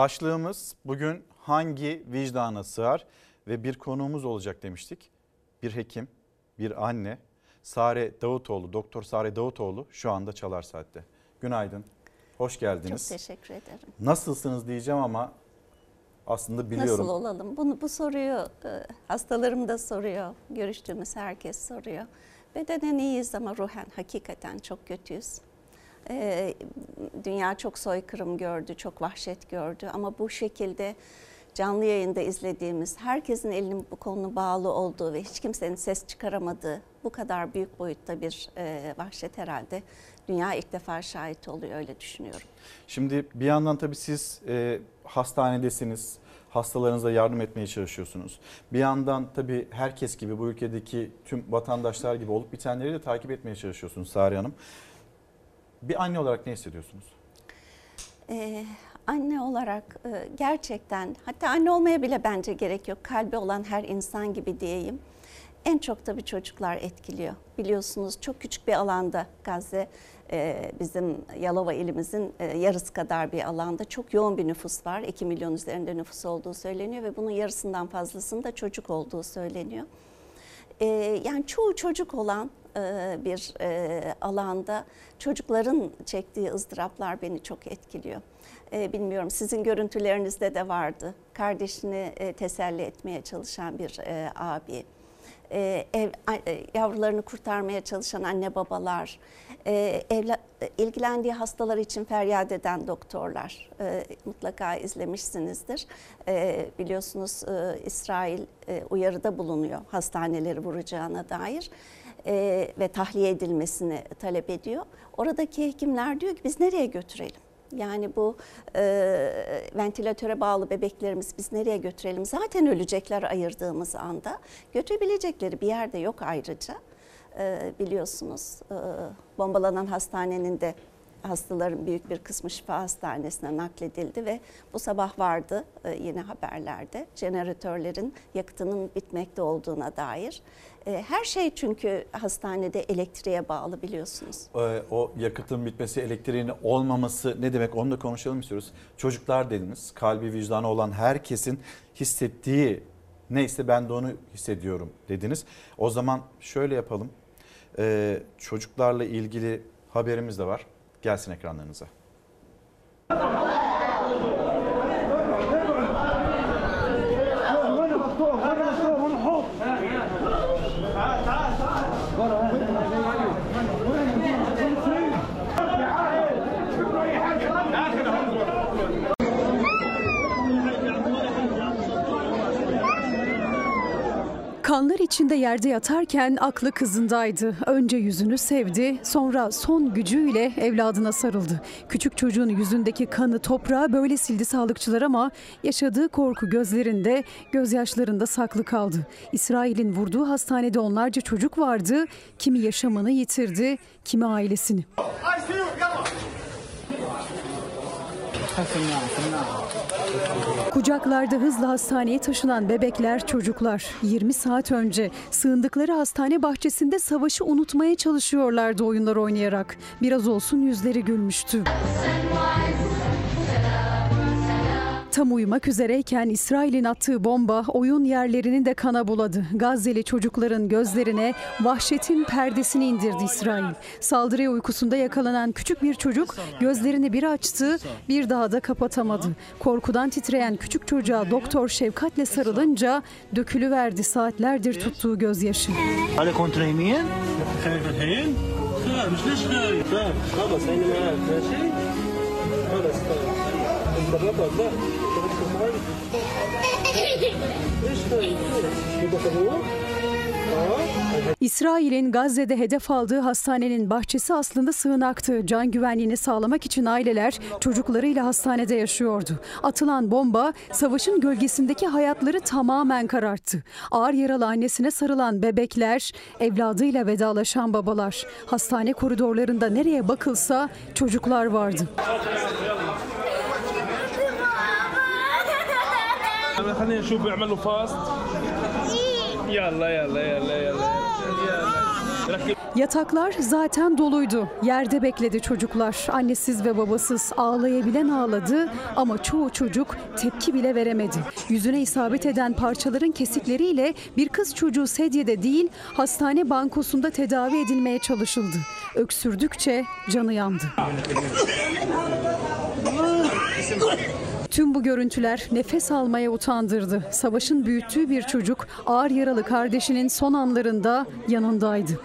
Başlığımız bugün hangi vicdana sığar ve bir konuğumuz olacak demiştik. Bir hekim, bir anne, Sare Davutoğlu, Doktor Sare Davutoğlu şu anda Çalar Saat'te. Günaydın, hoş geldiniz. Çok teşekkür ederim. Nasılsınız diyeceğim ama aslında biliyorum. Nasıl olalım? Bunu bu soruyu e, hastalarım da soruyor. Görüştüğümüz herkes soruyor. Bedenen iyiyiz ama ruhen hakikaten çok kötüyüz. E, dünya çok soykırım gördü, çok vahşet gördü ama bu şekilde canlı yayında izlediğimiz, herkesin elinin bu konu bağlı olduğu ve hiç kimsenin ses çıkaramadığı bu kadar büyük boyutta bir e, vahşet herhalde dünya ilk defa şahit oluyor öyle düşünüyorum. Şimdi bir yandan tabii siz e, hastanedesiniz. Hastalarınıza yardım etmeye çalışıyorsunuz. Bir yandan tabii herkes gibi bu ülkedeki tüm vatandaşlar gibi olup bitenleri de takip etmeye çalışıyorsunuz Sari Hanım. Bir anne olarak ne hissediyorsunuz? Ee, anne olarak e, gerçekten hatta anne olmaya bile bence gerek yok. Kalbi olan her insan gibi diyeyim. En çok tabii çocuklar etkiliyor. Biliyorsunuz çok küçük bir alanda Gazze e, bizim Yalova ilimizin e, yarısı kadar bir alanda çok yoğun bir nüfus var. 2 milyon üzerinde nüfus olduğu söyleniyor ve bunun yarısından fazlasında çocuk olduğu söyleniyor. Yani çoğu çocuk olan e, bir e, alanda çocukların çektiği ızdıraplar beni çok etkiliyor. E, bilmiyorum sizin görüntülerinizde de vardı. Kardeşini teselli etmeye çalışan bir abi. Ev, yavrularını kurtarmaya çalışan anne babalar, evla, ilgilendiği hastalar için feryat eden doktorlar e, mutlaka izlemişsinizdir. E, biliyorsunuz e, İsrail e, uyarıda bulunuyor hastaneleri vuracağına dair e, ve tahliye edilmesini talep ediyor. Oradaki hekimler diyor ki biz nereye götürelim? Yani bu e, ventilatöre bağlı bebeklerimiz biz nereye götürelim? Zaten ölecekler ayırdığımız anda. Götürebilecekleri bir yerde yok ayrıca. E, biliyorsunuz e, bombalanan hastanenin de hastaların büyük bir kısmı şifa hastanesine nakledildi ve bu sabah vardı e, yine haberlerde jeneratörlerin yakıtının bitmekte olduğuna dair. E, her şey çünkü hastanede elektriğe bağlı biliyorsunuz. Ee, o yakıtın bitmesi, elektriğin olmaması ne demek onu da konuşalım istiyoruz. Çocuklar dediniz, kalbi vicdanı olan herkesin hissettiği neyse ben de onu hissediyorum dediniz. O zaman şöyle yapalım. Çocuklarla ilgili haberimiz de var. Gelsin ekranlarınıza. İçinde yerde yatarken aklı kızındaydı. Önce yüzünü sevdi, sonra son gücüyle evladına sarıldı. Küçük çocuğun yüzündeki kanı toprağa böyle sildi sağlıkçılar ama yaşadığı korku gözlerinde, gözyaşlarında saklı kaldı. İsrail'in vurduğu hastanede onlarca çocuk vardı. Kimi yaşamını yitirdi, kimi ailesini. Kucaklarda hızla hastaneye taşınan bebekler, çocuklar 20 saat önce sığındıkları hastane bahçesinde savaşı unutmaya çalışıyorlardı oyunlar oynayarak. Biraz olsun yüzleri gülmüştü. Tam uyumak üzereyken İsrail'in attığı bomba oyun yerlerini de kana buladı. Gazze'li çocukların gözlerine vahşetin perdesini indirdi İsrail. Saldırıya uykusunda yakalanan küçük bir çocuk gözlerini bir açtı, bir daha da kapatamadı. Korkudan titreyen küçük çocuğa doktor şefkatle sarılınca dökülüverdi saatlerdir tuttuğu gözyaşı. İsrail'in Gazze'de hedef aldığı hastanenin bahçesi aslında sığınaktı. Can güvenliğini sağlamak için aileler çocuklarıyla hastanede yaşıyordu. Atılan bomba savaşın gölgesindeki hayatları tamamen kararttı. Ağır yaralı annesine sarılan bebekler, evladıyla vedalaşan babalar. Hastane koridorlarında nereye bakılsa çocuklar vardı. خلينا نشوف بيعملوا فاست يلا يلا يلا يلا ركب Yataklar zaten doluydu. Yerde bekledi çocuklar. Annesiz ve babasız ağlayabilen ağladı ama çoğu çocuk tepki bile veremedi. Yüzüne isabet eden parçaların kesikleriyle bir kız çocuğu sedyede değil hastane bankosunda tedavi edilmeye çalışıldı. Öksürdükçe canı yandı. Tüm bu görüntüler nefes almaya utandırdı. Savaşın büyüttüğü bir çocuk ağır yaralı kardeşinin son anlarında yanındaydı.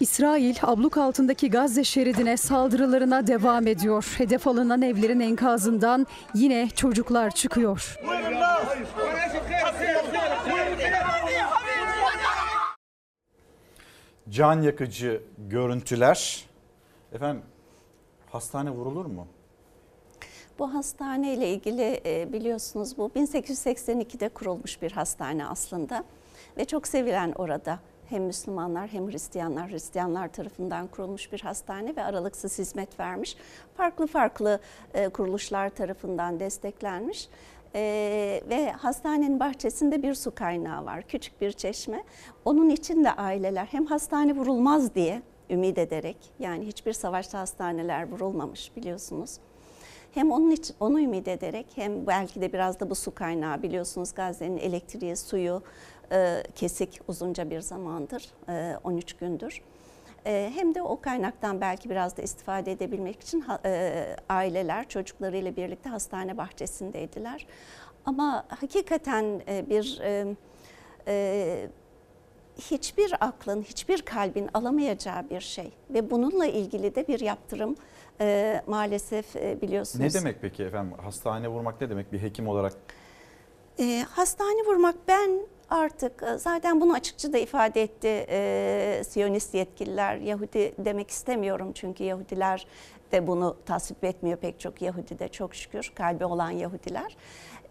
İsrail abluk altındaki Gazze şeridine saldırılarına devam ediyor. Hedef alınan evlerin enkazından yine çocuklar çıkıyor. Can yakıcı görüntüler. Efendim hastane vurulur mu? Bu hastane ile ilgili e, biliyorsunuz bu 1882'de kurulmuş bir hastane aslında ve çok sevilen orada hem Müslümanlar hem Hristiyanlar, Hristiyanlar tarafından kurulmuş bir hastane ve aralıksız hizmet vermiş. Farklı farklı e, kuruluşlar tarafından desteklenmiş. Ee, ve hastanenin bahçesinde bir su kaynağı var, küçük bir çeşme. Onun için de aileler hem hastane vurulmaz diye ümit ederek, yani hiçbir savaşta hastaneler vurulmamış biliyorsunuz. Hem onun için onu ümit ederek hem belki de biraz da bu su kaynağı biliyorsunuz Gazze'nin elektriği, suyu e, kesik uzunca bir zamandır, e, 13 gündür. E, hem de o kaynaktan belki biraz da istifade edebilmek için e, aileler çocuklarıyla birlikte hastane bahçesindeydiler. Ama hakikaten e, bir e, e, hiçbir aklın, hiçbir kalbin alamayacağı bir şey ve bununla ilgili de bir yaptırım e, maalesef e, biliyorsunuz. Ne demek peki efendim? Hastane vurmak ne demek bir hekim olarak? E, hastane vurmak ben artık e, zaten bunu açıkça da ifade etti e, Siyonist yetkililer. Yahudi demek istemiyorum çünkü Yahudiler de bunu tasvip etmiyor pek çok Yahudi de çok şükür kalbi olan Yahudiler.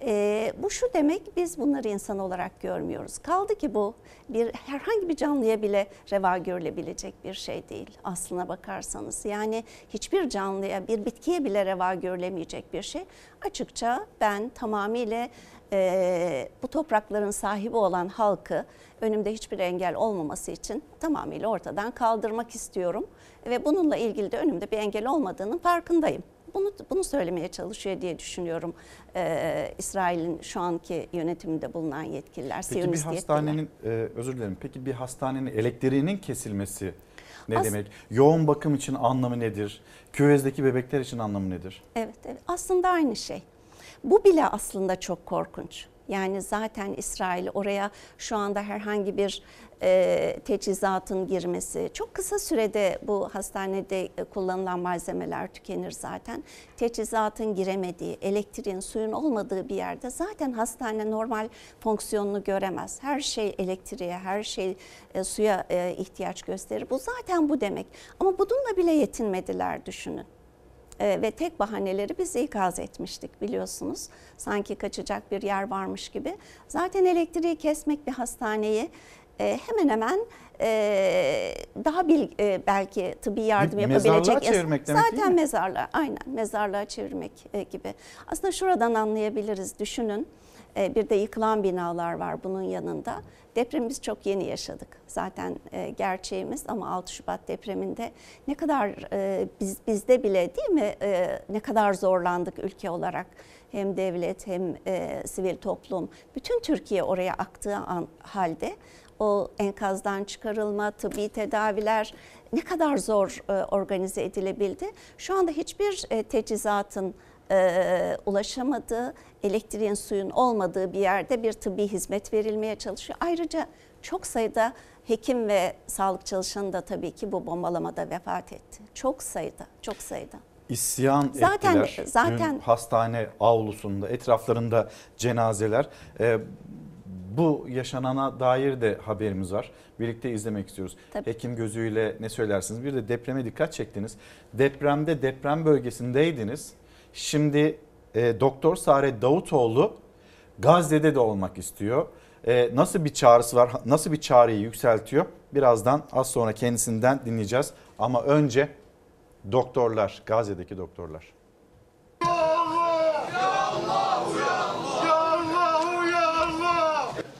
E, bu şu demek biz bunları insan olarak görmüyoruz. Kaldı ki bu bir herhangi bir canlıya bile reva görülebilecek bir şey değil aslına bakarsanız. Yani hiçbir canlıya bir bitkiye bile reva görülemeyecek bir şey. Açıkça ben tamamıyla e, bu toprakların sahibi olan halkı önümde hiçbir engel olmaması için tamamıyla ortadan kaldırmak istiyorum. Ve bununla ilgili de önümde bir engel olmadığının farkındayım. Bunu, bunu söylemeye çalışıyor diye düşünüyorum e, İsrail'in şu anki yönetiminde bulunan yetkililer, Peki bir hastanenin e, özür dilerim. Peki bir hastanenin elektriğinin kesilmesi ne As- demek? Yoğun bakım için anlamı nedir? Küvezdeki bebekler için anlamı nedir? Evet, evet. Aslında aynı şey. Bu bile aslında çok korkunç. Yani zaten İsrail oraya şu anda herhangi bir e, teçhizatın girmesi, çok kısa sürede bu hastanede e, kullanılan malzemeler tükenir zaten. Teçhizatın giremediği, elektriğin, suyun olmadığı bir yerde zaten hastane normal fonksiyonunu göremez. Her şey elektriğe, her şey e, suya e, ihtiyaç gösterir. Bu zaten bu demek. Ama bununla bile yetinmediler düşünün. Ee, ve tek bahaneleri biz ikaz etmiştik biliyorsunuz. Sanki kaçacak bir yer varmış gibi. Zaten elektriği kesmek bir hastaneyi e, hemen hemen e, daha bil, e, belki tıbbi yardım Bir mezarlığa yapabilecek. çevirmek demek değil Zaten mi? mezarlığa aynen mezarlığa çevirmek e, gibi. Aslında şuradan anlayabiliriz düşünün. E, bir de yıkılan binalar var bunun yanında. Depremi biz çok yeni yaşadık. Zaten e, gerçeğimiz ama 6 Şubat depreminde ne kadar e, biz bizde bile değil mi ne kadar zorlandık ülke olarak. Hem devlet hem sivil toplum bütün Türkiye oraya aktığı an, halde o enkazdan çıkarılma, tıbbi tedaviler ne kadar zor organize edilebildi. Şu anda hiçbir teçhizatın e, ulaşamadığı, elektriğin suyun olmadığı bir yerde bir tıbbi hizmet verilmeye çalışıyor. Ayrıca çok sayıda hekim ve sağlık çalışanı da tabii ki bu bombalamada vefat etti. Çok sayıda, çok sayıda. İsyan Zaten- ettiler. zaten- Dün hastane avlusunda, etraflarında cenazeler. Ee, bu yaşanana dair de haberimiz var. Birlikte izlemek istiyoruz. Tabii. Hekim gözüyle ne söylersiniz? Bir de depreme dikkat çektiniz. Depremde deprem bölgesindeydiniz. Şimdi e, Doktor Sare Davutoğlu Gazze'de de olmak istiyor. E, nasıl bir çağrısı var? Nasıl bir çağrıyı yükseltiyor? Birazdan az sonra kendisinden dinleyeceğiz. Ama önce doktorlar, Gazze'deki doktorlar.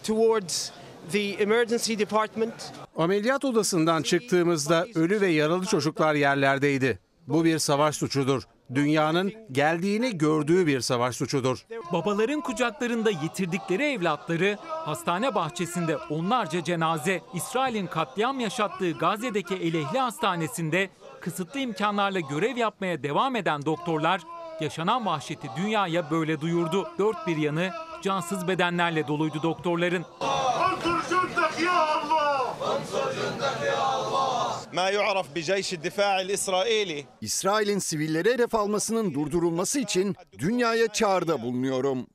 towards the emergency department. Ameliyat odasından çıktığımızda ölü ve yaralı çocuklar yerlerdeydi. Bu bir savaş suçudur. Dünyanın geldiğini gördüğü bir savaş suçudur. Babaların kucaklarında yitirdikleri evlatları, hastane bahçesinde onlarca cenaze, İsrail'in katliam yaşattığı Gazze'deki Elehli Hastanesi'nde kısıtlı imkanlarla görev yapmaya devam eden doktorlar, yaşanan vahşeti dünyaya böyle duyurdu. Dört bir yanı cansız bedenlerle doluydu doktorların. ما يعرف بجيش الدفاع الإسرائيلي İsrail'in sivilleri hedef almasının durdurulması için dünyaya çağrıda bulunuyorum.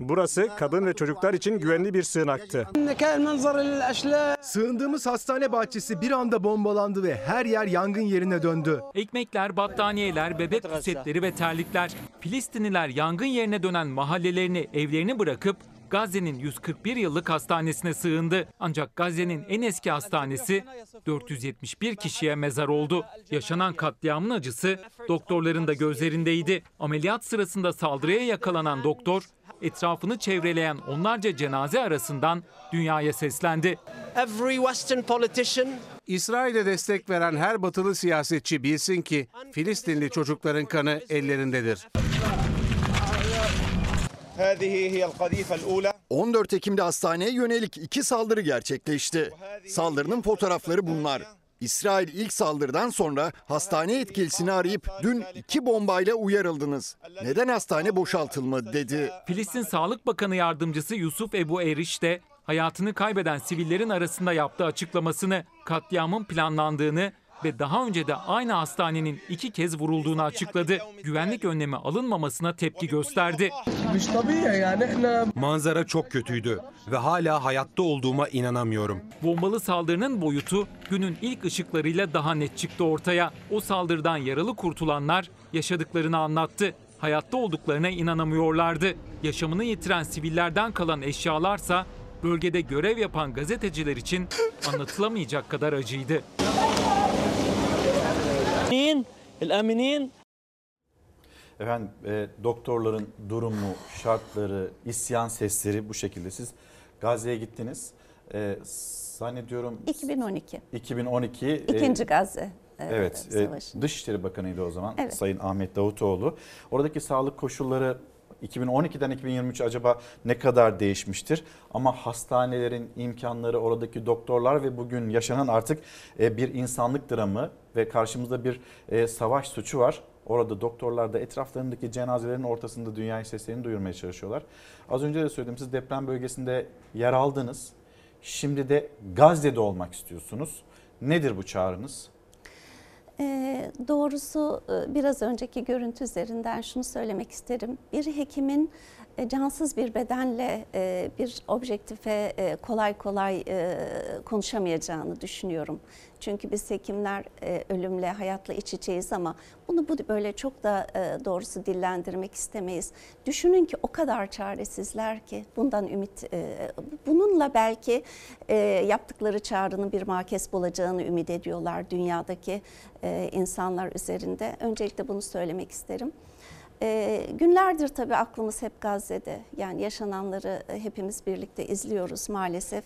Burası kadın ve çocuklar için güvenli bir sığınaktı. Sığındığımız hastane bahçesi bir anda bombalandı ve her yer yangın yerine döndü. Ekmekler, battaniyeler, bebek pusetleri ve terlikler. Filistinliler yangın yerine dönen mahallelerini, evlerini bırakıp Gazze'nin 141 yıllık hastanesine sığındı. Ancak Gazze'nin en eski hastanesi 471 kişiye mezar oldu. Yaşanan katliamın acısı doktorların da gözlerindeydi. Ameliyat sırasında saldırıya yakalanan doktor etrafını çevreleyen onlarca cenaze arasından dünyaya seslendi. Every Western politician İsrail'e destek veren her batılı siyasetçi bilsin ki Filistinli çocukların kanı ellerindedir. 14 Ekim'de hastaneye yönelik iki saldırı gerçekleşti. Saldırının fotoğrafları bunlar. İsrail ilk saldırıdan sonra hastane etkilisini arayıp dün iki bombayla uyarıldınız. Neden hastane boşaltılmadı dedi. Filistin Sağlık Bakanı Yardımcısı Yusuf Ebu Eriş de hayatını kaybeden sivillerin arasında yaptığı açıklamasını katliamın planlandığını ve daha önce de aynı hastanenin iki kez vurulduğunu açıkladı. Güvenlik önlemi alınmamasına tepki gösterdi. Manzara çok kötüydü ve hala hayatta olduğuma inanamıyorum. Bombalı saldırının boyutu günün ilk ışıklarıyla daha net çıktı ortaya. O saldırıdan yaralı kurtulanlar yaşadıklarını anlattı. Hayatta olduklarına inanamıyorlardı. Yaşamını yitiren sivillerden kalan eşyalarsa bölgede görev yapan gazeteciler için anlatılamayacak kadar acıydı. الآمنين Efendim e, doktorların durumu, şartları, isyan sesleri bu şekilde. Siz Gazze'ye gittiniz. E, zannediyorum 2012. 2012. e, İkinci Gazze e, Evet, e, Savaşı. Dışişleri Bakanıydı o zaman Evet. Sayın Ahmet Davutoğlu. Oradaki sağlık koşulları 2012'den 2023 acaba ne kadar değişmiştir? Ama hastanelerin imkanları, oradaki doktorlar ve bugün yaşanan artık e, bir insanlık dramı ve karşımızda bir e, savaş suçu var. Orada doktorlar da etraflarındaki cenazelerin ortasında dünyaya seslerini duyurmaya çalışıyorlar. Az önce de söyledim siz deprem bölgesinde yer aldınız. Şimdi de Gazze'de olmak istiyorsunuz. Nedir bu çağrınız? Ee, doğrusu e, biraz önceki görüntü üzerinden şunu söylemek isterim. Bir hekimin e, cansız bir bedenle e, bir objektife e, kolay kolay e, konuşamayacağını düşünüyorum. Çünkü biz hekimler e, ölümle, hayatla iç içeyiz ama bunu bu böyle çok da doğrusu dillendirmek istemeyiz. Düşünün ki o kadar çaresizler ki bundan ümit, bununla belki yaptıkları çağrının bir makes bulacağını ümit ediyorlar dünyadaki insanlar üzerinde. Öncelikle bunu söylemek isterim. E, günlerdir tabii aklımız hep Gazze'de. Yani yaşananları e, hepimiz birlikte izliyoruz maalesef.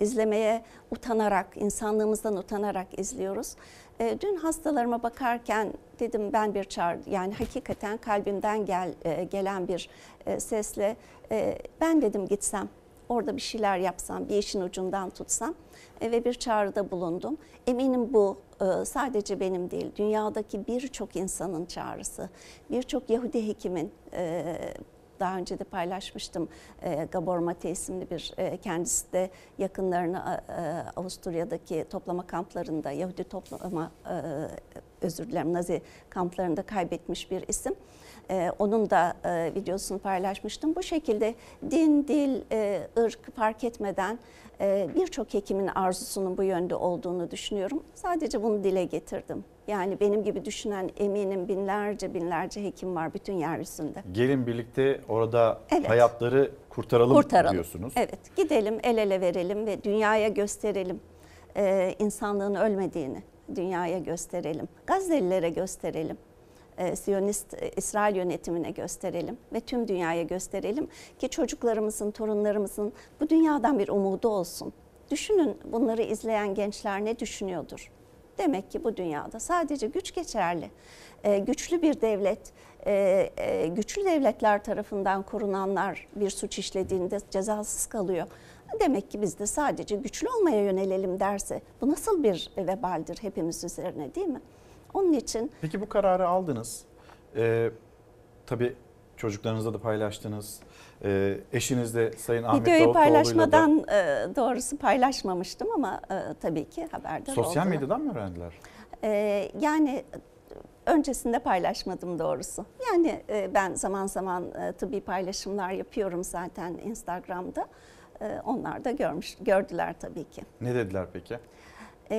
İzlemeye utanarak, insanlığımızdan utanarak izliyoruz. E, dün hastalarıma bakarken dedim ben bir çağrı, yani hakikaten kalbimden gel, e, gelen bir e, sesle e, ben dedim gitsem orada bir şeyler yapsam, bir işin ucundan tutsam e, ve bir çağrıda bulundum. Eminim bu sadece benim değil, dünyadaki birçok insanın çağrısı. Birçok Yahudi hekimin e, daha önce de paylaşmıştım. E, Gabor Mate isimli bir e, kendisi de yakınlarını e, Avusturya'daki toplama kamplarında Yahudi toplama e, özür dilerim Nazi kamplarında kaybetmiş bir isim. E, onun da e, videosunu paylaşmıştım. Bu şekilde din, dil, e, ırk fark etmeden e, birçok hekimin arzusunun bu yönde olduğunu düşünüyorum. Sadece bunu dile getirdim. Yani benim gibi düşünen eminim binlerce binlerce hekim var bütün yeryüzünde. Gelin birlikte orada Evet. hayatları kurtaralım, Kurtaralım. diyorsunuz. Evet, gidelim el ele verelim ve dünyaya gösterelim e, insanlığın ölmediğini dünyaya gösterelim. Gazelilere gösterelim. E, Siyonist e, İsrail yönetimine gösterelim ve tüm dünyaya gösterelim ki çocuklarımızın, torunlarımızın bu dünyadan bir umudu olsun. Düşünün bunları izleyen gençler ne düşünüyordur? Demek ki bu dünyada sadece güç geçerli. E, güçlü bir devlet, e, e, güçlü devletler tarafından korunanlar bir suç işlediğinde cezasız kalıyor. Demek ki biz de sadece güçlü olmaya yönelelim derse bu nasıl bir vebaldir hepimiz üzerine değil mi? Onun için Peki bu kararı aldınız. Ee, tabii çocuklarınızla da paylaştınız. Ee, eşiniz de Sayın Ahmet videoyu Davutoğlu'yla da paylaşmadan e, doğrusu paylaşmamıştım ama e, tabii ki haberdar sosyal oldular. medyadan mı öğrendiler? Ee, yani öncesinde paylaşmadım doğrusu. Yani e, ben zaman zaman e, tıbbi paylaşımlar yapıyorum zaten Instagram'da. E, onlar da görmüş, gördüler tabii ki. Ne dediler peki? E,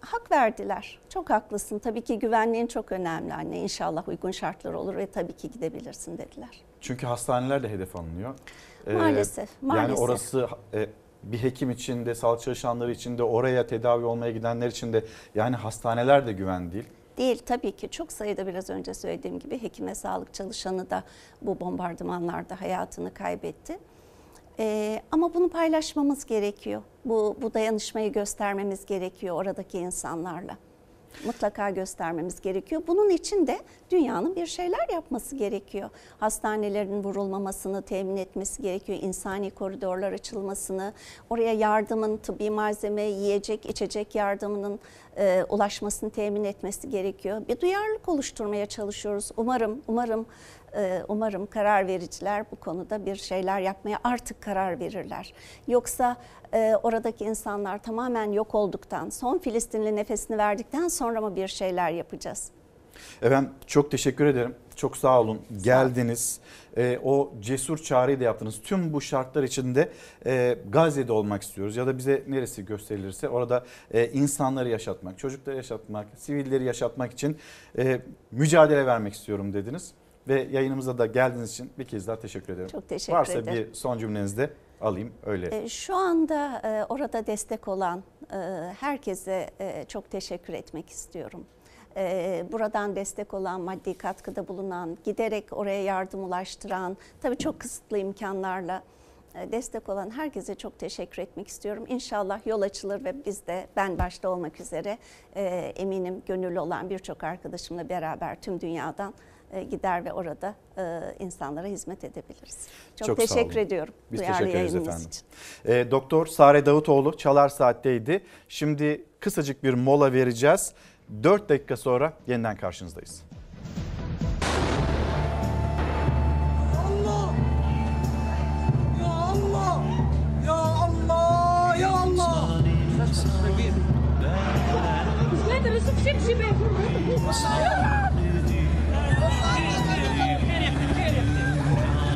hak verdiler. Çok haklısın. Tabii ki güvenliğin çok önemli anne. İnşallah uygun şartlar olur ve tabii ki gidebilirsin dediler. Çünkü hastaneler de hedef alınıyor. Ee, Maalesef, Yani maalesef. orası e, bir hekim için de, sağlık çalışanları için de, oraya tedavi olmaya gidenler için de yani hastaneler de güven değil. Değil tabii ki çok sayıda biraz önce söylediğim gibi hekim ve sağlık çalışanı da bu bombardımanlarda hayatını kaybetti. Ee, ama bunu paylaşmamız gerekiyor. Bu, bu dayanışmayı göstermemiz gerekiyor oradaki insanlarla. Mutlaka göstermemiz gerekiyor. Bunun için de dünyanın bir şeyler yapması gerekiyor. Hastanelerin vurulmamasını temin etmesi gerekiyor. İnsani koridorlar açılmasını, oraya yardımın, tıbbi malzeme, yiyecek, içecek yardımının e, ulaşmasını temin etmesi gerekiyor. Bir duyarlılık oluşturmaya çalışıyoruz. Umarım, umarım, e, umarım karar vericiler bu konuda bir şeyler yapmaya artık karar verirler. Yoksa e, oradaki insanlar tamamen yok olduktan, son Filistinli nefesini verdikten sonra mı bir şeyler yapacağız? Efendim çok teşekkür ederim. Çok sağ olun. Geldiniz. Ee, o cesur çağrıyı da yaptınız. Tüm bu şartlar içinde e, Gazze'de olmak istiyoruz. Ya da bize neresi gösterilirse orada e, insanları yaşatmak, çocukları yaşatmak, sivilleri yaşatmak için e, mücadele vermek istiyorum dediniz. Ve yayınımıza da geldiğiniz için bir kez daha teşekkür ederim. Çok teşekkür Varsa ederim. bir son cümlenizi de alayım öyle. E, Şu anda e, orada destek olan e, herkese çok teşekkür etmek istiyorum. Buradan destek olan, maddi katkıda bulunan, giderek oraya yardım ulaştıran, tabii çok kısıtlı imkanlarla destek olan herkese çok teşekkür etmek istiyorum. İnşallah yol açılır ve biz de ben başta olmak üzere eminim gönüllü olan birçok arkadaşımla beraber tüm dünyadan e, gider ve orada e, insanlara hizmet edebiliriz. Çok, Çok teşekkür ediyorum. Biz Duyarlı teşekkür ederiz efendim. Için. E, Doktor Sare Davutoğlu Çalar Saat'teydi. Şimdi kısacık bir mola vereceğiz. 4 dakika sonra yeniden karşınızdayız. Allah! Ya Allah! Ya Allah! Ya Allah!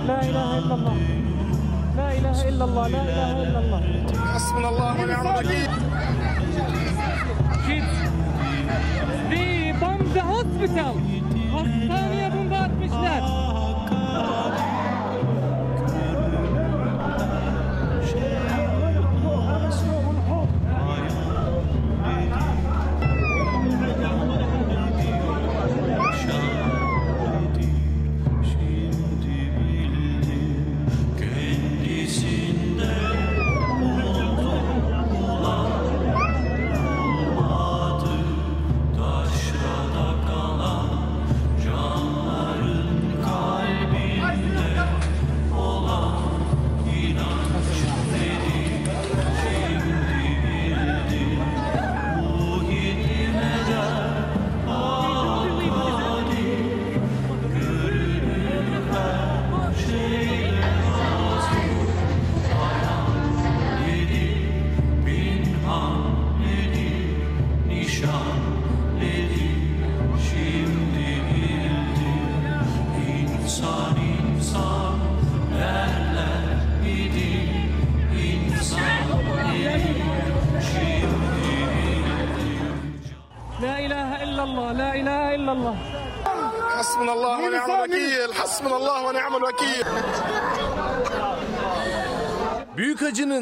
لا إله إلا الله لا إله إلا الله لا إله إلا الله حسبنا الله ونعم الوكيل The bomb the hospital. Hastaneye bomba atmışlar.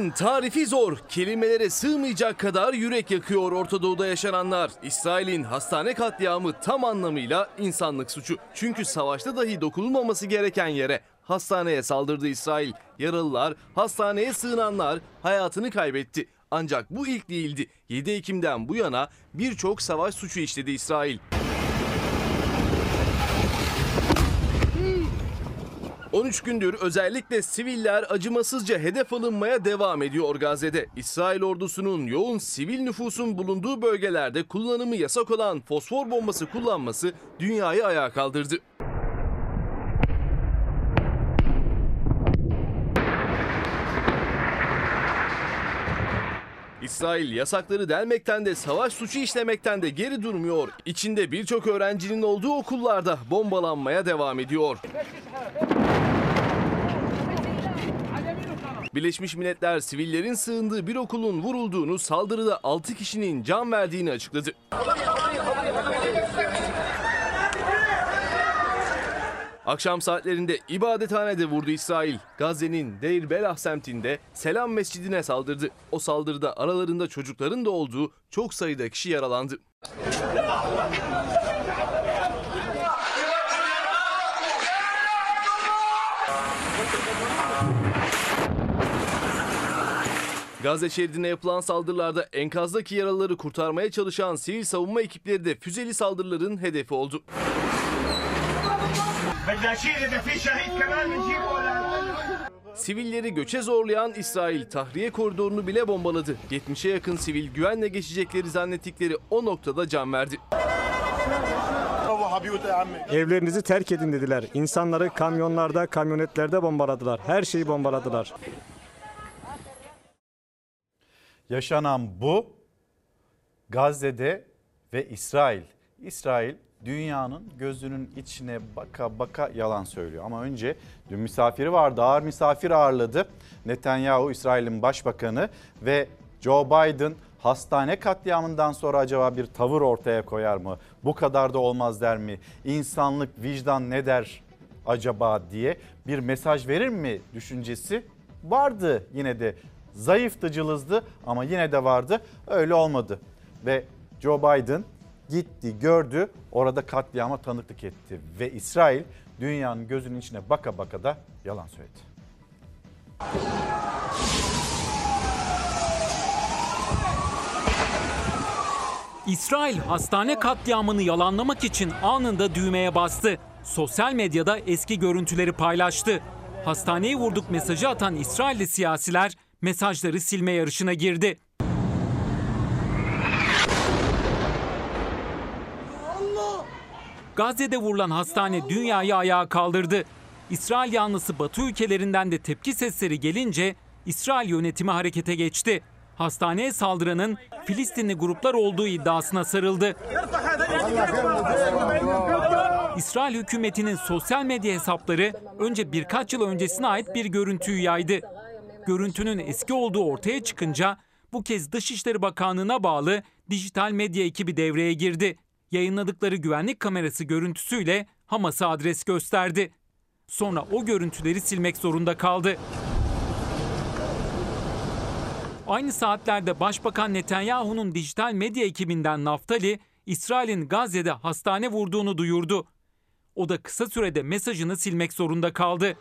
Acının tarifi zor. Kelimelere sığmayacak kadar yürek yakıyor Orta Doğu'da yaşananlar. İsrail'in hastane katliamı tam anlamıyla insanlık suçu. Çünkü savaşta dahi dokunulmaması gereken yere hastaneye saldırdı İsrail. Yaralılar, hastaneye sığınanlar hayatını kaybetti. Ancak bu ilk değildi. 7 Ekim'den bu yana birçok savaş suçu işledi İsrail. 13 gündür özellikle siviller acımasızca hedef alınmaya devam ediyor Gazze'de. İsrail ordusunun yoğun sivil nüfusun bulunduğu bölgelerde kullanımı yasak olan fosfor bombası kullanması dünyayı ayağa kaldırdı. İsrail yasakları delmekten de savaş suçu işlemekten de geri durmuyor. İçinde birçok öğrencinin olduğu okullarda bombalanmaya devam ediyor. Birleşmiş Milletler sivillerin sığındığı bir okulun vurulduğunu, saldırıda 6 kişinin can verdiğini açıkladı. Akşam saatlerinde ibadethanede vurdu İsrail. Gazze'nin Deir Belah semtinde Selam Mescidine saldırdı. O saldırıda aralarında çocukların da olduğu çok sayıda kişi yaralandı. Gazze şeridine yapılan saldırılarda enkazdaki yaralıları kurtarmaya çalışan sivil savunma ekipleri de füzeli saldırıların hedefi oldu. Sivilleri göçe zorlayan İsrail tahriye koridorunu bile bombaladı. 70'e yakın sivil güvenle geçecekleri zannettikleri o noktada can verdi. Evlerinizi terk edin dediler. İnsanları kamyonlarda, kamyonetlerde bombaladılar. Her şeyi bombaladılar. Yaşanan bu Gazze'de ve İsrail. İsrail dünyanın gözünün içine baka baka yalan söylüyor. Ama önce dün misafiri vardı, ağır misafir ağırladı. Netanyahu, İsrail'in başbakanı ve Joe Biden hastane katliamından sonra acaba bir tavır ortaya koyar mı? Bu kadar da olmaz der mi? İnsanlık, vicdan ne der acaba diye bir mesaj verir mi düşüncesi vardı yine de. Zayıftı, cılızdı ama yine de vardı. Öyle olmadı. Ve Joe Biden gitti, gördü, orada katliama tanıklık etti. Ve İsrail dünyanın gözünün içine baka baka da yalan söyledi. İsrail hastane katliamını yalanlamak için anında düğmeye bastı. Sosyal medyada eski görüntüleri paylaştı. Hastaneyi vurduk mesajı atan İsrailli siyasiler mesajları silme yarışına girdi. Gazze'de vurulan hastane dünyayı ayağa kaldırdı. İsrail yanlısı Batı ülkelerinden de tepki sesleri gelince İsrail yönetimi harekete geçti. Hastaneye saldıranın Filistinli gruplar olduğu iddiasına sarıldı. İsrail hükümetinin sosyal medya hesapları önce birkaç yıl öncesine ait bir görüntüyü yaydı. Görüntünün eski olduğu ortaya çıkınca bu kez Dışişleri Bakanlığı'na bağlı dijital medya ekibi devreye girdi. Yayınladıkları güvenlik kamerası görüntüsüyle Hamas'a adres gösterdi. Sonra o görüntüleri silmek zorunda kaldı. Aynı saatlerde Başbakan Netanyahu'nun dijital medya ekibinden Naftali, İsrail'in Gazze'de hastane vurduğunu duyurdu. O da kısa sürede mesajını silmek zorunda kaldı.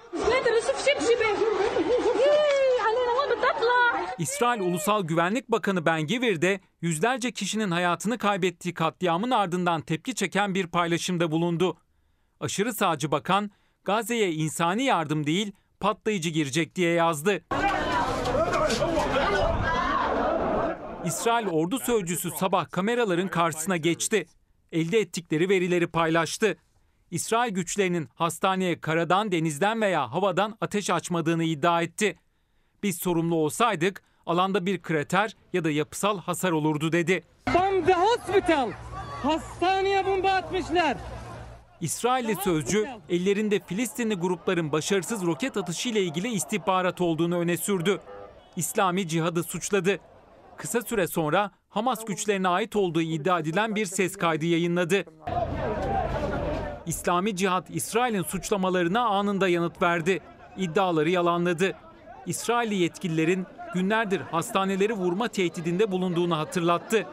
İsrail Ulusal Güvenlik Bakanı Ben Gvir de yüzlerce kişinin hayatını kaybettiği katliamın ardından tepki çeken bir paylaşımda bulundu. Aşırı sağcı bakan Gazze'ye insani yardım değil patlayıcı girecek diye yazdı. İsrail ordu sözcüsü sabah kameraların karşısına geçti. Elde ettikleri verileri paylaştı. İsrail güçlerinin hastaneye karadan, denizden veya havadan ateş açmadığını iddia etti. Biz sorumlu olsaydık alanda bir krater ya da yapısal hasar olurdu dedi. Bomb the hospital. Hastaneye bomba atmışlar. İsrailli sözcü ellerinde Filistinli grupların başarısız roket atışı ile ilgili istihbarat olduğunu öne sürdü. İslami cihadı suçladı. Kısa süre sonra Hamas güçlerine ait olduğu iddia edilen bir ses kaydı yayınladı. İslami Cihat İsrail'in suçlamalarına anında yanıt verdi. İddiaları yalanladı. İsrailli yetkililerin günlerdir hastaneleri vurma tehdidinde bulunduğunu hatırlattı.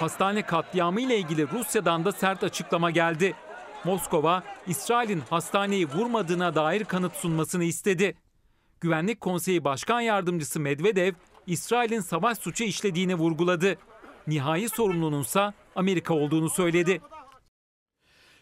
Hastane katliamı ile ilgili Rusya'dan da sert açıklama geldi. Moskova, İsrail'in hastaneyi vurmadığına dair kanıt sunmasını istedi. Güvenlik Konseyi Başkan Yardımcısı Medvedev, İsrail'in savaş suçu işlediğini vurguladı. Nihai sorumlununsa Amerika olduğunu söyledi.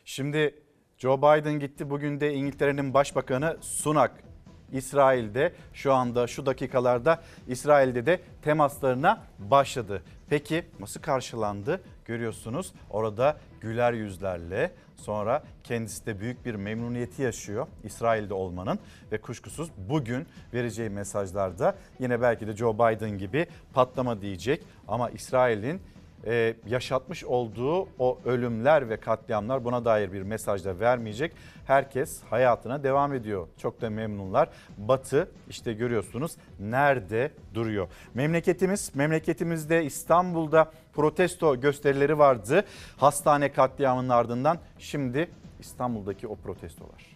Şimdi Joe Biden gitti. Bugün de İngiltere'nin Başbakanı Sunak İsrail'de şu anda şu dakikalarda İsrail'de de temaslarına başladı. Peki nasıl karşılandı? Görüyorsunuz orada güler yüzlerle sonra kendisi de büyük bir memnuniyeti yaşıyor İsrail'de olmanın ve kuşkusuz bugün vereceği mesajlarda yine belki de Joe Biden gibi patlama diyecek ama İsrail'in e, yaşatmış olduğu o ölümler ve katliamlar buna dair bir mesaj da vermeyecek. Herkes hayatına devam ediyor. Çok da memnunlar. Batı işte görüyorsunuz nerede duruyor. Memleketimiz, memleketimizde İstanbul'da protesto gösterileri vardı. Hastane katliamının ardından şimdi İstanbul'daki o protestolar.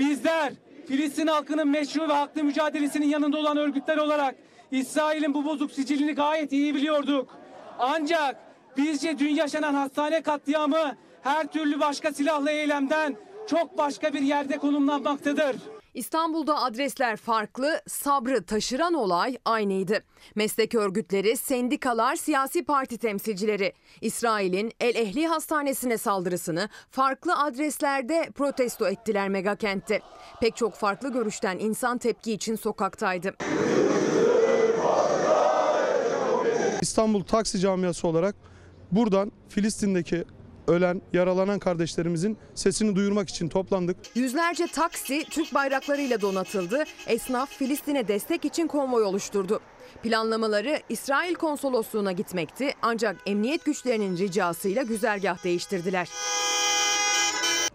Bizler Filistin halkının meşru ve haklı mücadelesinin yanında olan örgütler olarak İsrail'in bu bozuk sicilini gayet iyi biliyorduk. Ancak bizce dün yaşanan hastane katliamı her türlü başka silahlı eylemden çok başka bir yerde konumlanmaktadır. İstanbul'da adresler farklı, sabrı taşıran olay aynıydı. Meslek örgütleri, sendikalar, siyasi parti temsilcileri İsrail'in El Ehli Hastanesi'ne saldırısını farklı adreslerde protesto ettiler megakent'te. Pek çok farklı görüşten insan tepki için sokaktaydı. İstanbul Taksi Camiası olarak buradan Filistin'deki ölen, yaralanan kardeşlerimizin sesini duyurmak için toplandık. Yüzlerce taksi Türk bayraklarıyla donatıldı. Esnaf Filistin'e destek için konvoy oluşturdu. Planlamaları İsrail konsolosluğuna gitmekti ancak emniyet güçlerinin ricasıyla güzergah değiştirdiler.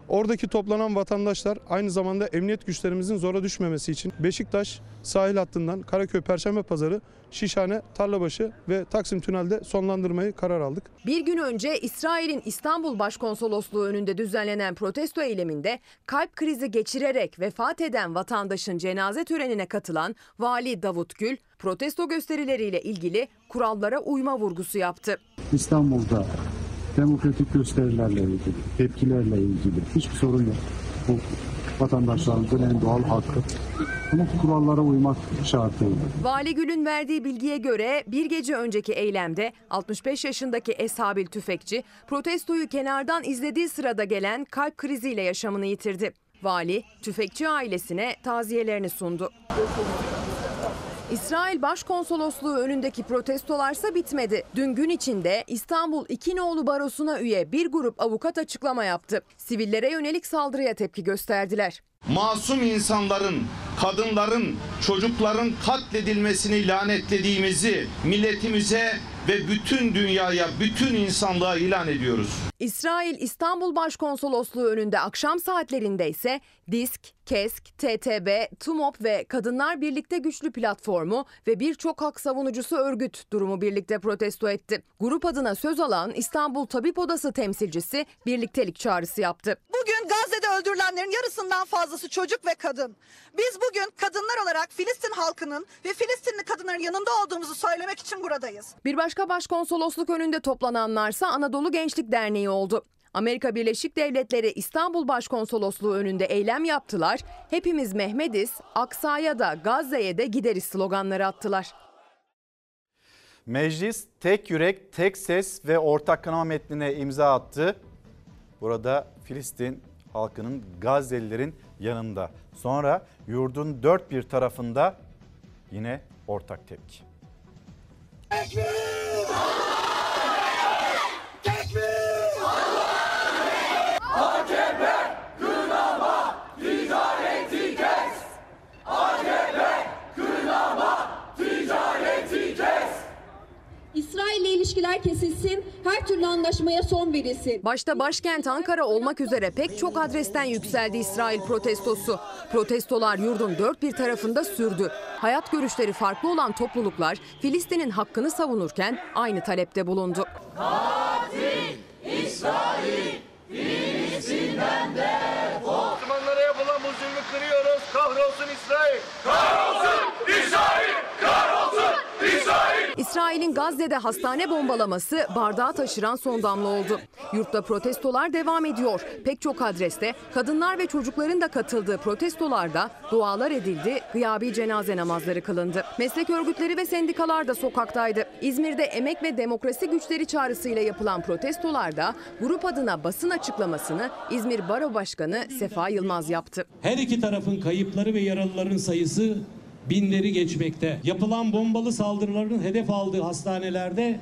Oradaki toplanan vatandaşlar aynı zamanda emniyet güçlerimizin zora düşmemesi için Beşiktaş sahil hattından Karaköy Perşembe Pazarı, Şişhane, Tarlabaşı ve Taksim Tünel'de sonlandırmayı karar aldık. Bir gün önce İsrail'in İstanbul Başkonsolosluğu önünde düzenlenen protesto eyleminde kalp krizi geçirerek vefat eden vatandaşın cenaze törenine katılan Vali Davut Gül, protesto gösterileriyle ilgili kurallara uyma vurgusu yaptı. İstanbul'da demokratik gösterilerle ilgili, tepkilerle ilgili hiçbir sorun yok. Bu vatandaşlarımızın en doğal hakkı. Ama kurallara uymak şartıyla. Vali Gül'ün verdiği bilgiye göre bir gece önceki eylemde 65 yaşındaki Eshabil Tüfekçi protestoyu kenardan izlediği sırada gelen kalp kriziyle yaşamını yitirdi. Vali tüfekçi ailesine taziyelerini sundu. İsrail Başkonsolosluğu önündeki protestolarsa bitmedi. Dün gün içinde İstanbul İkinoğlu Barosu'na üye bir grup avukat açıklama yaptı. Sivillere yönelik saldırıya tepki gösterdiler. masum insanların, kadınların, çocukların katledilmesini lanetlediğimizi milletimize ve bütün dünyaya, bütün insanlığa ilan ediyoruz. İsrail İstanbul Başkonsolosluğu önünde akşam saatlerinde ise DISK, KESK, TTB, TUMOP ve Kadınlar Birlikte Güçlü Platformu ve birçok hak savunucusu örgüt durumu birlikte protesto etti. Grup adına söz alan İstanbul Tabip Odası temsilcisi birliktelik çağrısı yaptı. Bugün Gazze'de öldürülenlerin yarısından fazlası çocuk ve kadın. Biz bugün kadınlar olarak Filistin halkının ve Filistinli kadınların yanında olduğumuzu söylemek için buradayız. Bir başka başkonsolosluk önünde toplananlarsa Anadolu Gençlik Derneği oldu. Amerika Birleşik Devletleri İstanbul Başkonsolosluğu önünde eylem yaptılar. Hepimiz Mehmediz, Aksa'ya da Gazze'ye de gideriz sloganları attılar. Meclis tek yürek, tek ses ve ortak kanama metnine imza attı. Burada Filistin halkının Gazze'lilerin yanında. Sonra yurdun dört bir tarafında yine ortak tepki. AKP kınama ticareti kes. AKP kınama ticareti kes. İsrail'le ilişkiler kesilsin, her türlü anlaşmaya son verilsin. Başta başkent Ankara olmak üzere pek çok adresten yükseldi İsrail protestosu. Protestolar yurdun dört bir tarafında sürdü. Hayat görüşleri farklı olan topluluklar Filistin'in hakkını savunurken aynı talepte bulundu. Katil İsrail Filistin'den defol. Müslümanlara yapılan bu zulmü kırıyoruz. Kahrolsun İsrail. Kahrolsun İsrail! İsrail'in Gazze'de hastane bombalaması bardağı taşıran son damla oldu. Yurtta protestolar devam ediyor. Pek çok adreste kadınlar ve çocukların da katıldığı protestolarda dualar edildi, gıyabi cenaze namazları kılındı. Meslek örgütleri ve sendikalar da sokaktaydı. İzmir'de emek ve demokrasi güçleri çağrısıyla yapılan protestolarda grup adına basın açıklamasını İzmir Baro Başkanı Sefa Yılmaz yaptı. Her iki tarafın kayıpları ve yaralıların sayısı binleri geçmekte. Yapılan bombalı saldırıların hedef aldığı hastanelerde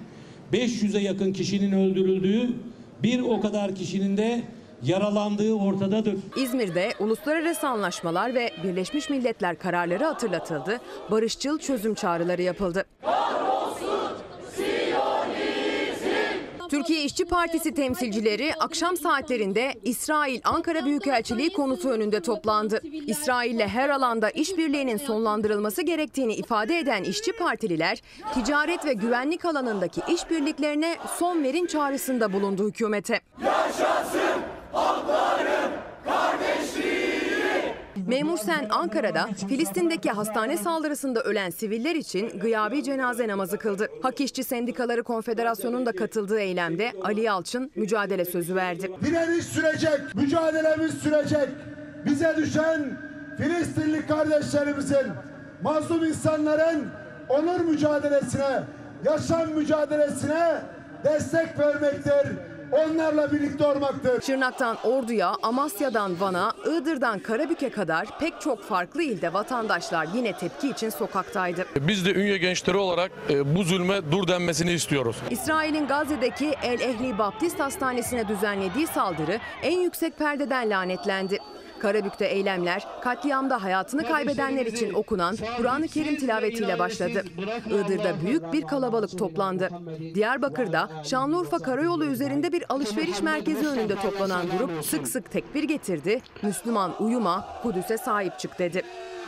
500'e yakın kişinin öldürüldüğü, bir o kadar kişinin de yaralandığı ortadadır. İzmir'de uluslararası anlaşmalar ve Birleşmiş Milletler kararları hatırlatıldı, barışçıl çözüm çağrıları yapıldı. Türkiye İşçi Partisi temsilcileri akşam saatlerinde İsrail Ankara Büyükelçiliği konutu önünde toplandı. İsrail'le her alanda işbirliğinin sonlandırılması gerektiğini ifade eden işçi partililer, ticaret ve güvenlik alanındaki işbirliklerine son verin çağrısında bulundu hükümete. Yaşasın halkların kardeşliği. Memur Sen Ankara'da Filistin'deki hastane saldırısında ölen siviller için gıyabi cenaze namazı kıldı. Hak İşçi Sendikaları Konfederasyonu'nun da katıldığı eylemde Ali Yalçın mücadele sözü verdi. Direniş sürecek, mücadelemiz sürecek. Bize düşen Filistinli kardeşlerimizin, mazlum insanların onur mücadelesine, yaşam mücadelesine destek vermektir onlarla birlikte olmaktır. Şırnak'tan Ordu'ya, Amasya'dan Van'a, Iğdır'dan Karabük'e kadar pek çok farklı ilde vatandaşlar yine tepki için sokaktaydı. Biz de Ünye gençleri olarak e, bu zulme dur denmesini istiyoruz. İsrail'in Gazze'deki El Ehli Baptist Hastanesi'ne düzenlediği saldırı en yüksek perdeden lanetlendi. Karabük'te eylemler katliamda hayatını kaybedenler için okunan Kur'an-ı Kerim tilavetiyle başladı. Iğdır'da büyük bir kalabalık toplandı. Diyarbakır'da Şanlıurfa Karayolu üzerinde bir alışveriş merkezi önünde toplanan grup sık sık tekbir getirdi. Müslüman uyuma, Kudüs'e sahip çık dedi.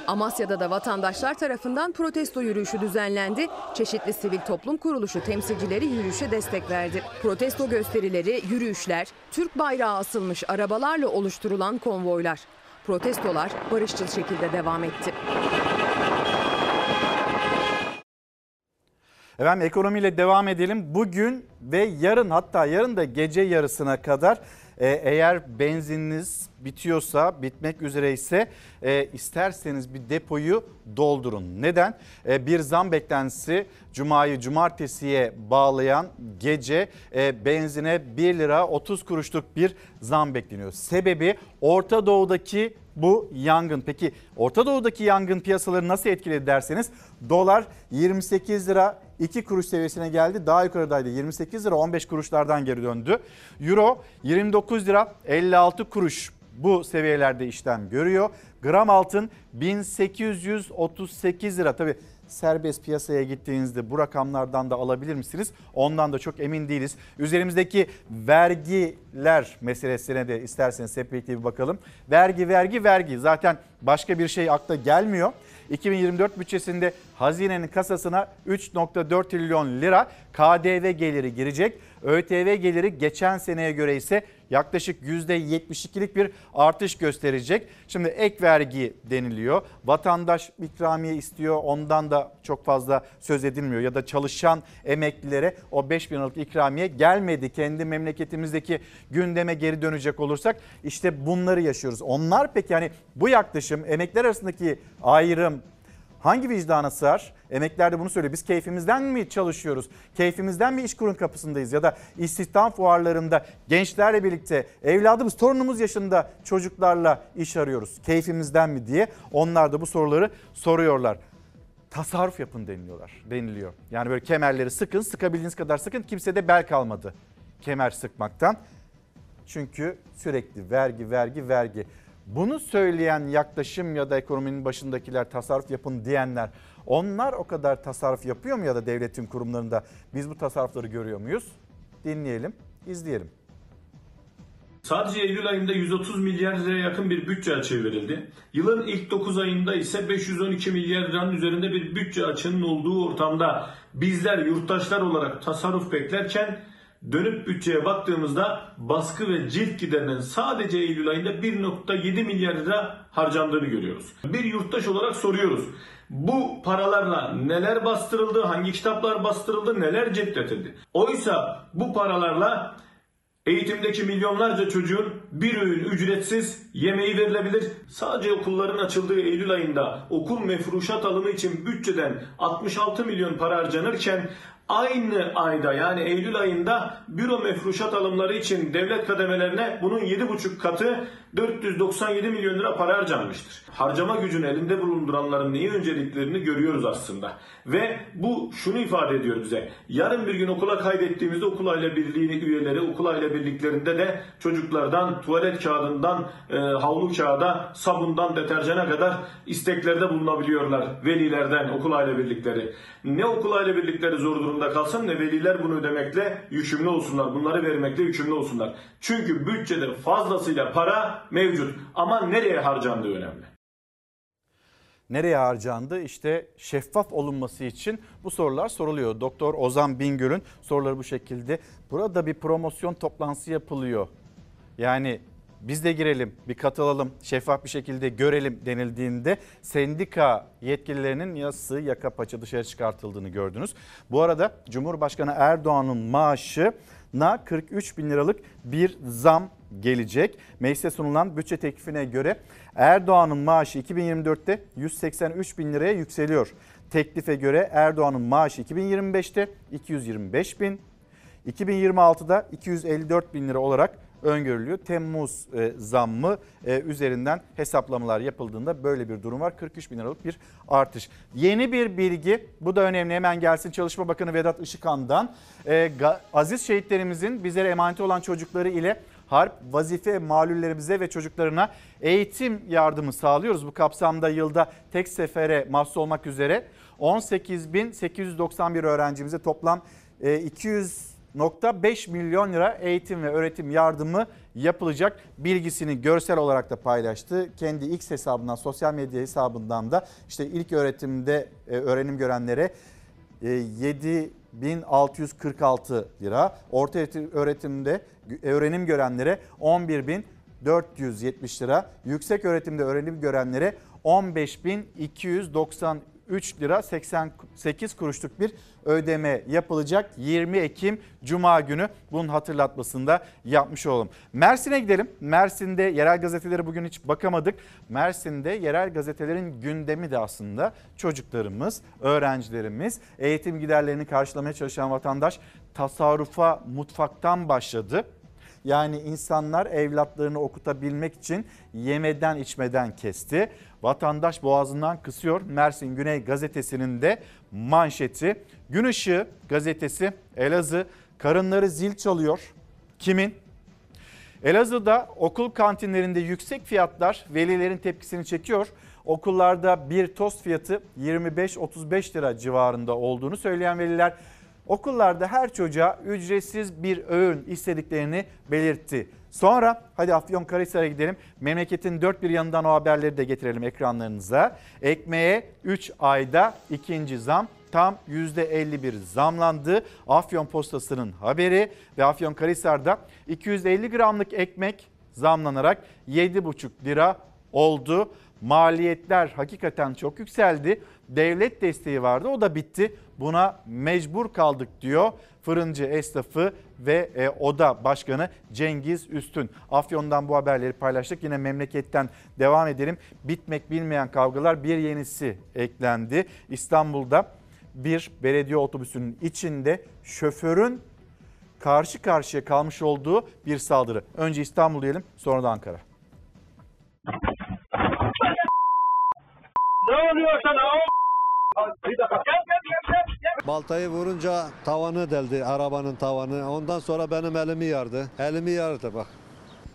Amasya'da da vatandaşlar tarafından protesto yürüyüşü düzenlendi. Çeşitli sivil toplum kuruluşu temsilcileri yürüyüşe destek verdi. Protesto gösterileri, yürüyüşler, Türk bayrağı asılmış arabalarla oluşturulan konvoylar. Protestolar barışçıl şekilde devam etti. Efendim ekonomiyle devam edelim. Bugün ve yarın hatta yarın da gece yarısına kadar e, eğer benzininiz bitiyorsa, bitmek üzereyse e, isterseniz bir depoyu doldurun. Neden? E, bir zam beklentisi Cuma'yı cumartesiye bağlayan gece e, benzine 1 lira 30 kuruşluk bir zam bekleniyor. Sebebi Orta Doğu'daki bu yangın. Peki Orta Doğu'daki yangın piyasaları nasıl etkiledi derseniz dolar 28 lira 2 kuruş seviyesine geldi. Daha yukarıdaydı 28 lira 15 kuruşlardan geri döndü. Euro 29 lira 56 kuruş bu seviyelerde işlem görüyor. Gram altın 1838 lira. Tabi serbest piyasaya gittiğinizde bu rakamlardan da alabilir misiniz? Ondan da çok emin değiliz. Üzerimizdeki vergiler meselesine de isterseniz hep birlikte bir bakalım. Vergi, vergi, vergi. Zaten başka bir şey akla gelmiyor. 2024 bütçesinde hazinenin kasasına 3.4 trilyon lira KDV geliri girecek. ÖTV geliri geçen seneye göre ise yaklaşık %72'lik bir artış gösterecek. Şimdi ek vergi deniliyor. Vatandaş ikramiye istiyor. Ondan da çok fazla söz edilmiyor. Ya da çalışan emeklilere o 5 bin liralık ikramiye gelmedi. Kendi memleketimizdeki gündeme geri dönecek olursak işte bunları yaşıyoruz. Onlar peki yani bu yaklaşım emekler arasındaki ayrım Hangi vicdana sığar? Emekler de bunu söylüyor. Biz keyfimizden mi çalışıyoruz? Keyfimizden mi işkurun kapısındayız? Ya da istihdam fuarlarında gençlerle birlikte evladımız, torunumuz yaşında çocuklarla iş arıyoruz. Keyfimizden mi diye onlar da bu soruları soruyorlar. Tasarruf yapın deniliyorlar, deniliyor. Yani böyle kemerleri sıkın, sıkabildiğiniz kadar sıkın. Kimse de bel kalmadı kemer sıkmaktan. Çünkü sürekli vergi, vergi, vergi. Bunu söyleyen yaklaşım ya da ekonominin başındakiler tasarruf yapın diyenler onlar o kadar tasarruf yapıyor mu ya da devletin kurumlarında biz bu tasarrufları görüyor muyuz? Dinleyelim, izleyelim. Sadece Eylül ayında 130 milyar liraya yakın bir bütçe açığı verildi. Yılın ilk 9 ayında ise 512 milyar liranın üzerinde bir bütçe açığının olduğu ortamda bizler yurttaşlar olarak tasarruf beklerken dönüp bütçeye baktığımızda baskı ve cilt giderinin sadece Eylül ayında 1.7 milyar lira harcandığını görüyoruz. Bir yurttaş olarak soruyoruz. Bu paralarla neler bastırıldı, hangi kitaplar bastırıldı, neler cepletildi. Oysa bu paralarla Eğitimdeki milyonlarca çocuğun bir öğün ücretsiz yemeği verilebilir. Sadece okulların açıldığı Eylül ayında okul mefruşat alımı için bütçeden 66 milyon para harcanırken aynı ayda yani Eylül ayında büro mefruşat alımları için devlet kademelerine bunun 7,5 katı 497 milyon lira para harcanmıştır. Harcama gücünü elinde bulunduranların neyi önceliklerini görüyoruz aslında. Ve bu şunu ifade ediyor bize. Yarın bir gün okula kaydettiğimizde okul aile birliği üyeleri okul aile birliklerinde de çocuklardan tuvalet kağıdından e, havlu kağıda sabundan deterjana kadar isteklerde bulunabiliyorlar velilerden okul aile birlikleri. Ne okul aile birlikleri zor durumda kalsın ne veliler bunu ödemekle yükümlü olsunlar. Bunları vermekle yükümlü olsunlar. Çünkü bütçede fazlasıyla para mevcut ama nereye harcandığı önemli. Nereye harcandı? İşte şeffaf olunması için bu sorular soruluyor. Doktor Ozan Bingöl'ün soruları bu şekilde. Burada bir promosyon toplantısı yapılıyor. Yani biz de girelim, bir katılalım, şeffaf bir şekilde görelim denildiğinde sendika yetkililerinin yası yaka paça dışarı çıkartıldığını gördünüz. Bu arada Cumhurbaşkanı Erdoğan'ın maaşına 43 bin liralık bir zam gelecek. Meclise sunulan bütçe teklifine göre Erdoğan'ın maaşı 2024'te 183 bin liraya yükseliyor. Teklife göre Erdoğan'ın maaşı 2025'te 225 bin, 2026'da 254 bin lira olarak öngörülüyor. Temmuz e, zammı e, üzerinden hesaplamalar yapıldığında böyle bir durum var. 43 bin liralık bir artış. Yeni bir bilgi bu da önemli hemen gelsin Çalışma Bakanı Vedat Işıkhan'dan. E, aziz şehitlerimizin bizlere emaneti olan çocukları ile harp, vazife malullerimize ve çocuklarına eğitim yardımı sağlıyoruz. Bu kapsamda yılda tek sefere mahsus olmak üzere 18.891 öğrencimize toplam 200.5 milyon lira eğitim ve öğretim yardımı yapılacak bilgisini görsel olarak da paylaştı. Kendi X hesabından, sosyal medya hesabından da işte ilk öğretimde öğrenim görenlere 7 1646 lira. Orta öğretimde öğrenim görenlere 11.470 lira. Yüksek öğretimde öğrenim görenlere 15.293 lira 88 kuruşluk bir ödeme yapılacak 20 Ekim Cuma günü bunun hatırlatmasını da yapmış olalım. Mersin'e gidelim. Mersin'de yerel gazeteleri bugün hiç bakamadık. Mersin'de yerel gazetelerin gündemi de aslında çocuklarımız, öğrencilerimiz, eğitim giderlerini karşılamaya çalışan vatandaş tasarrufa mutfaktan başladı. Yani insanlar evlatlarını okutabilmek için yemeden içmeden kesti. Vatandaş boğazından kısıyor. Mersin Güney gazetesinin de manşeti. Gün Işığı gazetesi Elazığ karınları zil çalıyor. Kimin? Elazığ'da okul kantinlerinde yüksek fiyatlar velilerin tepkisini çekiyor. Okullarda bir tost fiyatı 25-35 lira civarında olduğunu söyleyen veliler okullarda her çocuğa ücretsiz bir öğün istediklerini belirtti. Sonra hadi Afyonkarahisar'a gidelim. Memleketin dört bir yanından o haberleri de getirelim ekranlarınıza. Ekmeğe 3 ayda ikinci zam tam %51 zamlandı. Afyon Postası'nın haberi ve Afyonkarahisar'da 250 gramlık ekmek zamlanarak 7,5 lira oldu. Maliyetler hakikaten çok yükseldi. Devlet desteği vardı o da bitti. Buna mecbur kaldık diyor fırıncı esnafı ve e, oda başkanı Cengiz Üstün. Afyon'dan bu haberleri paylaştık. Yine memleketten devam edelim. Bitmek bilmeyen kavgalar bir yenisi eklendi. İstanbul'da bir belediye otobüsünün içinde şoförün karşı karşıya kalmış olduğu bir saldırı. Önce İstanbul diyelim sonra da Ankara. Ne oluyor sana? Baltayı vurunca tavanı deldi, arabanın tavanı. Ondan sonra benim elimi yardı. Elimi yardı bak.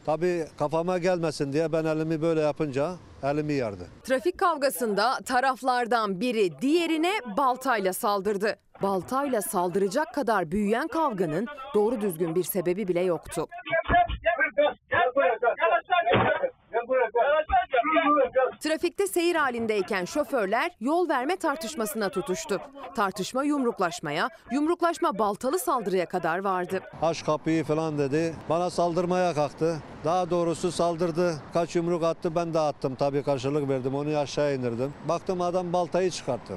Tabii kafama gelmesin diye ben elimi böyle yapınca elimi yardı. Trafik kavgasında taraflardan biri diğerine baltayla saldırdı. Baltayla saldıracak kadar büyüyen kavganın doğru düzgün bir sebebi bile yoktu. Trafik Trafikte seyir halindeyken şoförler yol verme tartışmasına tutuştu. Tartışma yumruklaşmaya, yumruklaşma baltalı saldırıya kadar vardı. Aç kapıyı falan dedi. Bana saldırmaya kalktı. Daha doğrusu saldırdı. Kaç yumruk attı ben de attım. Tabii karşılık verdim. Onu aşağı indirdim. Baktım adam baltayı çıkarttı.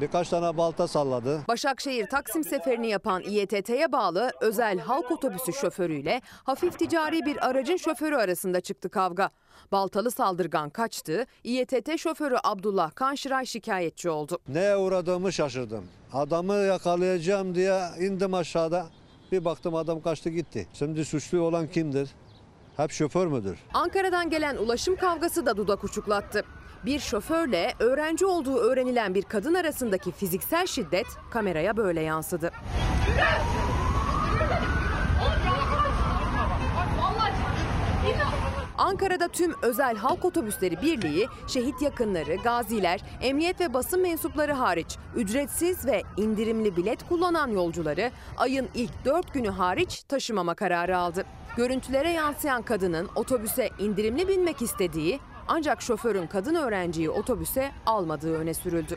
Birkaç tane balta salladı. Başakşehir Taksim seferini yapan İETT'ye bağlı özel halk otobüsü şoförüyle hafif ticari bir aracın şoförü arasında çıktı kavga. Baltalı saldırgan kaçtı. İETT şoförü Abdullah Kanşıray şikayetçi oldu. Neye uğradığımı şaşırdım. Adamı yakalayacağım diye indim aşağıda. Bir baktım adam kaçtı gitti. Şimdi suçlu olan kimdir? Hep şoför müdür? Ankara'dan gelen ulaşım kavgası da dudak uçuklattı. Bir şoförle öğrenci olduğu öğrenilen bir kadın arasındaki fiziksel şiddet kameraya böyle yansıdı. Ankara'da tüm özel halk otobüsleri birliği, şehit yakınları, gaziler, emniyet ve basın mensupları hariç ücretsiz ve indirimli bilet kullanan yolcuları ayın ilk 4 günü hariç taşımama kararı aldı. Görüntülere yansıyan kadının otobüse indirimli binmek istediği ancak şoförün kadın öğrenciyi otobüse almadığı öne sürüldü.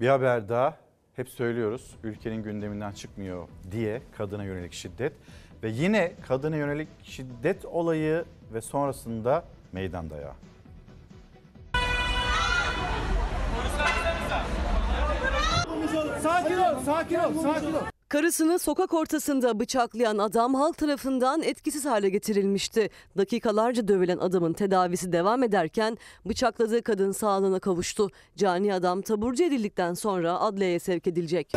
Bir haber daha hep söylüyoruz ülkenin gündeminden çıkmıyor diye kadına yönelik şiddet ve yine kadına yönelik şiddet olayı ve sonrasında meydan dayağı. Sakin ol, sakin ol, sakin ol. Karısını sokak ortasında bıçaklayan adam halk tarafından etkisiz hale getirilmişti. Dakikalarca dövülen adamın tedavisi devam ederken bıçakladığı kadın sağlığına kavuştu. Cani adam taburcu edildikten sonra adliyeye sevk edilecek.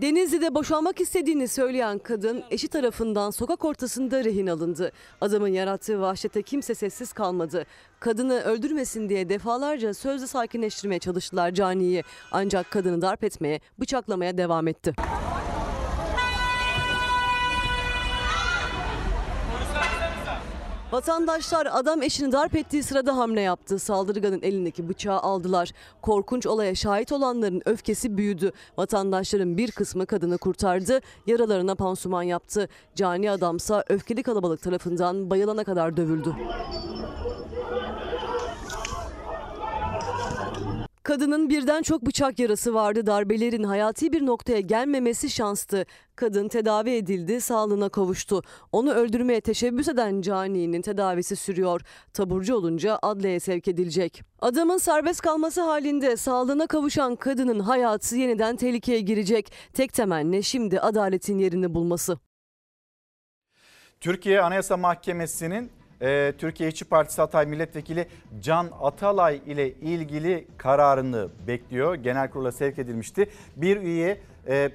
Denizli'de boşanmak istediğini söyleyen kadın eşi tarafından sokak ortasında rehin alındı. Adamın yarattığı vahşete kimse sessiz kalmadı. Kadını öldürmesin diye defalarca sözle sakinleştirmeye çalıştılar Cani'yi. Ancak kadını darp etmeye, bıçaklamaya devam etti. Vatandaşlar adam eşini darp ettiği sırada hamle yaptı. Saldırganın elindeki bıçağı aldılar. Korkunç olaya şahit olanların öfkesi büyüdü. Vatandaşların bir kısmı kadını kurtardı, yaralarına pansuman yaptı. Cani adamsa öfkeli kalabalık tarafından bayılana kadar dövüldü. Kadının birden çok bıçak yarası vardı. Darbelerin hayati bir noktaya gelmemesi şanstı. Kadın tedavi edildi, sağlığına kavuştu. Onu öldürmeye teşebbüs eden caninin tedavisi sürüyor. Taburcu olunca adliyeye sevk edilecek. Adamın serbest kalması halinde sağlığına kavuşan kadının hayatı yeniden tehlikeye girecek. Tek temenni şimdi adaletin yerini bulması. Türkiye Anayasa Mahkemesi'nin e, Türkiye İşçi Partisi Hatay Milletvekili Can Atalay ile ilgili kararını bekliyor. Genel kurula sevk edilmişti. Bir üye e,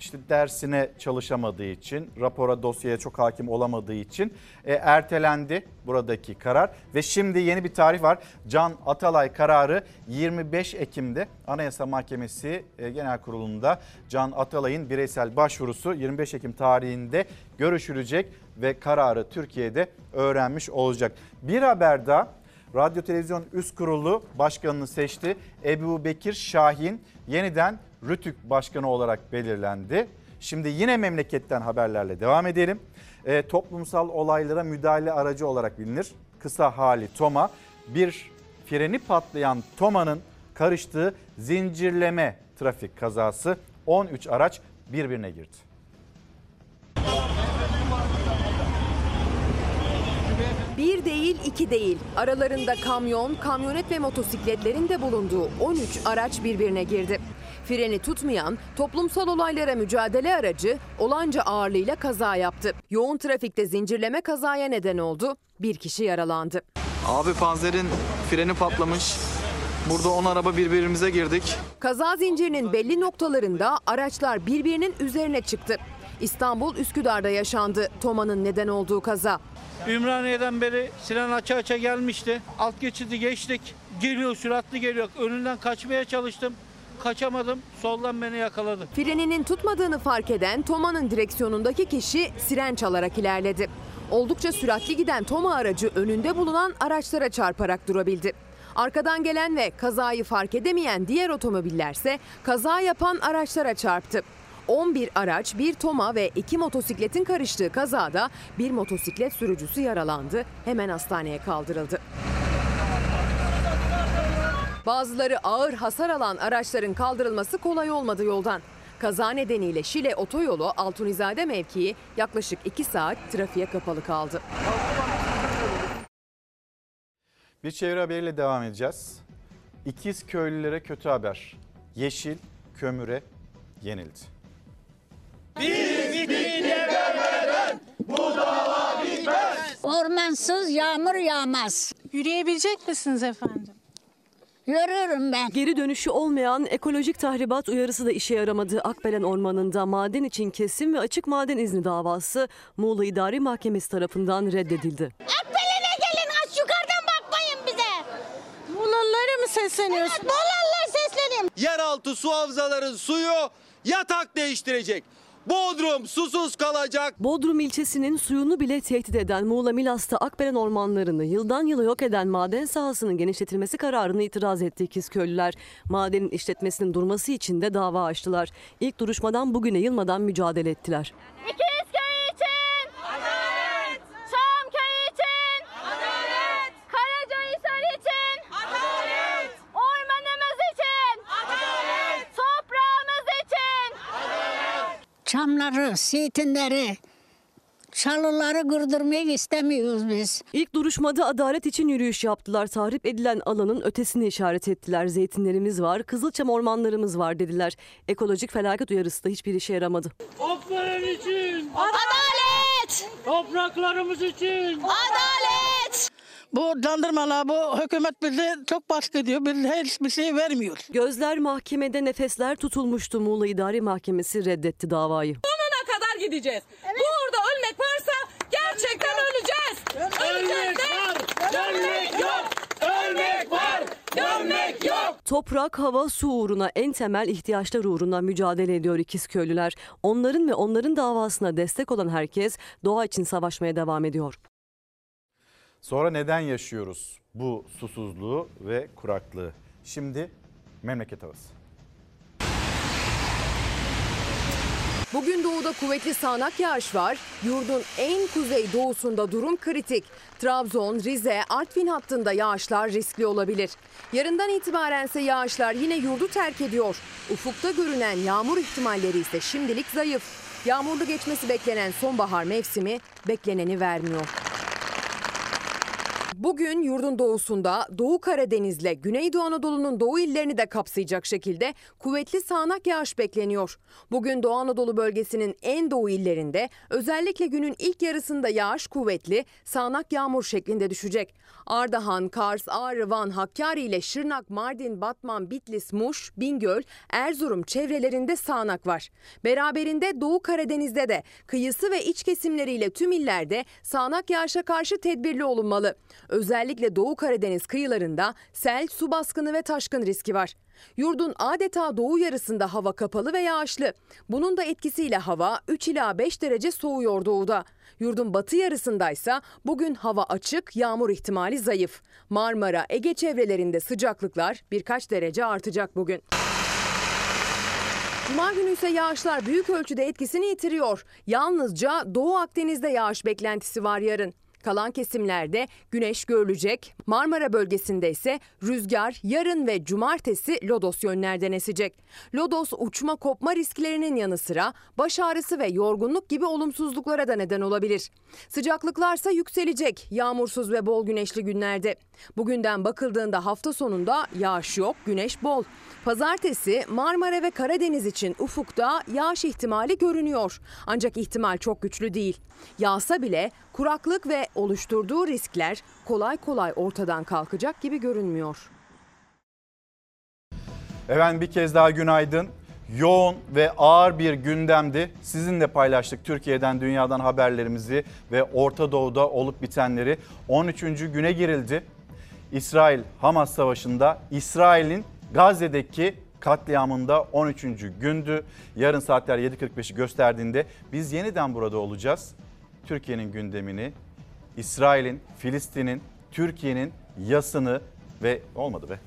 işte dersine çalışamadığı için, rapora dosyaya çok hakim olamadığı için e, ertelendi buradaki karar. Ve şimdi yeni bir tarih var. Can Atalay kararı 25 Ekim'de Anayasa Mahkemesi e, Genel Kurulu'nda Can Atalay'ın bireysel başvurusu 25 Ekim tarihinde görüşülecek ve kararı Türkiye'de öğrenmiş olacak. Bir haber daha Radyo Televizyon Üst Kurulu Başkanını seçti. Ebu Bekir Şahin yeniden Rütük Başkanı olarak belirlendi. Şimdi yine memleketten haberlerle devam edelim. E, toplumsal olaylara müdahale aracı olarak bilinir. Kısa hali Toma. Bir freni patlayan Toma'nın karıştığı zincirleme trafik kazası 13 araç birbirine girdi. Bir değil, iki değil. Aralarında kamyon, kamyonet ve motosikletlerin de bulunduğu 13 araç birbirine girdi. Freni tutmayan toplumsal olaylara mücadele aracı olanca ağırlığıyla kaza yaptı. Yoğun trafikte zincirleme kazaya neden oldu. Bir kişi yaralandı. Abi panzerin freni patlamış. Burada 10 araba birbirimize girdik. Kaza zincirinin belli noktalarında araçlar birbirinin üzerine çıktı. İstanbul Üsküdar'da yaşandı Toma'nın neden olduğu kaza. Ümraniye'den beri siren aça aça gelmişti. Alt geçidi geçtik. Geliyor süratli geliyor. Önünden kaçmaya çalıştım. Kaçamadım. Soldan beni yakaladı. Freninin tutmadığını fark eden Toma'nın direksiyonundaki kişi siren çalarak ilerledi. Oldukça süratli giden Toma aracı önünde bulunan araçlara çarparak durabildi. Arkadan gelen ve kazayı fark edemeyen diğer otomobillerse kaza yapan araçlara çarptı. 11 araç, bir toma ve iki motosikletin karıştığı kazada bir motosiklet sürücüsü yaralandı. Hemen hastaneye kaldırıldı. Bazıları ağır hasar alan araçların kaldırılması kolay olmadı yoldan. Kaza nedeniyle Şile otoyolu Altunizade mevkii yaklaşık 2 saat trafiğe kapalı kaldı. Bir çevre haberiyle devam edeceğiz. İkiz köylülere kötü haber. Yeşil kömüre yenildi. Ormansız yağmur yağmaz. Yürüyebilecek misiniz efendim? Yürüyorum ben. Geri dönüşü olmayan ekolojik tahribat uyarısı da işe yaramadı. Akbelen Ormanı'nda maden için kesim ve açık maden izni davası Muğla İdari Mahkemesi tarafından reddedildi. Akbelen'e gelin aç yukarıdan bakmayın bize. Muğla'lara mı sesleniyorsun? Evet Bolalı'ya sesleneyim. Yeraltı su havzaların suyu yatak değiştirecek. Bodrum susuz kalacak. Bodrum ilçesinin suyunu bile tehdit eden Muğla Milas'ta Akbelen ormanlarını yıldan yıla yok eden maden sahasının genişletilmesi kararını itiraz etti İkizköylüler. Madenin işletmesinin durması için de dava açtılar. İlk duruşmadan bugüne yılmadan mücadele ettiler. İkizköy için. Adalet. Çamköy için. Adalet. Karacahisar için. Adalet. Ormanımız için. Adalet. Toprağımız için. Çamları, zeytinleri, çalıları kırdırmayı istemiyoruz biz. İlk duruşmada adalet için yürüyüş yaptılar. Tahrip edilen alanın ötesini işaret ettiler. Zeytinlerimiz var, Kızılçam ormanlarımız var dediler. Ekolojik felaket uyarısı da hiçbir işe yaramadı. Akbelen için! Adalet! Topraklarımız için! Adalet! Bu dandırmalar, bu hükümet bizi çok baskı ediyor. Bize hiçbir şey vermiyor. Gözler mahkemede nefesler tutulmuştu. Muğla İdari Mahkemesi reddetti davayı. Sonuna kadar gideceğiz. Burada ölmek varsa gerçekten öleceğiz. Ölmek var, dönmek yok. Ölmek var, dönmek yok. Toprak, hava, su uğruna en temel ihtiyaçlar uğruna mücadele ediyor İkizköylüler. Onların ve onların davasına destek olan herkes doğa için savaşmaya devam ediyor. Sonra neden yaşıyoruz bu susuzluğu ve kuraklığı? Şimdi memleket havası. Bugün doğuda kuvvetli sağanak yağış var. Yurdun en kuzey doğusunda durum kritik. Trabzon, Rize, Artvin hattında yağışlar riskli olabilir. Yarından itibaren ise yağışlar yine yurdu terk ediyor. Ufukta görünen yağmur ihtimalleri ise şimdilik zayıf. Yağmurlu geçmesi beklenen sonbahar mevsimi bekleneni vermiyor. Bugün yurdun doğusunda Doğu Karadeniz'le Güneydoğu Anadolu'nun doğu illerini de kapsayacak şekilde kuvvetli sağanak yağış bekleniyor. Bugün Doğu Anadolu bölgesinin en doğu illerinde özellikle günün ilk yarısında yağış kuvvetli, sağanak yağmur şeklinde düşecek. Ardahan, Kars, Ağrı, Van, Hakkari ile Şırnak, Mardin, Batman, Bitlis, Muş, Bingöl, Erzurum çevrelerinde sağanak var. Beraberinde Doğu Karadeniz'de de kıyısı ve iç kesimleriyle tüm illerde sağanak yağışa karşı tedbirli olunmalı. Özellikle Doğu Karadeniz kıyılarında sel, su baskını ve taşkın riski var. Yurdun adeta doğu yarısında hava kapalı ve yağışlı. Bunun da etkisiyle hava 3 ila 5 derece soğuyor doğuda. Yurdun batı yarısındaysa bugün hava açık, yağmur ihtimali zayıf. Marmara, Ege çevrelerinde sıcaklıklar birkaç derece artacak bugün. Cuma günü ise yağışlar büyük ölçüde etkisini yitiriyor. Yalnızca Doğu Akdeniz'de yağış beklentisi var yarın. Kalan kesimlerde güneş görülecek. Marmara bölgesinde ise rüzgar yarın ve cumartesi lodos yönlerden esecek. Lodos uçma kopma risklerinin yanı sıra baş ağrısı ve yorgunluk gibi olumsuzluklara da neden olabilir. Sıcaklıklarsa yükselecek yağmursuz ve bol güneşli günlerde. Bugünden bakıldığında hafta sonunda yağış yok, güneş bol. Pazartesi Marmara ve Karadeniz için ufukta yağış ihtimali görünüyor. Ancak ihtimal çok güçlü değil. Yağsa bile kuraklık oluşturduğu riskler kolay kolay ortadan kalkacak gibi görünmüyor. Efendim bir kez daha günaydın. Yoğun ve ağır bir gündemdi. Sizinle paylaştık Türkiye'den, dünyadan haberlerimizi ve Orta Doğu'da olup bitenleri. 13. güne girildi. İsrail-Hamas savaşında İsrail'in Gazze'deki katliamında 13. gündü. Yarın saatler 7.45'i gösterdiğinde biz yeniden burada olacağız. Türkiye'nin gündemini, İsrail'in, Filistin'in, Türkiye'nin yasını ve olmadı be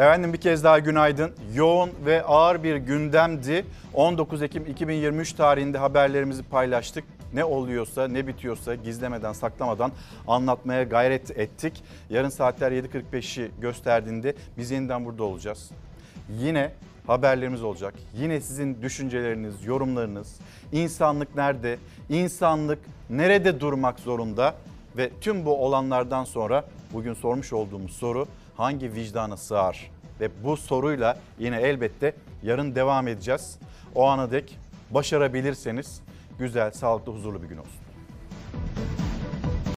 Efendim bir kez daha günaydın. Yoğun ve ağır bir gündemdi. 19 Ekim 2023 tarihinde haberlerimizi paylaştık. Ne oluyorsa ne bitiyorsa gizlemeden saklamadan anlatmaya gayret ettik. Yarın saatler 7.45'i gösterdiğinde biz yeniden burada olacağız. Yine haberlerimiz olacak. Yine sizin düşünceleriniz, yorumlarınız, insanlık nerede, insanlık nerede durmak zorunda ve tüm bu olanlardan sonra bugün sormuş olduğumuz soru hangi vicdana sığar? Ve bu soruyla yine elbette yarın devam edeceğiz. O ana dek başarabilirseniz güzel, sağlıklı, huzurlu bir gün olsun.